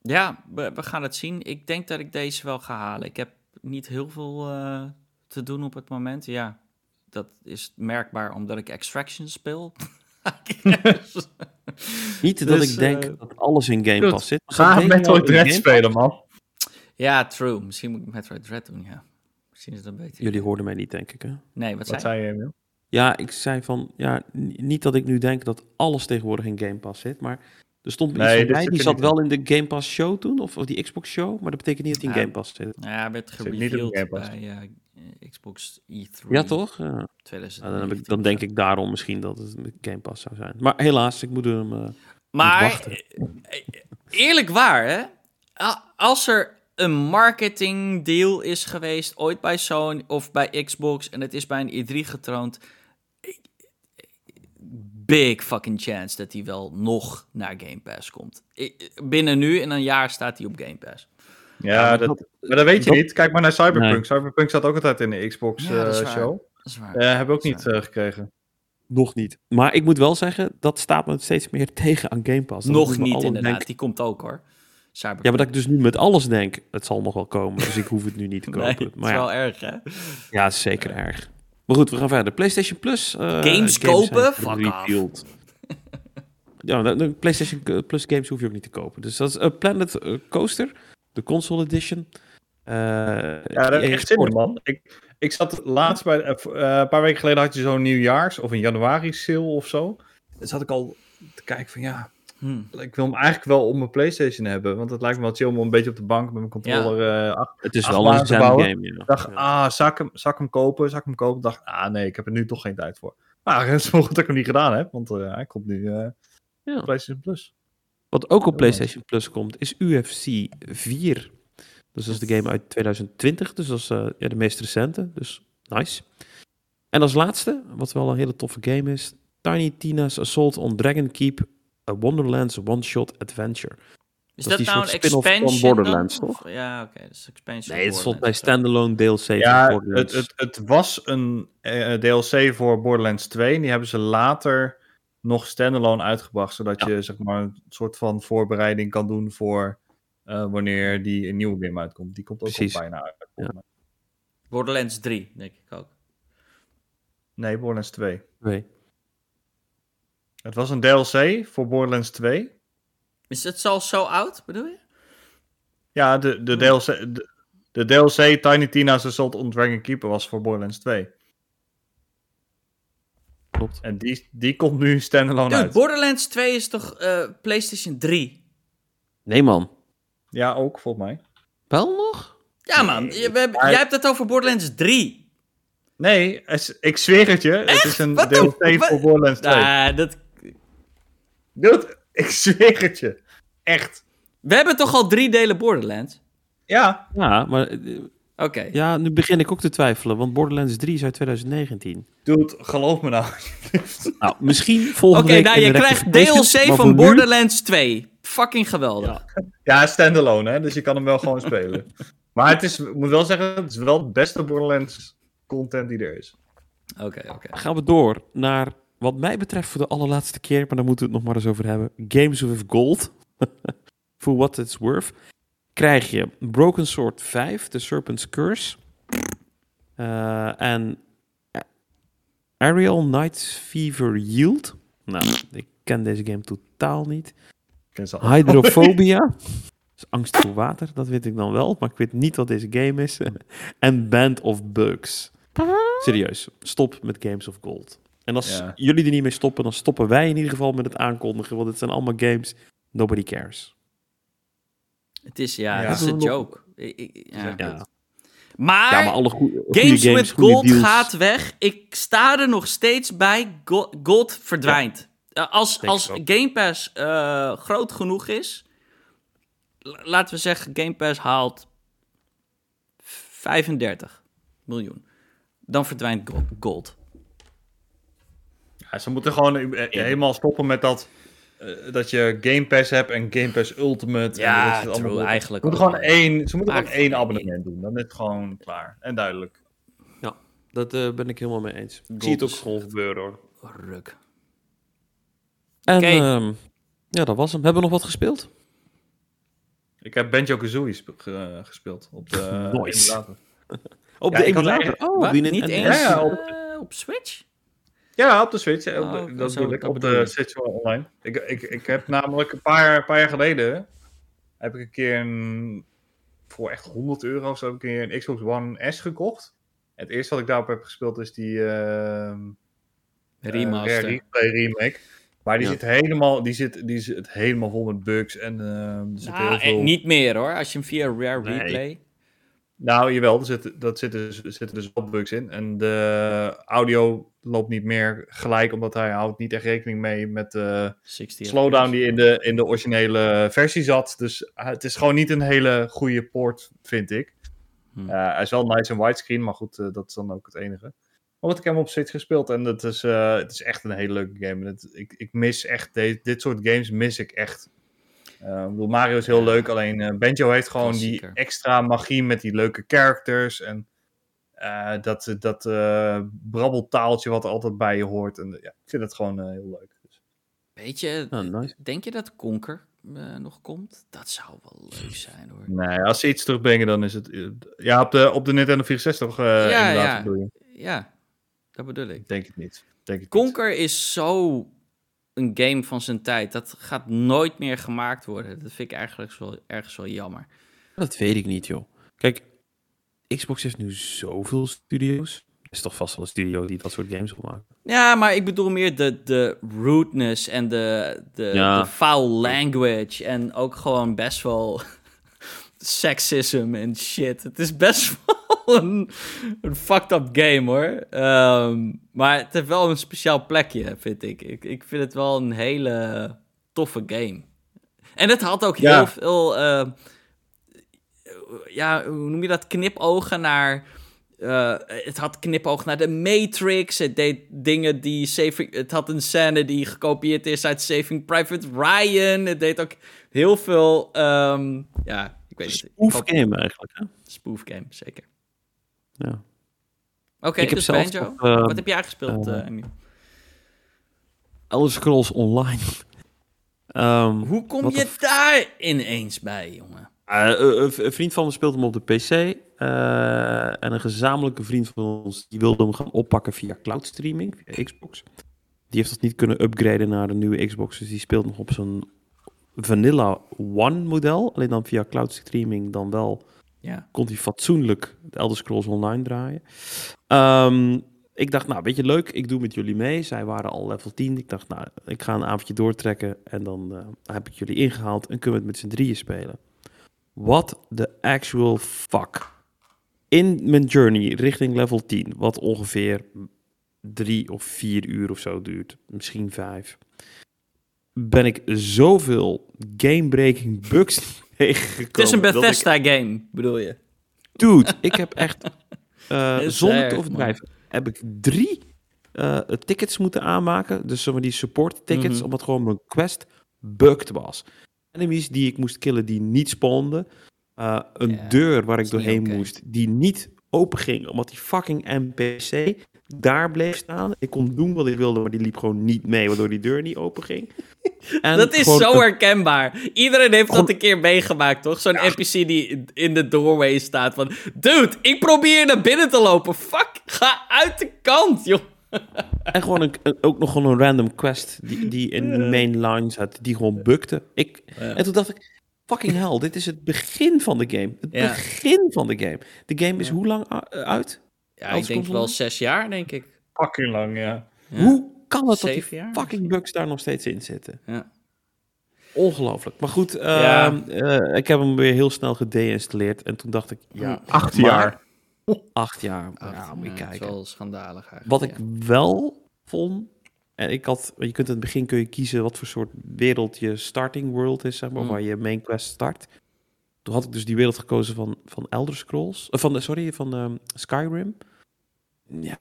ja we, we gaan het zien. Ik denk dat ik deze wel ga halen. Ik heb niet heel veel eh, te doen op het moment. Ja, dat is merkbaar omdat ik Extraction speel. Niet dat Dus, ik denk eh, dat alles in Game goed. Pass zit. Ga Metroid Dread spelen, man. ja, true. Misschien moet ik Metroid Dread doen, ja. Misschien is dat beter. Jullie hoorden mij niet, denk ik, hè? Nee, wat, Wat zei je? zei je, Emil? Ja, ik zei van... Ja, niet dat ik nu denk dat alles tegenwoordig in Game Pass zit, maar... Er stond Nee, iets zit die zat wel in de Game Pass show toen, of, of die Xbox show, maar dat betekent niet dat die in Ja. Game Pass zit. Ja, hij werd gereveeld Game Pass. bij eh, Xbox E3 Ja, toch? Ja. 2019. Nou, dan, heb ik, dan denk ik daarom misschien dat het met Game Pass zou zijn. Maar helaas, ik moet hem... eh, Maar wachten. eh, eerlijk waar, hè? Als er een marketing deal is geweest ooit bij Sony of bij Xbox en het is bij een E3 getroond, big fucking chance dat hij wel nog naar Game Pass komt. Binnen nu in een jaar staat hij op Game Pass. Ja, maar dat, dat- maar dat weet je dat- niet. Kijk maar naar Cyberpunk. Nee. Cyberpunk zat ook altijd in de Xbox Ja, dat is eh, waar. show. Dat is waar. Eh hebben we ook niet eh, gekregen. Nog niet. Maar ik moet wel zeggen, dat staat me steeds meer tegen aan Game Pass. Dat ik nog niet inderdaad. denk- Die komt ook hoor. Cyberpunk. ja, maar dat ik dus nu met alles denk, het zal nog wel komen. Dus ik hoef het nu niet te Nee, kopen. het is ja, wel erg hè. ja, is zeker erg. Maar goed, we gaan verder. PlayStation Plus. eh, Games kopen? Fuck revealed. Ja, de, de PlayStation Plus games hoef je ook niet te kopen. Dus dat is eh, Planet eh, Coaster, de console edition. Eh, Ja, daar heb ik EA echt zin in, man. Ik, ik zat laatst bij... eh, eh, een paar weken geleden had je zo'n nieuwjaars- of een januari sale of zo. Dan zat ik al te kijken van ja, Hm. ik wil hem eigenlijk wel op mijn Playstation hebben. Want het lijkt me wel chill om een beetje op de bank met mijn controller eh, achter Het is wel een game. Ja. Ik dacht, Ja. ah, zal ik, hem, zal ik hem kopen? Zal ik hem kopen? Ik dacht, ah nee, ik heb er nu toch geen tijd voor. Maar het is goed dat ik hem niet gedaan heb, want eh, hij komt nu eh Ja. op PlayStation Plus. Wat ook op PlayStation Plus komt, is UFC 4. Dus dat is de game uit 2020, dus dat is eh, ja, de meest recente. Dus nice. En als laatste, wat wel een hele toffe game is, Tiny Tina's Assault on Dragon Keep, a Wonderlands One-Shot Adventure. Is Dat dat, is die nou een soort spin-off van expansion Borderlands, dan? toch? Ja, oké. dat is expansion Nee, het is volgens mij Borderlands. standalone DLC Ja, van het, Borderlands. het, het was een eh, DLC voor Borderlands 2. En die hebben ze later nog standalone uitgebracht. Zodat Ja. je zeg maar, een soort van voorbereiding kan doen voor eh, wanneer die een nieuwe game uitkomt. Die komt ook al Precies. bijna uit. Borderlands 3, denk ik ook. Nee, Borderlands 2. Nee. Het was een DLC voor Borderlands 2. Is het al zo oud, bedoel je? Ja, de, de, DLC, de, de DLC Tiny Tina's Assault on Dragon Keeper was voor Borderlands 2. Klopt. En die, die komt nu standalone Dude, uit. Borderlands 2 is toch eh, PlayStation 3? Nee man. Ja, ook volgens mij. Wel nog? Ja, man. Je- we maar- Jij hebt het over Borderlands 3. Nee, ik zweer het je. Het is een Wat DLC voor Borderlands 2. Nou, dat... Dude, ik zweer het je. Echt. We hebben toch al drie delen Borderlands? Ja. Ja, maar eh, Oké. ja, nu begin ik ook te twijfelen, want Borderlands 3 is uit 2019. Dude, geloof me nou. Nou, misschien volgende Oké, week nou, in je de krijgt DLC van nu- Borderlands 2. fucking geweldig. Ja, standalone, hè? dus je kan hem wel gewoon spelen. Maar het is, ik moet wel zeggen, het is wel het beste Borderlands content die er is. Oké, oké. Gaan we door naar, wat mij betreft, voor de allerlaatste keer, maar daar moeten we het nog maar eens over hebben. Games with Gold. For what it's worth. Krijg je Broken Sword 5, The Serpent's Curse. Eh, en Ariel Night's Fever Yield. Nou, ik ken deze game totaal niet. Hydrophobia. is angst voor water, dat weet ik dan wel. Maar ik weet niet wat deze game is. en Band of Bugs. Serieus, stop met Games of Gold. En als Ja. jullie er niet mee stoppen, dan stoppen wij in ieder geval met het aankondigen. Want het zijn allemaal games, nobody cares. Het is, ja, Ja. het is een joke. Ja. Ja, Maar, ja maar alle goede Games, games, with Gold deals. gaat weg. Ik sta er nog steeds bij. Go- Gold verdwijnt. Eh, als als. Game Pass eh, groot genoeg is, la- laten we zeggen, Game Pass haalt 35 miljoen. Dan verdwijnt Go- Gold. Ja, ze moeten gewoon eh, helemaal stoppen met dat, eh, dat je Game Pass hebt en Game Pass Ultimate. en dat Ja, is het allemaal true, eigenlijk Ze moeten ook gewoon één, ze moeten gewoon één abonnement doen. Dan is het gewoon klaar en duidelijk. Dat eh, ben ik helemaal mee eens. Ik zie het ook gewoon gebeuren hoor. Ruk. En ehm, ja, dat was hem. Hebben we nog wat gespeeld? Ik heb Banjo-Kazooie sp- ge- gespeeld op de Nice. emulator. Op Ja, de emulator? Oh, Niet eens Ja, ja, op- eh, op Switch? Ja, op de Switch. Oh, dat zo, bedoel ik, dat op de. Switch online. Ik, ik, ik heb namelijk een paar, een paar jaar geleden... heb ik een keer een, voor echt 100 euro of zo... heb ik een keer een Xbox One S gekocht. Het eerste wat ik daarop heb gespeeld is die... ehm, Remaster. Rare Replay remake. Maar die Ja. zit helemaal, die zit, die zit helemaal vol met bugs en er zit Nou, heel veel. eh, niet meer hoor. Als je hem via Rare Nee. Replay. Nou, jawel, er dat zitten, dus- er zitten dus wel bugs in. En de audio loopt niet meer gelijk, omdat hij houdt niet echt rekening mee met de 60 slowdown die in de, in de originele versie zat. Dus eh, het is gewoon niet een hele goede port, vind ik. Hm. Eh, hij is wel nice en widescreen, maar goed, eh, dat is dan ook het enige. Want ik heb hem op Switch gespeeld en het is, het is echt een hele leuke game. Het, ik, ik mis echt, de- dit soort games mis ik echt. Eh, ik bedoel, Mario is heel leuk, alleen eh, Banjo heeft gewoon Klassieker. die extra magie met die leuke characters en eh, dat, dat eh, brabbeltaaltje wat er altijd bij je hoort. En, ja, ik vind het gewoon heel leuk. Dus. Weet je, nice. denk je dat Conker nog komt? Dat zou wel leuk zijn hoor. Nee, als ze iets terugbrengen, dan is het... ja, op de, op de Nintendo 64 eh Ja, inderdaad ja. bedoel je. Ja, dat bedoel ik. Denk het niet. Denk het niet. Conker is zo een game van zijn tijd. Dat gaat nooit meer gemaakt worden. Dat vind ik eigenlijk wel, ergens wel jammer. Dat weet ik niet, joh. Kijk, Xbox heeft nu zoveel studio's. Er is toch vast wel een studio die dat soort games wil maken. Ja, maar ik bedoel meer de, de rudeness en de, de, Ja. de foul language. En ook gewoon best wel sexism en shit. Het is best wel een, een fucked up game hoor. Ehm, maar het heeft wel een speciaal plekje, vind ik. ik. Ik vind het wel een hele toffe game. En het had ook heel veel... eh, ja, hoe noem je dat? Knipogen naar... eh, het had knipoog naar de Matrix. Het deed dingen die... Saving, het had een scène die gekopieerd is uit Saving Private Ryan. Het deed ook heel veel... ehm, ja, weet. Spoof game eigenlijk, hè? Spoof game, zeker. Ja. Oké, dus zelf Banjo. nog, eh, Wat heb jij gespeeld, eh, Emiel? Elder Scrolls Online. Ehm, Hoe kom je daar ineens bij, jongen? Eh, een vriend van me speelt hem op de PC. en een gezamenlijke vriend van ons die wilde hem gaan oppakken via cloud streaming, via Xbox. Die heeft dat niet kunnen upgraden naar de nieuwe Xbox. Dus die speelt nog op zo'n Vanilla One model. Alleen dan via cloud streaming dan wel Ja. kon hij fatsoenlijk de Elder Scrolls Online draaien. Ehm, ik dacht, nou, weet je, leuk, ik doe met jullie mee. Zij waren al level 10. Ik dacht, nou, ik ga een avondje doortrekken en dan eh, heb ik jullie ingehaald en kunnen we het met z'n drieën spelen. What the actual fuck? In mijn journey richting level 10, wat ongeveer drie of vier uur of zo duurt, misschien vijf, ben ik zoveel game-breaking bugs tegengekomen. Het is een ik Bethesda-game, bedoel je? Dude, ik heb echt, eh, zonder te overdrijven, heb ik drie eh, tickets moeten aanmaken. Dus zeg maar die support tickets, Mhm. omdat gewoon mijn quest bugged was. enemies die ik moest killen die niet spawnden. Eh, een deur waar ik doorheen moest die niet open ging, omdat die fucking NPC daar bleef staan. Ik kon doen wat ik wilde, maar die liep gewoon niet mee, waardoor die deur niet open ging. En dat is zo een- herkenbaar. Iedereen heeft Gewoon- dat een keer meegemaakt, toch? Zo'n NPC die in de doorway staat van... Dude, ik probeer naar binnen te lopen. Fuck, ga uit de kant, joh. En gewoon een, een- ook nog gewoon een random quest die, die in de main line zat, die gewoon bukte. Ik, Ja. En toen dacht ik, fucking hell, dit is het begin van de game. Het Ja. begin van de game. De game is hoe lang uit? Ja, ik denk wel zes jaar, denk ik. Fucking lang, ja. Ja. Hoe kan het dat Zeven die jaar fucking bugs daar nog steeds in zitten? Ja. Ongelooflijk. Maar goed, Ja. ehm, eh, ik heb hem weer heel snel gedeinstalleerd. En toen dacht ik, ja, Acht maar- jaar. acht jaar. Ja, moet je ja, het is kijken. wel schandalig eigenlijk. Wat ik wel vond... En ik had, je kunt in het begin kun je kiezen wat voor soort wereld je starting world is, zeg maar, Mm. waar je main quest start. Toen had ik dus die wereld gekozen van, van Elder Scrolls, eh, van, de- sorry, van ehm, Skyrim. Ja,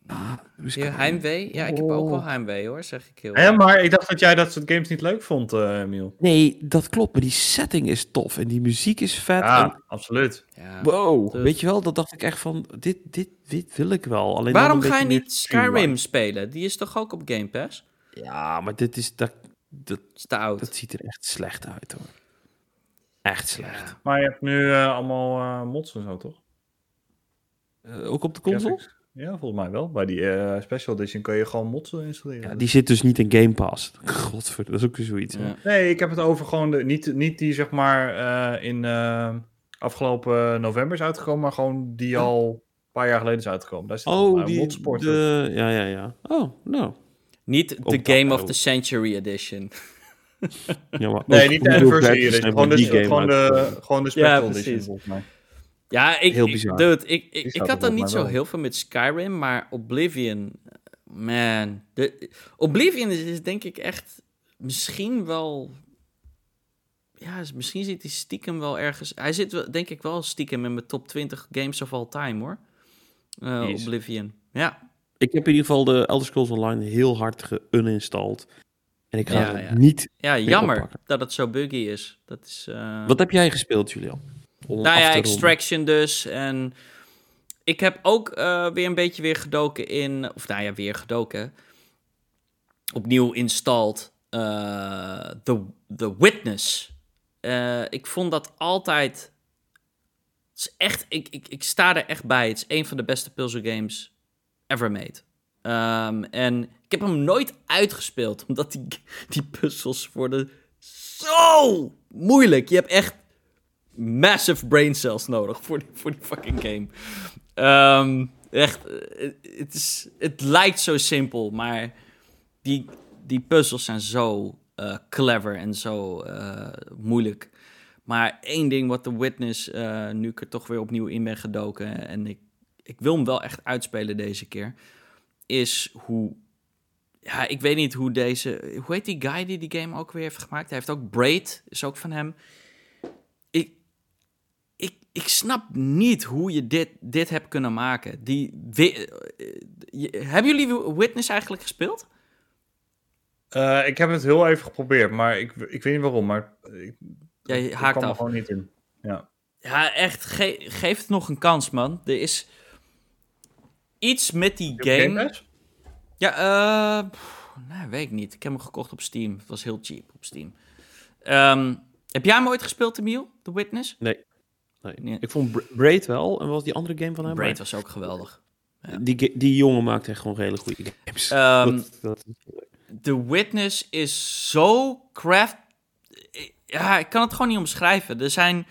Skyrim. heimwee? Ja, ik heb ook wel heimwee, hoor, zeg ik heel Hè, maar ik dacht dat jij dat soort games niet leuk vond, eh Emiel. Nee, dat klopt, maar die setting is tof en die muziek is vet. Ja, En, absoluut. Ja. wow, dus- weet je wel, dat dacht ik echt van, dit, dit, dit wil ik wel. Alleen Waarom ga je niet. Skyrim spelen? Die is toch ook op Game Pass? Ja, maar dit is, dat, dat, is te oud. dat ziet er echt slecht uit hoor. Echt slecht. Ja. Maar je hebt nu eh, allemaal eh, mods en zo, toch? Eh, ook op de console? Ja, volgens mij wel. Bij die eh, Special Edition kun je gewoon mods installeren. Ja, die zit dus niet in Game Pass. Godverdomme, dat is ook weer zoiets. Ja. Nee, ik heb het over gewoon de, niet, niet die zeg maar eh, in eh, afgelopen november is uitgekomen, maar gewoon die al een paar jaar geleden is uitgekomen. Daar zit Oh, die, modsport. de, ja, ja, ja. Oh, nou. Niet de dat Game of the Century Edition. Ja, maar Nee, ook niet de anniversary versions edition. Gewoon de, gewoon, de, gewoon de Special. Edition, volgens mij. Ja, ik, Heel bizar. dude, ik, ik, ik had er dan niet zo heel veel met Skyrim, maar Oblivion, man. De, Oblivion is, is denk ik echt misschien wel... Ja, is- misschien zit hij stiekem wel ergens... Hij zit wel, denk ik wel stiekem in mijn top 20 games of all time, hoor. Eh. Oblivion. Ja, Ik heb in ieder geval de Elder Scrolls Online heel hard geuninstalled. En ik ga Ja, niet... ja jammer oppakken. dat het zo buggy is. Dat is... eh, Wat heb jij gespeeld, Julian? Om Nou ja. Extraction dus. En ik heb ook eh, weer een beetje weer gedoken in... Of nou ja, weer gedoken. Opnieuw installed. eh, The, The Witness. Eh, ik vond dat altijd... Het is echt... Ik, ik, ik sta er echt bij. Het is een van de beste puzzle games ever made. Ehm, en ik heb hem nooit uitgespeeld. Omdat die, die puzzels worden zo moeilijk. Je hebt echt massive brain cells nodig voor die, voor die fucking game. Ehm, echt, eh, het, is, het lijkt zo simpel, maar die, die puzzels zijn zo eh, clever en zo eh, moeilijk. Maar één ding wat The Witness, nu ik er toch weer opnieuw in ben gedoken en ik, ik wil hem wel echt uitspelen deze keer, is hoe ja, ik weet niet hoe deze. Hoe heet die guy die die game ook weer heeft gemaakt? Hij heeft ook Braid, is ook van hem. Ik, ik, snap niet hoe je dit, dit hebt kunnen maken. Die, eh, je- hebben jullie Witness eigenlijk gespeeld? Eh, ik heb het heel even geprobeerd, maar ik, ik weet niet waarom, maar ik, Ja, je ik haakt kwam er af. gewoon niet in. Ja. Ja, echt. ge- geef het nog een kans, man. Er is iets met die game. Ja, eh. nou, weet ik niet. Ik heb hem gekocht op Steam. Het was heel cheap op Steam. Ehm, heb jij hem ooit gespeeld, Emiel? The Witness? Nee. Nee. Nee. Ik vond Bra- Braid wel. En wat was die andere game van hem? Braid was ook geweldig. Die, ga- die jongen maakt echt gewoon hele goede games. Dat, dat, The Witness is zo craft. Ja, ik kan het gewoon niet omschrijven. Er zijn.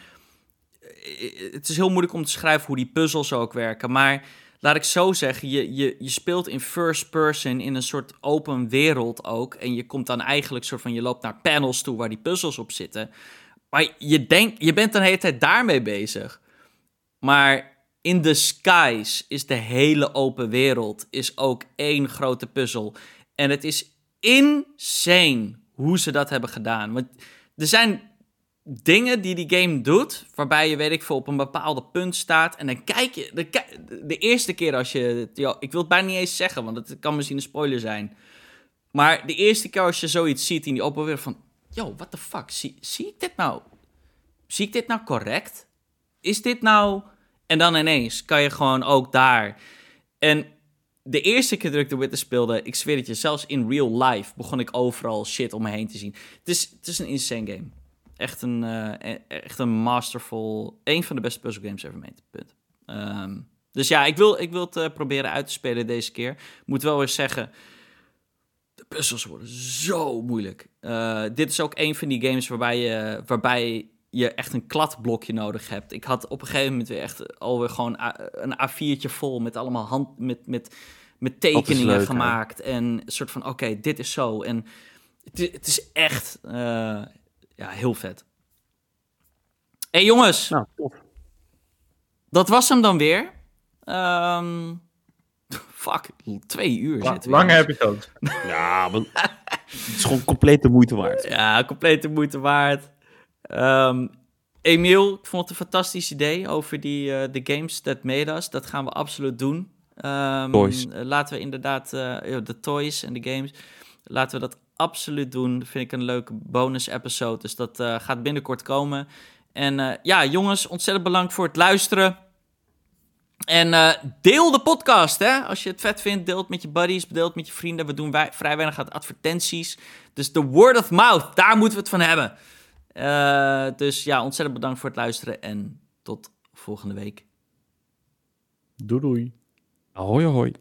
Het is heel moeilijk om te schrijven hoe die puzzels ook werken. Maar laat ik zo zeggen, je, je, je speelt in first person in een soort open wereld ook. En je komt dan eigenlijk soort van. Je loopt naar panels toe waar die puzzels op zitten. Maar je, denkt, je bent dan de hele tijd daarmee bezig. Maar in the skies is de hele open wereld is ook één grote puzzel. En het is insane hoe ze dat hebben gedaan. Want er zijn dingen die die game doet, waarbij je, weet ik veel, op een bepaalde punt staat. En dan kijk je, de, eerste keer als je, ik wil het bijna niet eens zeggen, want het kan misschien een spoiler zijn. Maar de eerste keer als je zoiets ziet in die open wereld van, yo, what the fuck? Zie, zie ik dit nou? Zie ik dit nou correct? Is dit nou... En dan ineens kan je gewoon ook daar... En de eerste keer dat ik The Witness speelde, ik zweer het je, zelfs in real life begon ik overal shit om me heen te zien. Het is, het is een insane game. Echt een, eh, echt een masterful, een van de beste puzzle games ever made. Punt. Ehm, dus ja, ik wil, ik wil het eh, proberen uit te spelen deze keer. Moet wel weer zeggen, de puzzels worden zo moeilijk. Eh, dit is ook een van die games waarbij je, waarbij je echt een kladblokje nodig hebt. Ik had op een gegeven moment weer echt alweer gewoon een A4'tje vol met allemaal hand, met, met, met tekeningen gemaakt. En een soort van, oké, dit is zo. En het, het is echt uh, ja, heel vet. hey, jongens. Nou. Dat was hem dan weer. Um, fuck, twee uur La, zitten we. Lange episode. ja, het is gewoon compleet de moeite waard. Ja, compleet de moeite waard. Um, Emiel, ik vond het een fantastisch idee over die, uh, de games that made us. Dat gaan we absoluut doen. Um, toys. Laten we inderdaad uh, de toys en de games. Laten we dat absoluut doen. Dat vind ik een leuke bonus episode. Dus dat uh, gaat binnenkort komen. En ja, jongens, ontzettend bedankt voor het luisteren. En uh, deel de podcast, hè. Als je het vet vindt, deel het met je buddies, deel het met je vrienden. We doen wij, vrij weinig aan advertenties. Dus de word of mouth, daar moeten we het van hebben. Uh, dus ja, ontzettend bedankt voor het luisteren en tot volgende week. Doei doei. Ahoy ahoy.